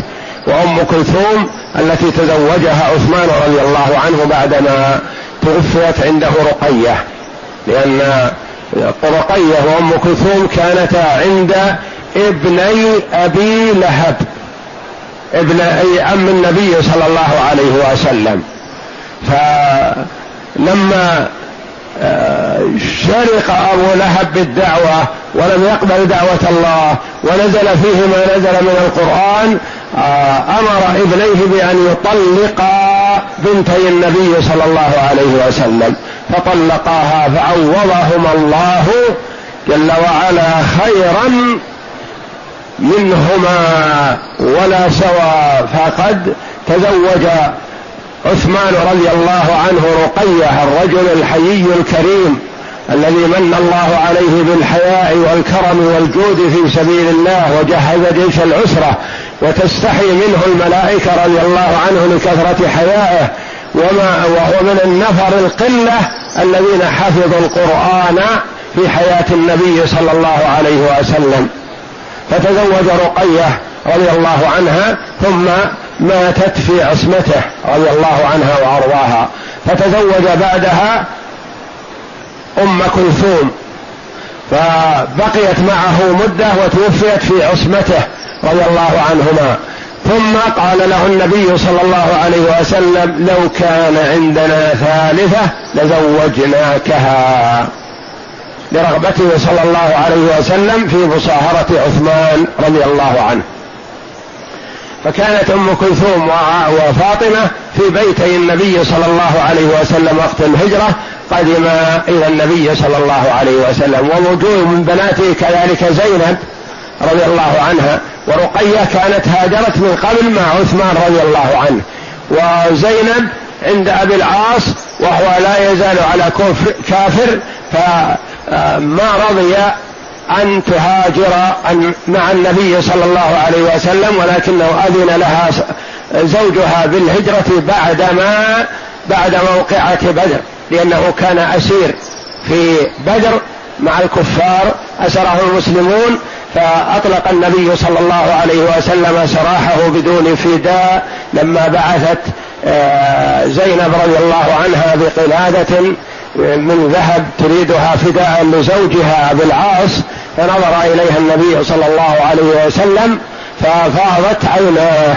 وأم كلثوم التي تزوجها عثمان رضي الله عنه بعدما توفيت عنده رقية لأن رقية وأم كلثوم كانتا عند ابني أبي لهب ابن أي عم النبي صلى الله عليه وسلم. فلما آه، شرق أبو لهب بالدعوة ولم يقبل دعوة الله ونزل فيه ما نزل من القرآن آه، أمر ابنيه بأن يطلقا بنتي النبي صلى الله عليه وسلم. فطلقاها فعوضهما الله جل وعلا خيرا منهما ولا سوى. فقد تزوج عثمان رضي الله عنه رقية الرجل الحيي الكريم الذي من الله عليه بالحياء والكرم والجود في سبيل الله وجهز جيش العسرة وتستحي منه الملائكة رضي الله عنه لكثرة حيائه. وما وهو من النفر القلة الذين حفظوا القرآن في حياة النبي صلى الله عليه وسلم. فتزوج رقية رضي الله عنها ثم ماتت في عصمته رضي الله عنها وأرضاها. فتزوج بعدها أم كلثوم. فبقيت معه مدة وتوفيت في عصمته رضي الله عنهما. ثم قال له النبي صلى الله عليه وسلم لو كان عندنا ثالثة لزوجناكها لرغبته صلى الله عليه وسلم في مصاهرة عثمان رضي الله عنه. فكانت أم كلثوم وفاطمة في بيتي النبي صلى الله عليه وسلم وقت الهجرة قدما إلى النبي صلى الله عليه وسلم. ووجوه من بناته كذلك زينب رضي الله عنها ورقية كانت هاجرت من قبل مع عثمان رضي الله عنه وزينب عند أبي العاص وهو لا يزال على كفر كافر فما رضي أن تهاجر مع النبي صلى الله عليه وسلم ولكنه أذن لها زوجها بالهجرة بعدما بعد موقعة بدر لأنه كان أسير في بدر مع الكفار أسره المسلمون فأطلق النبي صلى الله عليه وسلم سراحه بدون فداء لما بعثت آه، زينب رضي الله عنها بقلادة من ذهب تريدها فداء لزوجها أبي العاص فنظر إليها النبي صلى الله عليه وسلم ففاضت عيناه.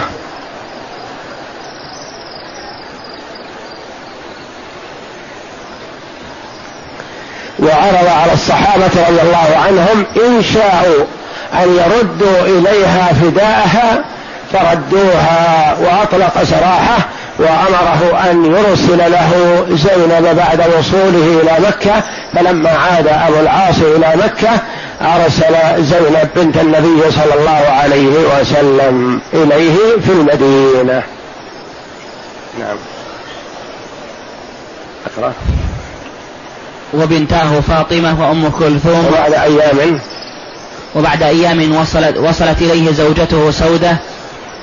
وعرض على الصحابة رضي الله عنهم إن شاءوا أن يردوا إليها فداءها فردوها وأطلق سراحه وأمره أن يرسل له زينب بعد وصوله إلى مكة. فلما عاد أبو العاص إلى مكة أرسل زينب بنت النبي صلى الله عليه وسلم إليه في المدينة. نعم. أقرأ. وبنتاه فاطمة وأم كلثوم. وبعد أيام وبعد أيام وصلت, وصلت إليه زوجته سودة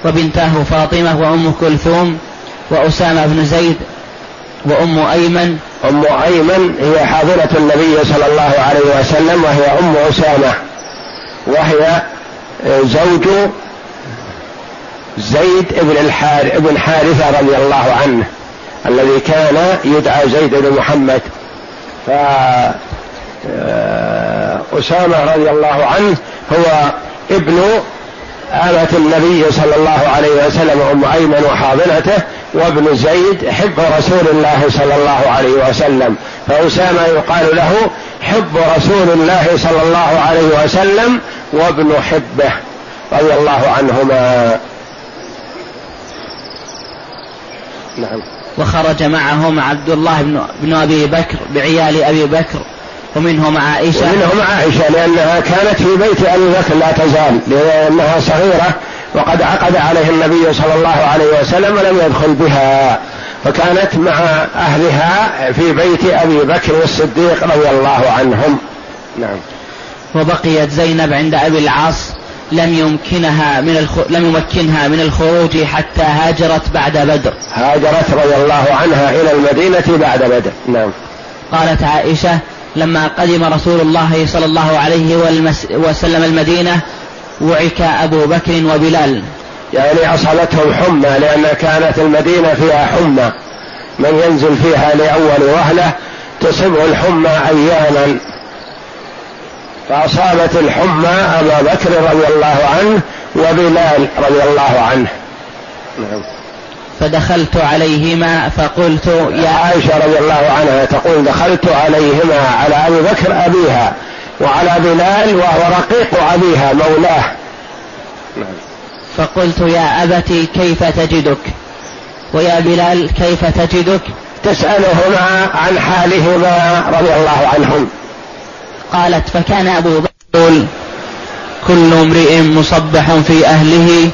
وبنتاه فاطمة وأم كلثوم وأسامة بن زيد وأم أيمن. أم أيمن هي حاضرة النبي صلى الله عليه وسلم وهي أم أسامة وهي زوج زيد بن الحار بن حارثة رضي الله عنه الذي كان يدعى زيد بن محمد. ف أسامة رضي الله عنه هو ابن آلة النبي صلى الله عليه وسلم أم أيمن وحاضنته وابن زيد حب رسول الله صلى الله عليه وسلم. فأسامة يقال له حب رسول الله صلى الله عليه وسلم وابن حبه رضي الله عنهما. نعم. وخرج معهم عبد الله بن, بن أبي بكر بعيال أبي بكر. ومنهم عائشة. ومنهم عائشة لأنها كانت في بيت أبي بكر لا تزال لأنها صغيرة وقد عقد عليه النبي صلى الله عليه وسلم ولم يدخل بها. فكانت مع أهلها في بيت أبي بكر الصديق رضي الله عنهم. نعم. وبقيت زينب عند أبي العاص لم يمكنها من الخ... لم يمكنها من الخروج حتى هاجرت بعد بدر. هاجرت رضي الله عنها إلى المدينة بعد بدر. نعم. قالت عائشة لما قدم رسول الله صلى الله عليه وسلم المدينة وعك أبو بكر وبلال. يعني أصابتهم حمى لأن كانت المدينة فيها حمى. من ينزل فيها لأول وهلة تصبه الحمى أياما فأصابت الحمى أبا بكر رضي الله عنه وبلال رضي الله عنه. نعم. فدخلت عليهما فقلت يا عائشة رضي الله عنها تقول دخلت عليهما على أبي بكر أبيها وعلى بلال وهو رقيق أبيها مولاه. فقلت يا أبتي كيف تجدك؟ ويا بلال كيف تجدك؟ تسألهما عن حالهما رضي الله عنهم. قالت فكان أبو بكر كل امرئ مصبح في أهله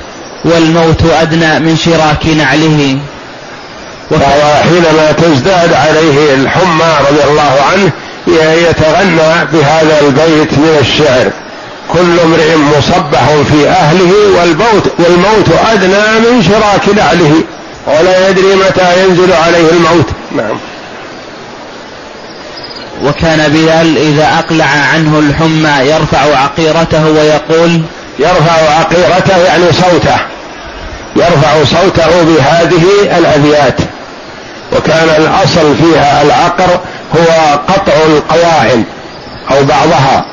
والموت أدنى من شراك نعله. فهو حينما تزداد عليه الحمى رضي الله عنه يتغنى بهذا البيت من الشعر. كل امرئ مصبح في أهله والموت والموت أدنى من شراك نعله. ولا يدري متى ينزل عليه الموت. نعم. وكان بلال إذا أقلع عنه الحمى يرفع عقيرته ويقول يرفع عقيرته يعني صوته. يرفع صوته بهذه الابيات وكان الأصل فيها العقر هو قطع القوائم أو بعضها.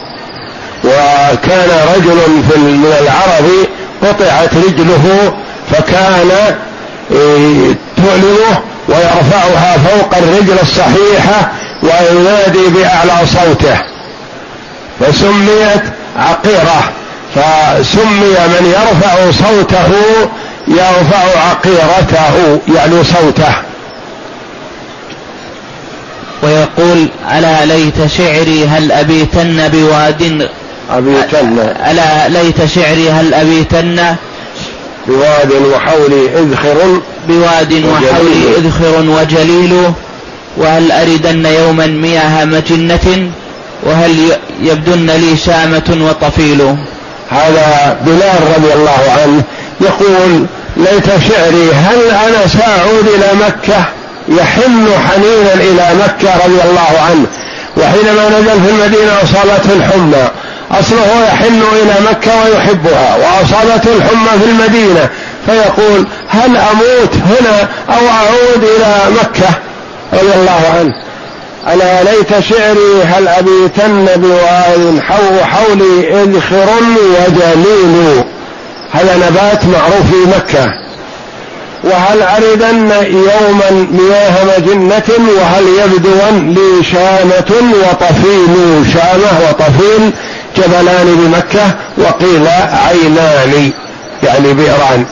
وكان رجل في من العرب قطعت رجله فكان إيه، تؤلمه ويرفعها فوق الرجل الصحيحة وينادي بأعلى صوته. فسميت عقيرة. فسمي من يرفع صوته يرفع عقيرته يعني صوته. ويقول ألا ليت شعري هل أبيتن بواد أبيتن. ألا ليت شعري هل أبيتن بواد وحولي إذخر بواد وحولي إذخر وجليل وهل أردن يوما مياه مجنة وهل يبدن لي شامة وطفيل. هذا بلال رضي الله عنه يقول ليت شعري هل أنا سأعود إلى مكة؟ يحن حنينا إلى مكة رضي الله عنه. وحينما نزل في المدينة أصابته الحمى. أصله يحن إلى مكة ويحبها وأصابته الحمى في المدينة. فيقول هل أموت هنا أو أعود إلى مكة؟ رضي الله عنه. ألا ليت شعري هل أبيتن بواد حو حولي إذخر وجليل هذا نبات معروف في مكة. وهل أردن يوما مياه مجنة؟ وهل يبدون لي شامة وطفيل شامة وطفيل جبلان بمكة؟ وقيل عينان يعني بئران.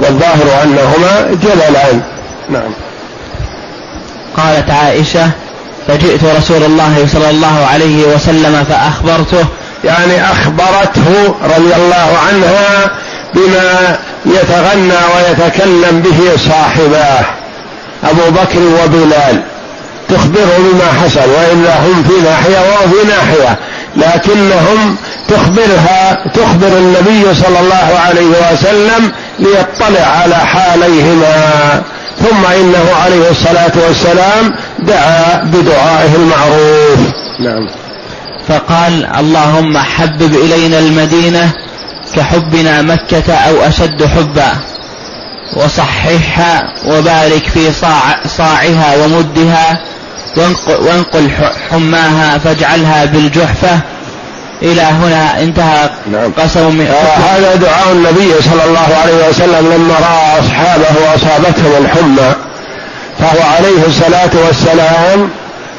والظاهر أنهما جبلان. نعم. قالت عائشة فجئت رسول الله صلى الله عليه وسلم فأخبرته يعني أخبرته رضي الله عنها بما يتغنى ويتكلم به صاحباه أبو بكر وبلال. تخبره بما حصل وإلا هم في ناحية وفي ناحية لكنهم تخبرها تخبر النبي صلى الله عليه وسلم ليطلع على حاليهما. ثم إنه عليه الصلاة والسلام دعا بدعائه المعروف. نعم. فقال اللهم حبب إلينا المدينة كحبنا مكة أو أشد حبا وصححها وبارك في صاع صاعها ومدها وانقل حماها فاجعلها بالجحفة إلى هنا انتهى نعم. قسم من آه هذا دعاء النبي صلى الله عليه وسلم لما رأى أصحابه وأصابتهم الحمى فهو عليه الصلاة والسلام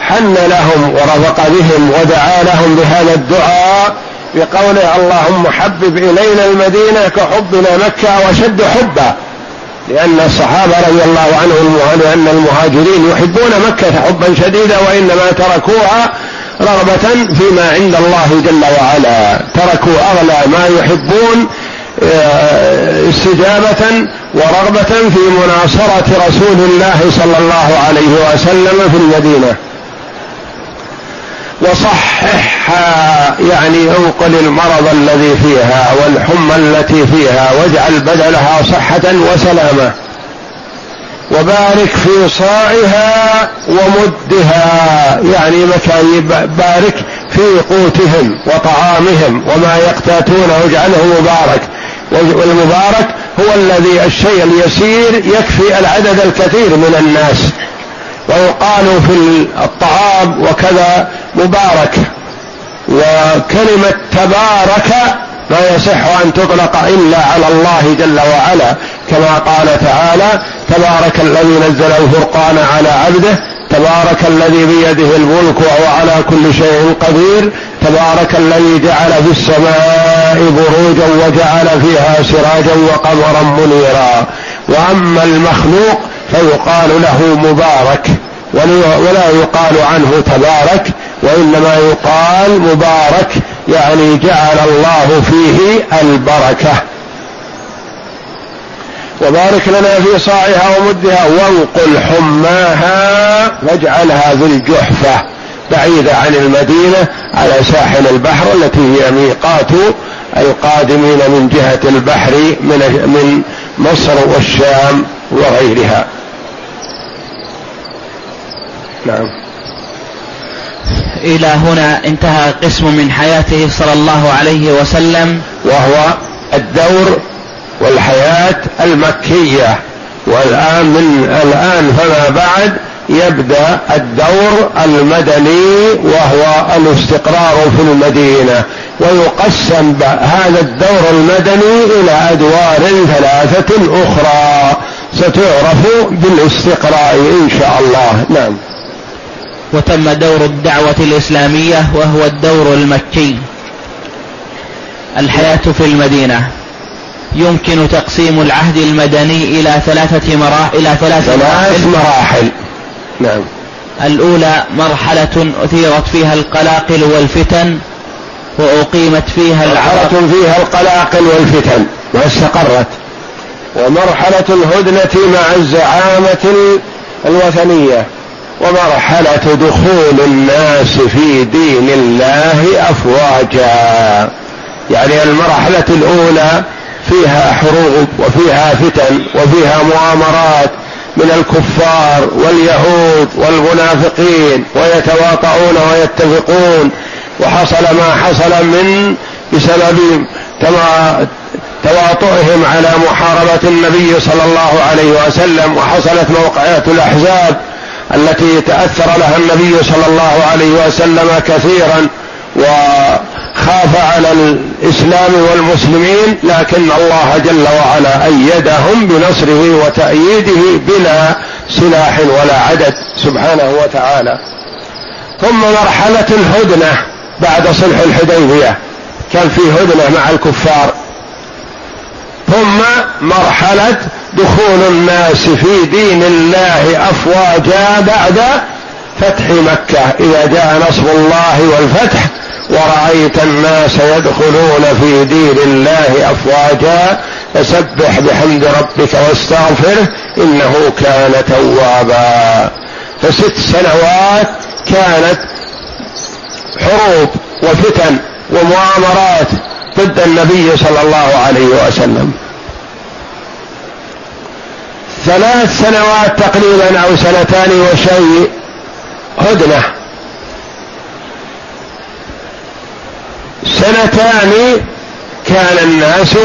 حن لهم ورفق بهم ودعا لهم بهذا الدعاء بقوله اللهم حبب إلينا المدينة كحبنا مكة وشد حبا. لأن الصحابة رضي الله عنهم لأن المهاجرين يحبون مكة حبا شديدا وإنما تركوها رغبة فيما عند الله جل وعلا. تركوا أغلى ما يحبون آه، استجابة ورغبة في مناصرة رسول الله صلى الله عليه وسلم في المدينة. وصححها يعني انقل المرض الذي فيها والحمى التي فيها واجعل بدلها صحة وسلامة. وبارك في صاعها ومدها يعني مكان بارك في قوتهم وطعامهم وما يقتاتونه واجعله مبارك. والمبارك هو الذي الشيء اليسير يكفي العدد الكثير من الناس. ويقال في الطعام وكذا مبارك. وكلمة تبارك لا يصح أن تطلق إلا على الله جل وعلا. كما قال تعالى تبارك الذي نزل الفرقان على عبده تبارك الذي بيده الملك وهو على كل شيء قدير تبارك الذي جعل في السماء بروجا وجعل فيها سراجا وقمرا منيرا. وأما المخلوق فيقال له مبارك ولا يقال عنه تبارك وإنما يقال مبارك يعني جعل الله فيه البركة. وبارك لنا في صاعها ومدها وانقل حماها واجعلها في الجحفة بعيدة عن المدينة على ساحل البحر التي هي ميقات القادمين من جهة البحر من من مصر والشام وغيرها. نعم. إلى هنا انتهى قسم من حياته صلى الله عليه وسلم. وهو الدور والحياة المكية. والآن من الآن فما بعد يبدأ الدور المدني وهو الاستقرار في المدينة. ويقسم هذا الدور المدني إلى أدوار ثلاثة أخرى. ستعرف بالاستقراء إن شاء الله. نعم. وتم دور الدعوة الإسلامية وهو الدور المكي. الحياة في المدينة. يمكن تقسيم العهد المدني إلى ثلاثة مراحل إلى ثلاث ثلاث مراحل. نعم. الأولى مرحلة أثيرت فيها القلاقل والفتن وأقيمت فيها مرحلة فيها القلاقل والفتن واستقرت. ومرحلة الهدنة مع الزعامة الوثنية. ومرحلة دخول الناس في دين الله أفواجا. يعني المرحلة الأولى فيها حروب وفيها فتن وفيها مؤامرات من الكفار واليهود والمنافقين ويتواطؤون ويتفقون. وحصل ما حصل من بسبب تواطؤهم على محاربة النبي صلى الله عليه وسلم. وحصلت موقعات الأحزاب التي تأثر لها النبي صلى الله عليه وسلم كثيرا وخاف على الإسلام والمسلمين لكن الله جل وعلا أيدهم بنصره وتأييده بلا سلاح ولا عدد سبحانه وتعالى. ثم مرحلة الهدنة بعد صلح الحديبية كان في هدنة مع الكفار. ثم مرحلة دخول الناس في دين الله أفواجا بعد فتح مكة. إذا جاء نصر الله والفتح ورأيت الناس يدخلون في دين الله أفواجا فسبح بحمد ربك واستغفره إنه كان توابا. فست سنوات كانت حروب وفتن ومؤامرات ضد النبي صلى الله عليه وسلم. ثلاث سنوات تقريبا أو سنتان وشيء هدنه سنتان كان الناس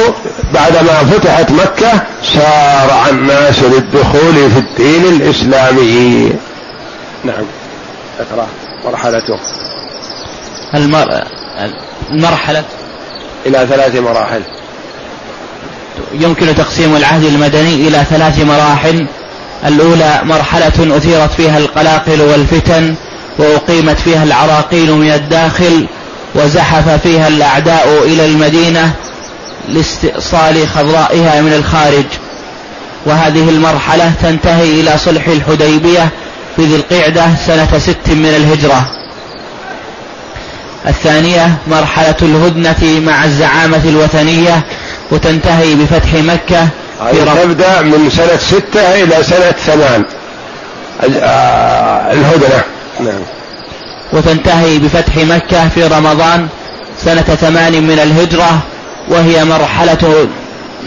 بعدما فتحت مكة سارع الناس للدخول في الدين الإسلامي. نعم. اقرأ مرحلته. المر... المرحلة. إلى ثلاث مراحل. يمكن تقسيم العهد المدني إلى ثلاث مراحل. الأولى مرحلة أثيرت فيها القلاقل والفتن وأقيمت فيها العراقيل من الداخل وزحف فيها الأعداء إلى المدينة لاستئصال خضرائها من الخارج. وهذه المرحلة تنتهي إلى صلح الحديبية في ذي القعدة سنة ست من الهجرة. الثانية مرحلة الهدنة مع الزعامة الوثنية وتنتهي بفتح مكة في تبدأ من سنة ستة إلى سنة ثمان. آه، الهدنة. نعم. وتنتهي بفتح مكة في رمضان سنة ثمان من الهجرة وهي مرحلة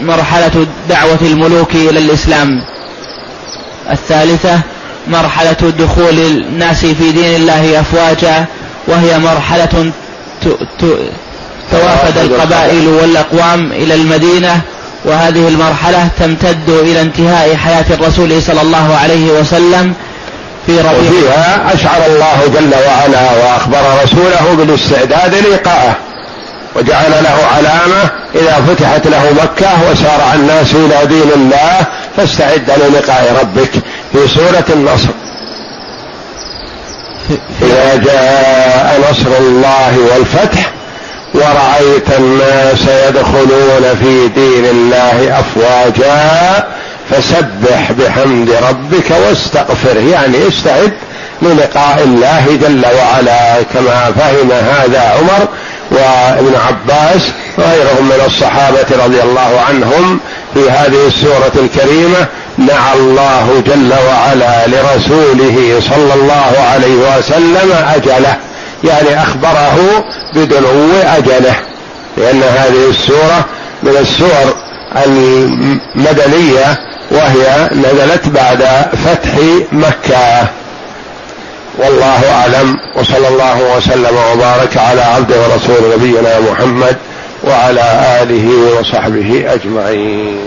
مرحلة دعوة الملوك إلى الإسلام. الثالثة مرحلة دخول الناس في دين الله أفواجا وهي مرحلة توافد القبائل والأقوام إلى المدينة وهذه المرحلة تمتد إلى انتهاء حياة الرسول صلى الله عليه وسلم في ربيع. وفيها أشعر الله جل وعلا وأخبر رسوله بالاستعداد للقائه وجعل له علامة إذا فتحت له مكة وسارع الناس إلى دين الله فاستعد للقاء ربك. في سورة النصر. إذا جاء نصر الله والفتح ورأيت الناس يدخلون في دين الله أفواجا فسبح بحمد ربك واستغفره يعني استعد للقاء الله جل وعلا كما فهم هذا عمر وابن عباس وغيرهم من الصحابة رضي الله عنهم في هذه السورة الكريمة نعى الله جل وعلا لرسوله صلى الله عليه وسلم أجله. يعني أخبره بدنو أجله لأن هذه السورة من السور المدنية وهي نزلت بعد فتح مكة. والله أعلم وصلى الله وسلم وبارك على عبده ورسول نبينا محمد وعلى آله وصحبه أجمعين.